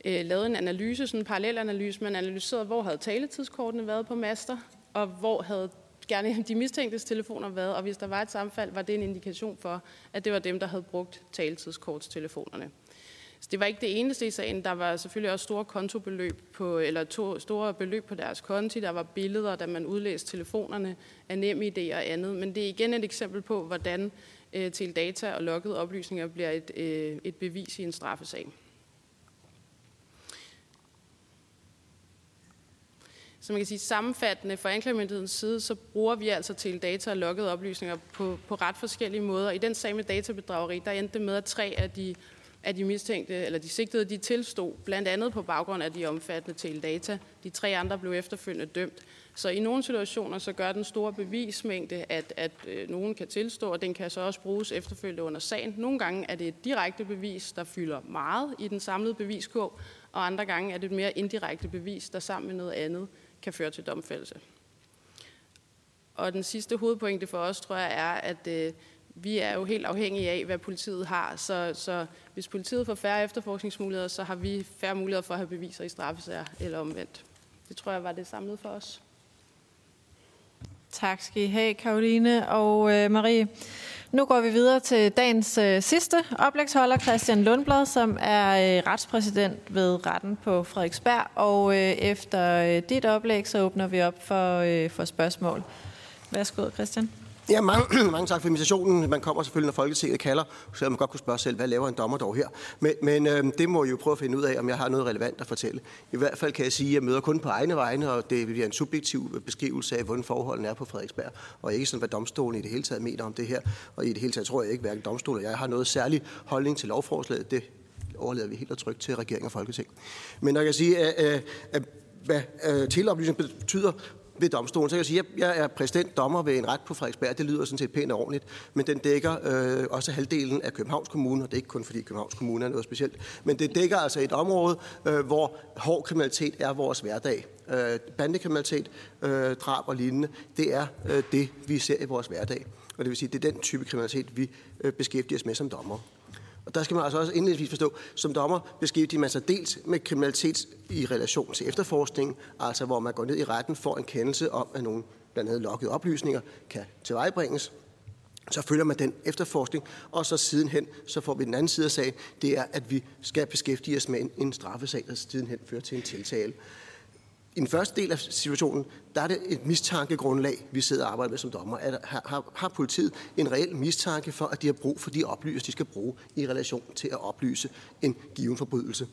øh, lavede en analyse, sådan en parallel analyse. Man analyserede, hvor havde taletidskortene været på master, og hvor havde gerne de mistænktes telefoner været, og hvis der var et sammenfald, var det en indikation for, at det var dem, der havde brugt taletidskortstelefonerne. Så det var ikke det eneste i sagen. Der var selvfølgelig også store kontobeløb på, eller to, store beløb på deres konti. Der var billeder, da man udlæste telefonerne af nem idé og andet. Men det er igen et eksempel på, hvordan øh, til data og lokkede oplysninger bliver et, øh, et bevis i en straffesag. Så man kan sige sammenfattende fra anklagemyndighedens side, så bruger vi altså til data og lokkede oplysninger på, på ret forskellige måder. I den sag med databedrageri, der endte det med, at tre af de, af de mistænkte, eller de sigtede, de tilstod, blandt andet på baggrund af de omfattende teledata. De tre andre blev efterfølgende dømt. Så i nogle situationer, så gør den store bevismængde, at, at øh, nogen kan tilstå, og den kan så også bruges efterfølgende under sagen. Nogle gange er det et direkte bevis, der fylder meget i den samlede beviskurv, og andre gange er det et mere indirekte bevis, der sammen med noget andet kan føre til domfældelse. Og den sidste hovedpointe for os, tror jeg, er, at øh, vi er jo helt afhængige af, hvad politiet har. Så, så hvis politiet får færre efterforskningsmuligheder, så har vi færre muligheder for at have beviser i straffesager eller omvendt. Det tror jeg var det samlet for os. Tak skal I have, Karoline og øh, Marie. Nu går vi videre til dagens øh, sidste oplægsholder, Christian Lundblad, som er øh, retspræsident ved retten på Frederiksberg. Og øh, efter øh, dit oplæg, så åbner vi op for, øh, for spørgsmål. Værsgo, Christian. Ja, mange, mange tak for invitationen. Man kommer selvfølgelig, når Folketinget kalder, så man godt kunne spørge selv, hvad laver en dommer dog her? Men, men øh, det må jeg jo prøve at finde ud af, om jeg har noget relevant at fortælle. I hvert fald kan jeg sige, at jeg møder kun på egne vegne, og det bliver en subjektiv beskrivelse af, hvordan forholdene er på Frederiksberg, og ikke sådan, hvad domstolen i det hele taget mener om det her. Og i det hele taget tror jeg ikke, hverken domstolen jeg har noget særlig holdning til lovforslaget. Det overlader vi helt og trygt til regering og folketing. Men når jeg kan sige, at, øh, at, hvad øh, teleoplysning betyder ved domstolen. Så jeg kan sige, at jeg er præsident dommer ved en ret på Frederiksberg. Det lyder sådan set pænt og ordentligt, men den dækker øh, også halvdelen af Københavns Kommune, og det er ikke kun fordi Københavns Kommune er noget specielt, men det dækker altså et område, øh, hvor hård kriminalitet er vores hverdag. Øh, bandekriminalitet, øh, drab og lignende, det er øh, det, vi ser i vores hverdag. Og det vil sige, det er den type kriminalitet, vi øh, beskæftiger os med som dommer. Og der skal man altså også indledningsvis forstå, som dommer beskæftiger man sig dels med kriminalitet i relation til efterforskning, altså hvor man går ned i retten for en kendelse om, at nogle blandt andet lokkede oplysninger kan tilvejebringes. Så følger man den efterforskning, og så sidenhen, så får vi den anden side af sagen, det er, at vi skal beskæftige os med en, en straffesag, der sidenhen fører til en tiltale. I den første del af situationen, der er det et mistankegrundlag, vi sidder og arbejder med som dommer. At har, har, har politiet en reel mistanke for, at de har brug for de oplysninger, de skal bruge i relation til at oplyse en given forbrydelse?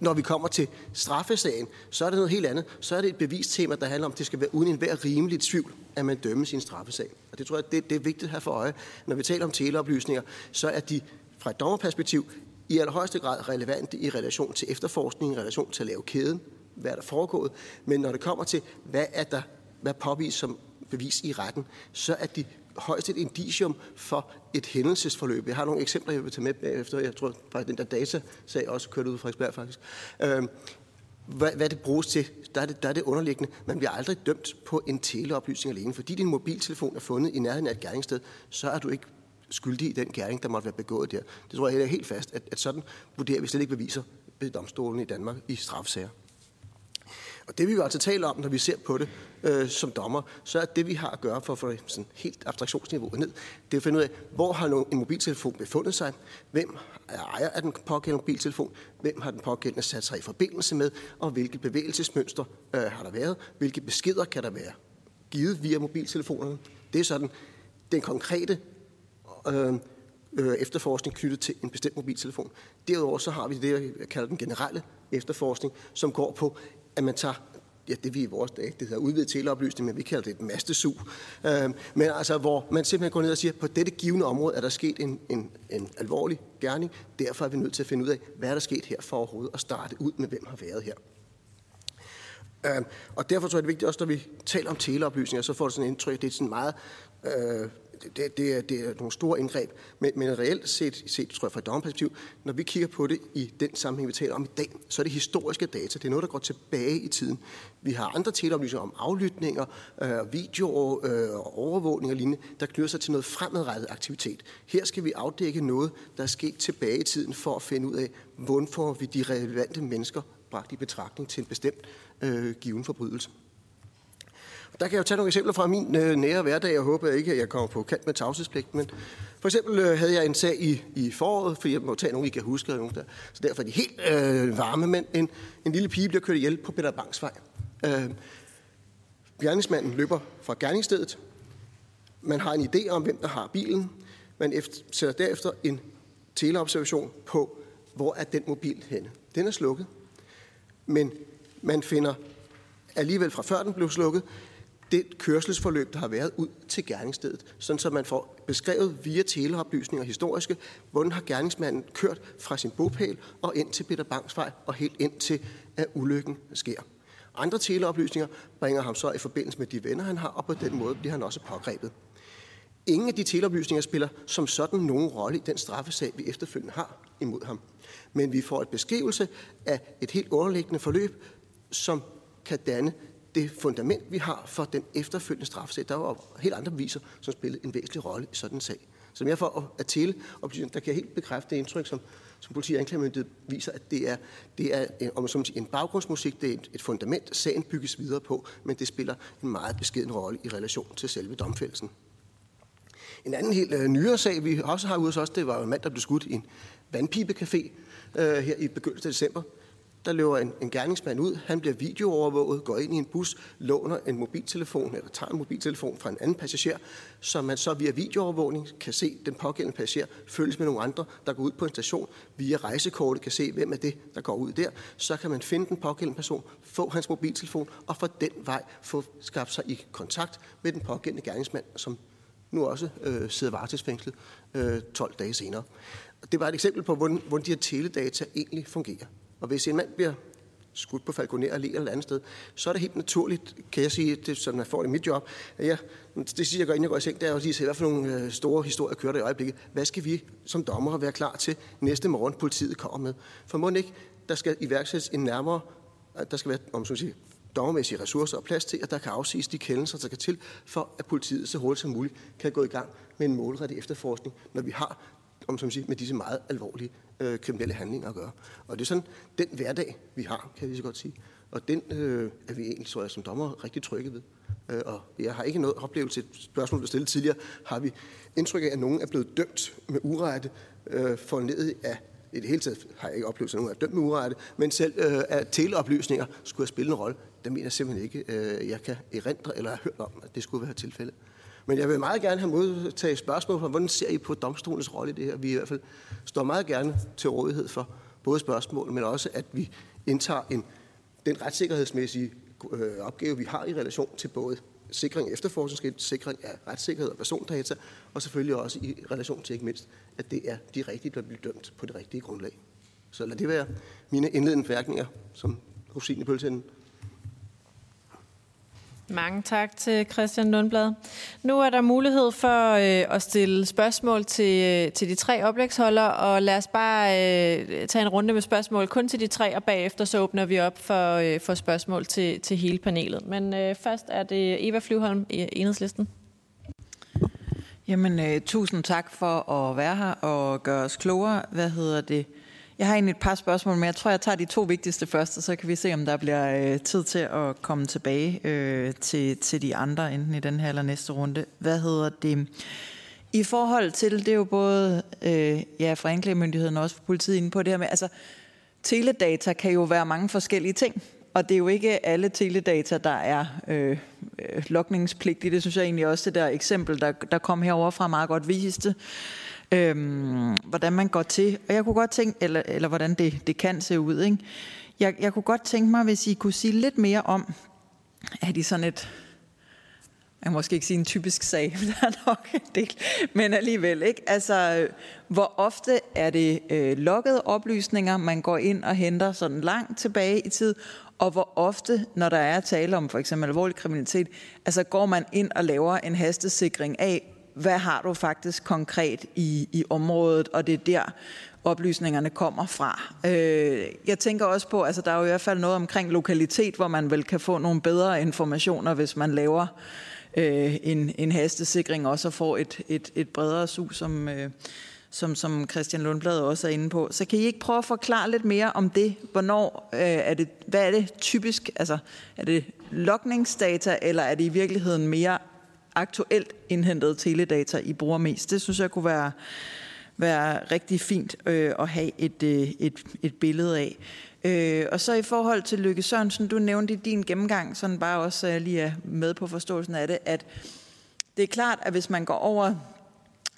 Når vi kommer til straffesagen, så er det noget helt andet. Så er det et bevistema, der handler om, at det skal være uden enhver rimelig tvivl, at man dømmer sin straffesag. Og det tror jeg, det, det er vigtigt at have for øje. Når vi taler om teleoplysninger, så er de fra et dommerperspektiv i allerhøjeste grad relevante i relation til efterforskning, i relation til at lave kæden, hvad er der foregået. Men når det kommer til, hvad er der hvad påvist som bevis i retten, så er de højst et indicium for et hændelsesforløb. Jeg har nogle eksempler, jeg vil tage med bagefter. Jeg tror, faktisk, den der data-sag også kørte ud fra Frederiksberg, faktisk. Øhm, hvad, hvad det bruges til, der er det, der er det underliggende. Man bliver aldrig dømt på en teleoplysning alene. Fordi din mobiltelefon er fundet i nærheden af et gerningssted, så er du ikke skyldig i den gerning, der måtte være begået der. Det tror jeg er helt fast, at, at sådan vurderer vi slet ikke beviser ved domstolen i Danmark i strafsager. Og det vi jo altså taler om, når vi ser på det øh, som dommer, så er det, vi har at gøre for at få sådan helt abstraktionsniveauet ned, det er at finde ud af, hvor har en mobiltelefon befundet sig, hvem er ejer af den pågældende mobiltelefon, hvem har den pågældende sat sig i forbindelse med, og hvilke bevægelsesmønster øh, har der været, hvilke beskeder kan der være givet via mobiltelefonerne. Det er sådan den konkrete øh, øh, efterforskning knyttet til en bestemt mobiltelefon. Derudover så har vi det, jeg kalder den generelle efterforskning, som går på, at man tager ja, det vi i vores dag, det hedder udvidet teleoplysning, men vi kalder det et mastesug. Øh, men altså, hvor man simpelthen går ned og siger, at på dette givende område er der sket en, en, en alvorlig gerning, derfor er vi nødt til at finde ud af, hvad er der sket her for overhovedet at starte ud med, hvem har været her. Øh, og derfor tror jeg, det er vigtigt også, når vi taler om teleoplysninger, så får det sådan en indtryk, det er sådan meget øh, det, det, er, det er nogle store indgreb, men, men reelt set, set, tror jeg fra et dommerperspektiv, når vi kigger på det i den sammenhæng, vi taler om i dag, så er det historiske data. Det er noget, der går tilbage i tiden. Vi har andre teleoplysninger om aflytninger, øh, videoer, øh, overvågning og lignende, der knytter sig til noget fremadrettet aktivitet. Her skal vi afdække noget, der er sket tilbage i tiden, for at finde ud af, hvorfor vi de relevante mennesker bragt i betragtning til en bestemt øh, given forbrydelse. Der kan jeg jo tage nogle eksempler fra min øh, nære hverdag. Jeg håber ikke, at jeg kommer på kant med tavshedspligt. Men for eksempel øh, havde jeg en sag i, i foråret, for jeg må tage nogle, I kan huske. Der. Så derfor er de helt øh, varme. Men en, en lille pige bliver kørt ihjel på Peter Banks vej. Øh, gerningsmanden løber fra gerningsstedet. Man har en idé om, hvem der har bilen. Man efter, sætter derefter en teleobservation på, hvor er den mobil henne. Den er slukket. Men man finder alligevel fra før den blev slukket, det kørselsforløb, der har været ud til gerningsstedet, sådan så man får beskrevet via teleoplysninger historiske, hvordan har gerningsmanden kørt fra sin bopæl og ind til Peter Bangsvej og helt ind til, at ulykken sker. Andre teleoplysninger bringer ham så i forbindelse med de venner, han har, og på den måde bliver han også pågrebet. Ingen af de teleoplysninger spiller som sådan nogen rolle i den straffesag, vi efterfølgende har imod ham. Men vi får et beskrivelse af et helt underliggende forløb, som kan danne det fundament, vi har for den efterfølgende straffesag. Der var helt andre beviser, som spillede en væsentlig rolle i sådan en sag. Som jeg får at tælle, der kan jeg helt bekræfte det indtryk, som, som politi og anklagemyndighed viser, at det er, det er en, om som en baggrundsmusik, det er et, et fundament, sagen bygges videre på, men det spiller en meget beskeden rolle i relation til selve domfældelsen. En anden helt øh, nyere sag, vi også har ude hos os, det var en mand, der blev skudt i en vandpibecafé øh, her i begyndelsen af december. Der løber en, en gerningsmand ud, han bliver videoovervåget, går ind i en bus, låner en mobiltelefon, eller tager en mobiltelefon fra en anden passager, så man så via videoovervågning kan se den pågældende passager følges med nogle andre, der går ud på en station. Via rejsekortet kan se, hvem er det, der går ud der. Så kan man finde den pågældende person, få hans mobiltelefon, og fra den vej få skabt sig i kontakt med den pågældende gerningsmand, som nu også øh, sidder varetægtsfængslet øh, 12 dage senere. Det var et eksempel på, hvordan, hvordan de her teledata egentlig fungerer. Og hvis en mand bliver skudt på Falconer Allé eller andet sted, så er det helt naturligt, kan jeg sige, det, som jeg får i mit job, at jeg, det siger jeg gør, inden jeg går i seng, det er at sige, hvad for nogle øh, store historier kører der i øjeblikket. Hvad skal vi som dommer være klar til næste morgen, politiet kommer med? For må ikke, der skal iværksættes en nærmere, der skal være, om så sige, dommermæssige ressourcer og plads til, at der kan afsiges de kendelser, der skal til, for at politiet så hurtigt som muligt kan gå i gang med en målrettet efterforskning, når vi har om som siger, med disse meget alvorlige øh, kriminelle handlinger at gøre. Og det er sådan den hverdag, vi har, kan jeg lige så godt sige. Og den øh, er vi egentlig, tror jeg, som dommer rigtig trygge ved. Øh, og jeg har ikke noget oplevelse, et spørgsmål, du stillede tidligere, har vi indtryk af, at nogen er blevet dømt med urette øh, for ned af i det hele taget har jeg ikke oplevet, at nogen er dømt med urette, men selv øh, at teleoplysninger skulle have spillet en rolle, der mener jeg simpelthen ikke, øh, jeg kan erindre eller har hørt om, at det skulle være tilfældet. Men jeg vil meget gerne have modtaget spørgsmål fra, hvordan ser I på domstolens rolle i det her? Vi i hvert fald står meget gerne til rådighed for både spørgsmål, men også at vi indtager en, den retssikkerhedsmæssige øh, opgave, vi har i relation til både sikring af efterforskningsskridt, sikring af retssikkerhed og persondata, og selvfølgelig også i relation til ikke mindst, at det er de rigtige, der bliver dømt på det rigtige grundlag. Så lad det være mine indledende værkninger som rosin i pølsen. Mange tak til Christian Lundblad. Nu er der mulighed for øh, at stille spørgsmål til, øh, til de tre oplægsholdere, og lad os bare øh, tage en runde med spørgsmål kun til de tre, og bagefter så åbner vi op for, øh, for spørgsmål til, til hele panelet. Men øh, først er det Eva Flyvholm i Enhedslisten. Jamen, øh, tusind tak for at være her og gøre os klogere. Hvad hedder det? Jeg har egentlig et par spørgsmål, men jeg tror, jeg tager de to vigtigste først, og så kan vi se, om der bliver øh, tid til at komme tilbage øh, til, til de andre, enten i den her eller næste runde. Hvad hedder det? I forhold til, det er jo både øh, ja, fra anklagemyndigheden og også for politiet inde på det her med, altså teledata kan jo være mange forskellige ting, og det er jo ikke alle teledata, der er øh, øh lokningspligtige. Det synes jeg egentlig også, det der eksempel, der, der kom herover fra meget godt viste øhm, hvordan man går til. Og jeg kunne godt tænke, eller, eller hvordan det, det kan se ud. Ikke? Jeg, jeg kunne godt tænke mig, hvis I kunne sige lidt mere om, at I sådan et, jeg må måske ikke sige en typisk sag, der er nok en del, men alligevel ikke. Altså, hvor ofte er det øh, lukkede oplysninger, man går ind og henter sådan langt tilbage i tid, og hvor ofte, når der er tale om for eksempel alvorlig kriminalitet, altså går man ind og laver en hastesikring af, hvad har du faktisk konkret i, i området, og det er der, oplysningerne kommer fra. Øh, jeg tænker også på, altså der er jo i hvert fald noget omkring lokalitet, hvor man vel kan få nogle bedre informationer, hvis man laver øh, en, en hastesikring også og får et, et, et bredere sug, som, øh, som, som Christian Lundblad også er inde på. Så kan I ikke prøve at forklare lidt mere om det? Hvornår øh, er det, hvad er det typisk? Altså, er det lokningsdata, eller er det i virkeligheden mere aktuelt indhentede teledata, I bruger mest. Det synes jeg kunne være, være rigtig fint øh, at have et, øh, et, et billede af. Øh, og så i forhold til Lykke Sørensen, du nævnte i din gennemgang, sådan bare også, så jeg lige er med på forståelsen af det, at det er klart, at hvis man går over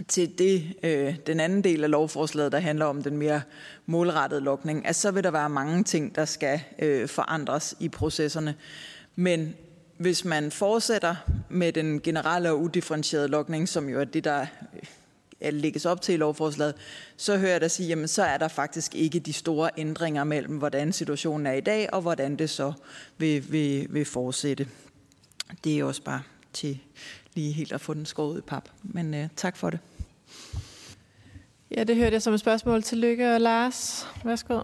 til det, øh, den anden del af lovforslaget, der handler om den mere målrettede lokning, at så vil der være mange ting, der skal øh, forandres i processerne. Men hvis man fortsætter med den generelle og udifferentierede lokning, som jo er det, der øh, lægges op til i lovforslaget, så hører jeg dig sige, jamen så er der faktisk ikke de store ændringer mellem, hvordan situationen er i dag, og hvordan det så vil, vil, vil fortsætte. Det er også bare til lige helt at få den skåret i pap. Men uh, tak for det. Ja, det hørte jeg som et spørgsmål til Lykke og Lars. Værsgo.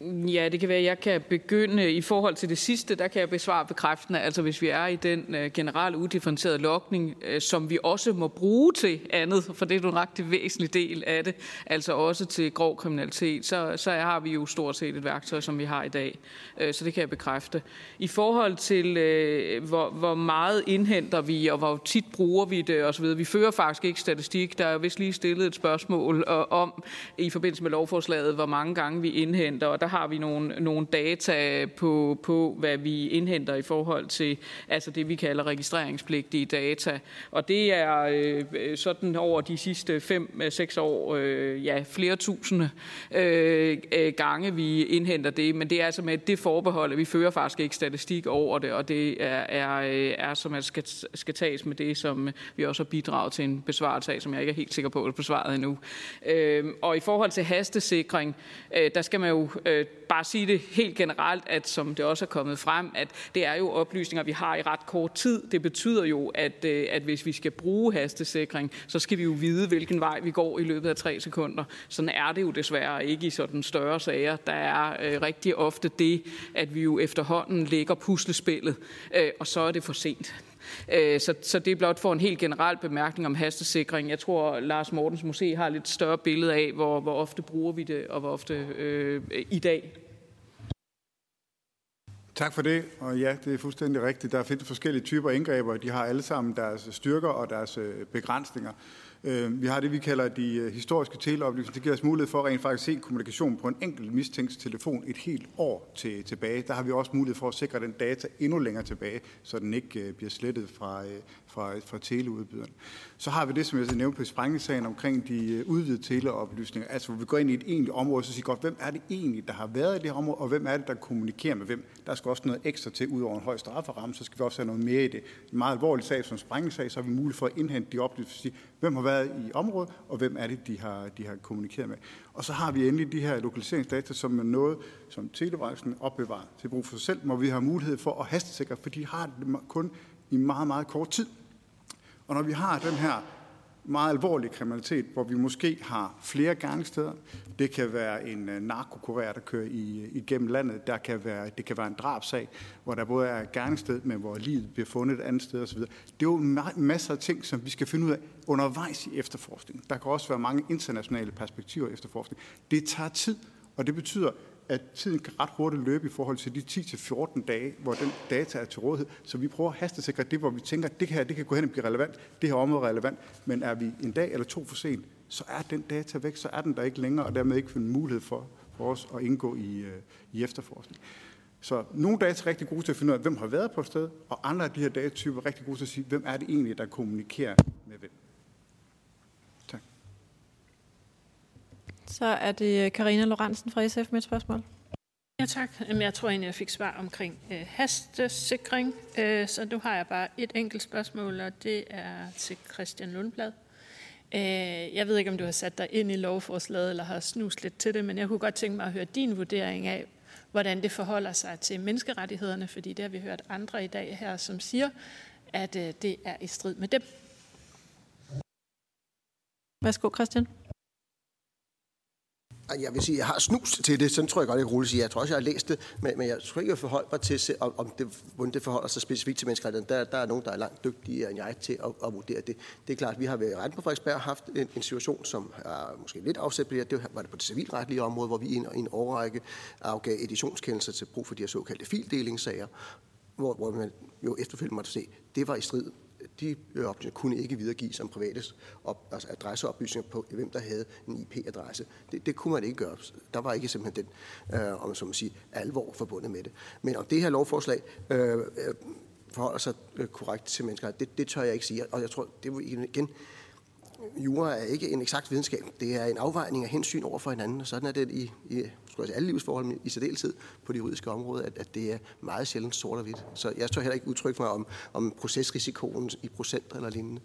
Ja, det kan være, at jeg kan begynde i forhold til det sidste, der kan jeg besvare bekræftende, altså hvis vi er i den øh, uh, generelle udifferentierede lokning, øh, som vi også må bruge til andet, for det er jo en ret væsentlig del af det, altså også til grov kriminalitet, så, så har vi jo stort set et værktøj, som vi har i dag. Øh, så det kan jeg bekræfte. I forhold til, hvor, hvor meget indhenter vi, og hvor tit bruger vi det osv., vi fører faktisk ikke statistik. Der er vist lige stillet et spørgsmål om, i forbindelse med lovforslaget, hvor mange gange vi indhenter, og der har vi nogle, nogle data på, på, hvad vi indhenter i forhold til altså det, vi kalder registreringspligtige data. Og det er øh, sådan over de sidste 5-6 øh, år, øh, ja, flere tusinde øh, øh, gange, vi indhenter det. Men det er altså med det forbehold, at vi fører faktisk ikke statistik over det, og det er, er, øh, er som at skal, skal tages med det, som vi også har bidraget til en besvarelse af, som jeg ikke er helt sikker på at besvaret endnu. Øh, og i forhold til hastesikring, øh, der skal man jo øh, øh, bare sige det helt generelt, at som det også er kommet frem, at det er jo oplysninger, vi har i ret kort tid. Det betyder jo, at, øh, at hvis vi skal bruge hastesikring, så skal vi jo vide, hvilken vej vi går i løbet af tre sekunder. Sådan er det jo desværre ikke i sådan større sager. Der er øh, rigtig ofte det, at vi jo efterhånden lægger puslespillet, øh, og så er det for sent. Øh, så, så det er blot for en helt generel bemærkning om hastesikring. Jeg tror, Lars Mortens måske har lidt større billede af, hvor, hvor ofte bruger vi det, og hvor ofte øh, i dag. Tak for det, og ja, det er fuldstændig rigtigt. Der findes forskellige typer indgreb, og de har alle sammen deres styrker og deres øh, begrænsninger. Øh, vi har det, vi kalder de øh, historiske teleoplysninger. Det giver os mulighed for at rent faktisk se kommunikation på en enkelt mistænkt telefon et helt år til, tilbage. Der har vi også mulighed for at sikre den data endnu længere tilbage, så den ikke øh, bliver slettet fra, øh, fra, fra teleudbyderen. Så har vi det, som jeg nævnte på sprængningssagen omkring de øh, udvidede teleoplysninger. Altså, hvor vi går ind i et egentligt område, så siger godt, hvem er det egentlig, der har været i det her område, og hvem er det, der kommunikerer med hvem. Der skal også noget ekstra til, ud over en høj strafferamme, så skal vi også have noget mere i det. En meget alvorlig sag som sprængningssag, så har vi mulighed for at indhente de oplysninger, hvem har været været i området, og hvem er det, de har, de har kommunikeret med. Og så har vi endelig de her lokaliseringsdata, som er noget, som telebranchen opbevarer til brug for sig selv, hvor vi har mulighed for at hastesikre, for de har det kun i meget, meget kort tid. Og når vi har den her meget alvorlig kriminalitet, hvor vi måske har flere gangsteder. Det kan være en uh, narkokurer, der kører i, øh, igennem landet. Der kan være, det kan være en drabsag, hvor der både er gerningssted, men hvor livet bliver fundet et andet sted osv. Det er jo masser af ting, som vi skal finde ud af undervejs i efterforskningen. Der kan også være mange internationale perspektiver i efterforskningen. Det tager tid, og det betyder, at tiden kan ret hurtigt løbe i forhold til de 10-14 dage, hvor den data er til rådighed. Så vi prøver at hastesikre det, hvor vi tænker, at det her det kan gå hen og blive relevant, det her område er relevant, men er vi en dag eller to for sent, så er den data væk, så er den der ikke længere, og dermed ikke en mulighed for, for os at indgå i, øh, i efterforskning. Så nogle data er rigtig gode til at finde ud af, hvem har været på et sted, og andre af de her datatyper er rigtig gode til at sige, hvem er det egentlig, der kommunikerer med hvem. Så er det Karina Lorentzen fra SF med et spørgsmål. Ja, tak. Jeg tror egentlig, jeg fik svar omkring øh, hastesikring. Øh, så nu har jeg bare et enkelt spørgsmål, og det er til Christian Lundblad. Øh, jeg ved ikke, om du har sat dig ind i lovforslaget eller har snust lidt til det, men jeg kunne godt tænke mig at høre din vurdering af, hvordan det forholder sig til menneskerettighederne, fordi det har vi hørt andre i dag her, som siger, at øh, det er i strid med dem. Værsgo, Christian. Jeg vil sige, jeg har snus til det, sådan tror jeg godt, jeg kan roligt sige. Jeg tror også, jeg har læst det, men, men jeg tror ikke, jeg forholder mig til, om, om det, hvordan det forholder sig specifikt til menneskerettigheden. Der, der er nogen, der er langt dygtigere end jeg til at, at vurdere det. Det er klart, at vi har ved retten på Frederiksberg haft en, en situation, som er måske lidt afsæt på det Det var det på det civilretlige område, hvor vi i en, en overrække afgav editionskendelser til brug for de her såkaldte fildelingssager, hvor, hvor man jo efterfølgende måtte se, det var i strid de øh, oplysninger kunne ikke videregives som privates op, altså adresseoplysninger på, hvem der havde en IP-adresse. Det, det kunne man ikke gøre. Der var ikke simpelthen den, øh, om man så må sige, alvor forbundet med det. Men om det her lovforslag øh, øh forholder sig øh, korrekt til mennesker, det, det tør jeg ikke sige. Og jeg tror, det var igen, jura er ikke en eksakt videnskab. Det er en afvejning af hensyn over for hinanden, og sådan er det i, i skulle alle livsforhold, men i særdeleshed på det juridiske område, at, at det er meget sjældent sort og hvidt. Så jeg står heller ikke udtryk mig om, om procesrisikoen i procent eller lignende.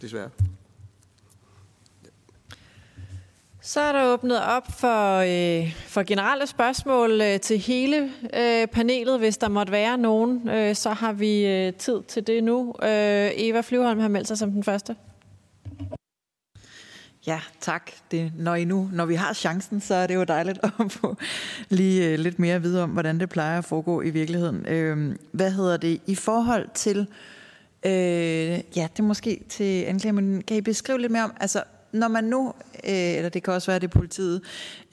Desværre. Så er der åbnet op for, øh, for generelle spørgsmål øh, til hele øh, panelet. Hvis der måtte være nogen, øh, så har vi øh, tid til det nu. Øh, Eva Flyvholm har meldt sig som den første. Ja, tak. Det, når, I nu, når vi har chancen, så er det jo dejligt at få lige uh, lidt mere at vide om, hvordan det plejer at foregå i virkeligheden. Uh, hvad hedder det? I forhold til, uh, ja, det er måske til anklagemyndigheden, kan I beskrive lidt mere om, altså når man nu, uh, eller det kan også være det politiet,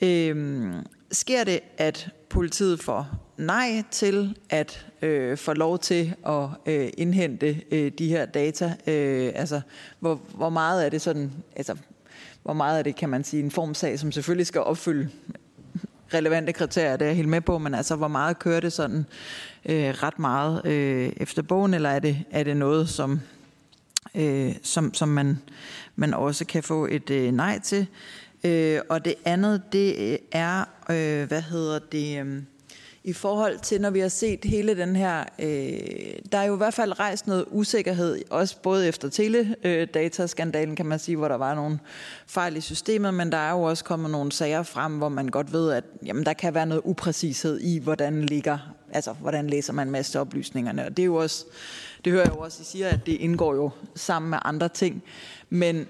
uh, sker det, at politiet får nej til at øh, få lov til at øh, indhente øh, de her data? Øh, altså, hvor, hvor meget er det sådan, altså, hvor meget af det kan man sige en formsag, som selvfølgelig skal opfylde relevante kriterier, det er jeg helt med på, men altså hvor meget kører det sådan øh, ret meget øh, efter bogen, eller er det, er det noget, som, øh, som, som man, man også kan få et øh, nej til? Øh, og det andet, det er, øh, hvad hedder det... Øh, i forhold til, når vi har set hele den her, øh, der er jo i hvert fald rejst noget usikkerhed, også både efter teledataskandalen, kan man sige, hvor der var nogle fejl i systemet, men der er jo også kommet nogle sager frem, hvor man godt ved, at jamen, der kan være noget upræcished i, hvordan ligger, altså hvordan læser man masse oplysningerne, og det er jo også, det hører jeg jo også, I siger, at det indgår jo sammen med andre ting, men,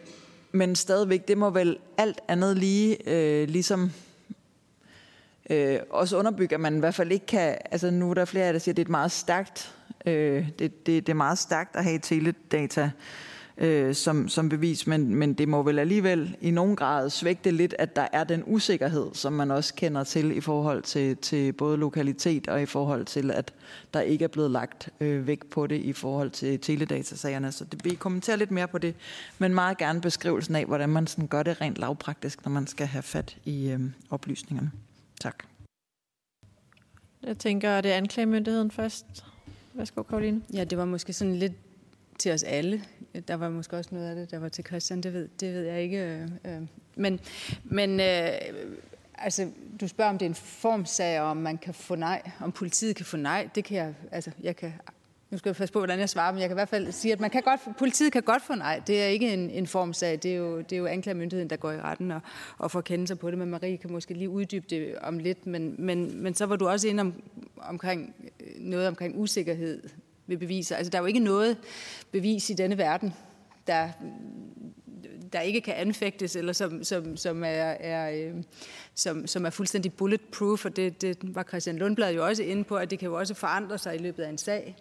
men stadigvæk, det må vel alt andet lige, øh, ligesom øh, også underbygge, at man i hvert fald ikke kan, altså nu er der flere af der siger, at det er et meget stærkt, øh, det, det, det er meget stærkt at have teledata øh, som, som bevis, men, men det må vel alligevel i nogen grad svægte lidt, at der er den usikkerhed, som man også kender til i forhold til, til både lokalitet og i forhold til, at der ikke er blevet lagt øh, vægt på det i forhold til teledatasagerne. Så det, vi kommenterer lidt mere på det, men meget gerne beskrivelsen af, hvordan man sådan gør det rent lavpraktisk, når man skal have fat i øh, oplysningerne. Tak. Jeg tænker, det er anklagemyndigheden først. Værsgo, Karoline. Ja, det var måske sådan lidt til os alle. Der var måske også noget af det, der var til Christian, det ved, det ved jeg ikke. Øh, øh. Men, men øh, altså, du spørger, om det er en formsag, om man kan få nej, om politiet kan få nej. Det kan jeg, altså, jeg kan nu skal jeg passe på, hvordan jeg svarer, men jeg kan i hvert fald sige, at man kan godt, politiet kan godt få nej. Det er ikke en, en formsag. Det er jo, det er jo anklagemyndigheden, der går i retten og, og får kendelse på det. Men Marie kan måske lige uddybe det om lidt. Men, men, men så var du også inde om, omkring øh, noget omkring usikkerhed ved beviser. Altså, der er jo ikke noget bevis i denne verden, der, der ikke kan anfægtes, eller som, som, som, er, er, øh, som, som er fuldstændig bulletproof, og det, det var Christian Lundblad jo også inde på, at det kan jo også forandre sig i løbet af en sag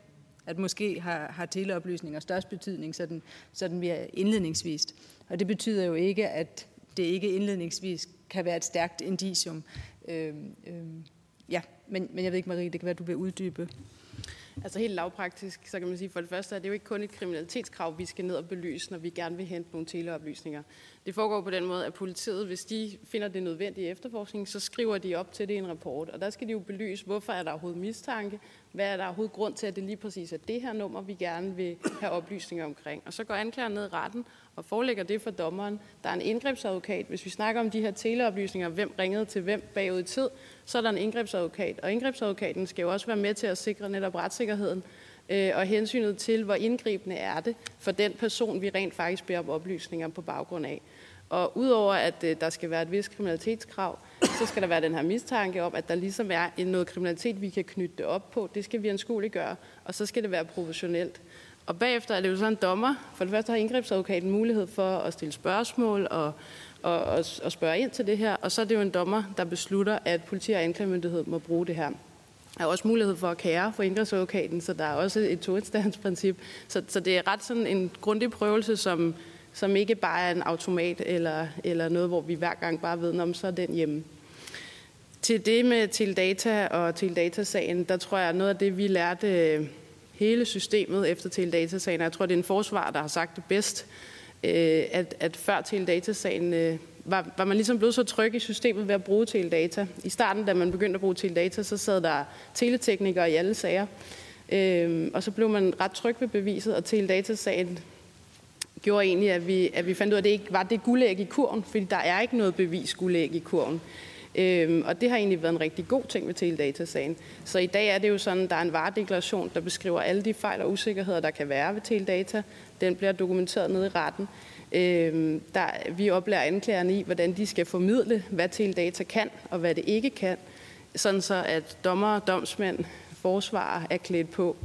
at måske har, har teleoplysninger størst betydning, sådan, sådan vi er indledningsvist. Og det betyder jo ikke, at det ikke indledningsvis kan være et stærkt indicium. Øh, øh, ja, men, men jeg ved ikke, Marie, det kan være, du vil uddybe. Altså helt lavpraktisk, så kan man sige, for det første er det jo ikke kun et kriminalitetskrav, vi skal ned og belyse, når vi gerne vil hente nogle teleoplysninger. Det foregår på den måde, at politiet, hvis de finder det nødvendige efterforskning, så skriver de op til det i en rapport. Og der skal de jo belyse, hvorfor er der overhovedet mistanke, hvad er der overhovedet grund til, at det lige præcis er det her nummer, vi gerne vil have oplysninger omkring. Og så går anklageren ned i retten og forelægger det for dommeren. Der er en indgrebsadvokat. Hvis vi snakker om de her teleoplysninger, hvem ringede til hvem bagud i tid, så er der en indgrebsadvokat. Og indgrebsadvokaten skal jo også være med til at sikre netop retssikkerheden øh, og hensynet til, hvor indgribende er det for den person, vi rent faktisk beder om oplysninger på baggrund af. Og udover at øh, der skal være et vis kriminalitetskrav, så skal der være den her mistanke om, at der ligesom er noget kriminalitet, vi kan knytte det op på. Det skal vi anskueligt gøre, og så skal det være professionelt. Og bagefter er det jo sådan en dommer. For det første har indgrebsadvokaten mulighed for at stille spørgsmål og, og, og, og spørge ind til det her. Og så er det jo en dommer, der beslutter, at politi og anklagemyndighed må bruge det her. Der er også mulighed for at kære for indgrebsadvokaten, så der er også et toinstansprincip. Så, så det er ret sådan en grundig prøvelse, som, som ikke bare er en automat eller, eller noget, hvor vi hver gang bare ved, om så er den hjemme. Til det med data og til datasagen, der tror jeg, noget af det, vi lærte hele systemet efter teledatasagen. jeg tror, det er en forsvar, der har sagt det bedst, øh, at, at før teledatasagen øh, var, var man ligesom blevet så tryg i systemet ved at bruge teledata. I starten, da man begyndte at bruge teledata, så sad der teleteknikere i alle sager. Øhm, og så blev man ret tryg ved beviset, og teledatasagen gjorde egentlig, at vi, at vi fandt ud af, at det ikke var det guldæg i kurven, fordi der er ikke noget bevis guldæg i kurven. Øhm, og det har egentlig været en rigtig god ting ved teledatasagen. Så i dag er det jo sådan, at der er en varedeklaration, der beskriver alle de fejl og usikkerheder, der kan være ved teledata. Den bliver dokumenteret nede i retten. Øhm, der, vi oplærer anklagerne i, hvordan de skal formidle, hvad teledata kan og hvad det ikke kan, sådan så at dommer, domsmænd, forsvarer er klædt på.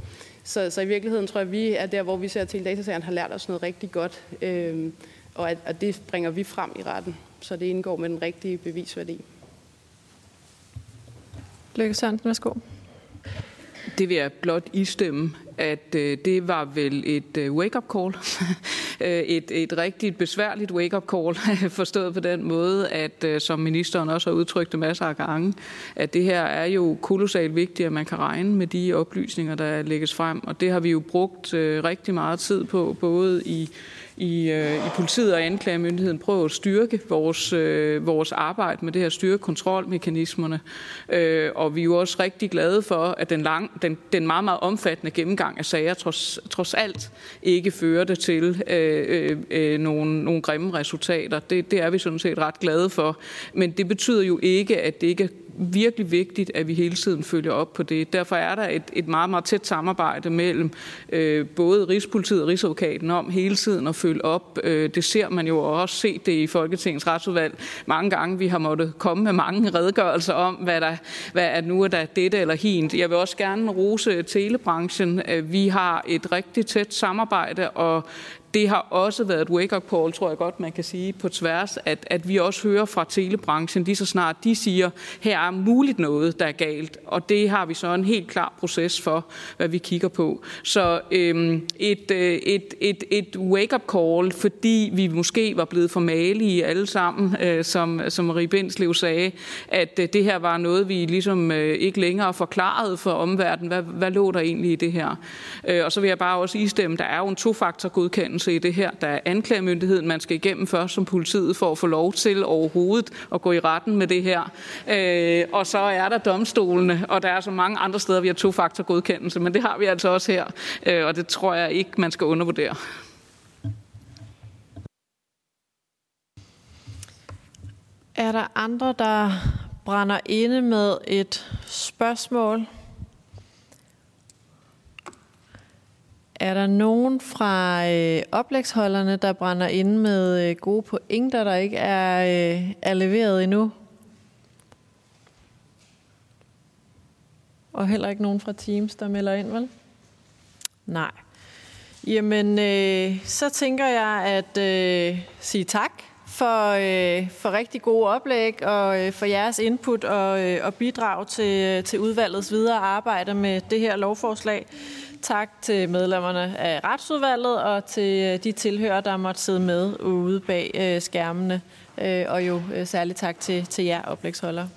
Så, så i virkeligheden tror jeg, vi er der, hvor vi ser, at teledatasagen har lært os noget rigtig godt, øhm, og at, og det bringer vi frem i retten, så det indgår med den rigtige bevisværdi. Løkke Sørensen, værsgo. Det vil jeg blot istemme, at øh, det var vel et øh, wake-up call. Øh, et, et rigtigt besværligt wake-up call, forstået på den måde, at øh, som ministeren også har udtrykt det masser af gange, at det her er jo kolossalt vigtigt, at man kan regne med de oplysninger, der lægges frem. Og det har vi jo brugt øh, rigtig meget tid på, både i i, øh, i politiet og anklagemyndigheden prøve at styrke vores, øh, vores arbejde med det her styrke kontrolmekanismerne. Øh, og vi er jo også rigtig glade for, at den, lang, den, den meget, meget omfattende gennemgang af sager trods, trods alt ikke førte til øh, øh, øh, nogle, nogle grimme resultater. Det, det er vi sådan set ret glade for. Men det betyder jo ikke, at det ikke virkelig vigtigt, at vi hele tiden følger op på det. Derfor er der et, et meget, meget tæt samarbejde mellem øh, både Rigspolitiet og Rigsadvokaten om hele tiden at følge op. Øh, det ser man jo også set det i Folketingets retsudvalg mange gange. Vi har måttet komme med mange redegørelser om, hvad, der, hvad er nu er der dette eller hint. Jeg vil også gerne rose telebranchen. Øh, vi har et rigtig tæt samarbejde, og det har også været et wake-up call, tror jeg godt, man kan sige, på tværs, at, at vi også hører fra telebranchen lige så snart de siger, her er muligt noget, der er galt. Og det har vi så en helt klar proces for, hvad vi kigger på. Så øhm, et, øh, et, et, et wake-up call, fordi vi måske var blevet for malige alle sammen, øh, som, som Marie Bindslev sagde, at øh, det her var noget, vi ligesom øh, ikke længere forklarede for omverdenen. Hvad, hvad lå der egentlig i det her? Øh, og så vil jeg bare også istemme, der er jo en tofaktor godkendelse undersøgelse i det her. Der er anklagemyndigheden, man skal igennem først som politiet for at få lov til overhovedet at gå i retten med det her. Øh, og så er der domstolene, og der er så mange andre steder, vi har to-faktor godkendelse, men det har vi altså også her, øh, og det tror jeg ikke, man skal undervurdere. Er der andre, der brænder inde med et spørgsmål? Er der nogen fra øh, oplægsholderne, der brænder ind med øh, gode pointer, der ikke er, øh, er leveret endnu? Og heller ikke nogen fra Teams, der melder ind, vel? Nej. Jamen, øh, så tænker jeg at øh, sige tak for, øh, for rigtig gode oplæg og øh, for jeres input og, øh, og bidrag til, øh, til udvalgets videre arbejde med det her lovforslag. Tak til medlemmerne af retsudvalget og til øh, de tilhører, der måtte sidde med ude bag øh, skærmene. Øh, og jo særligt tak til, til jer oplægsholdere.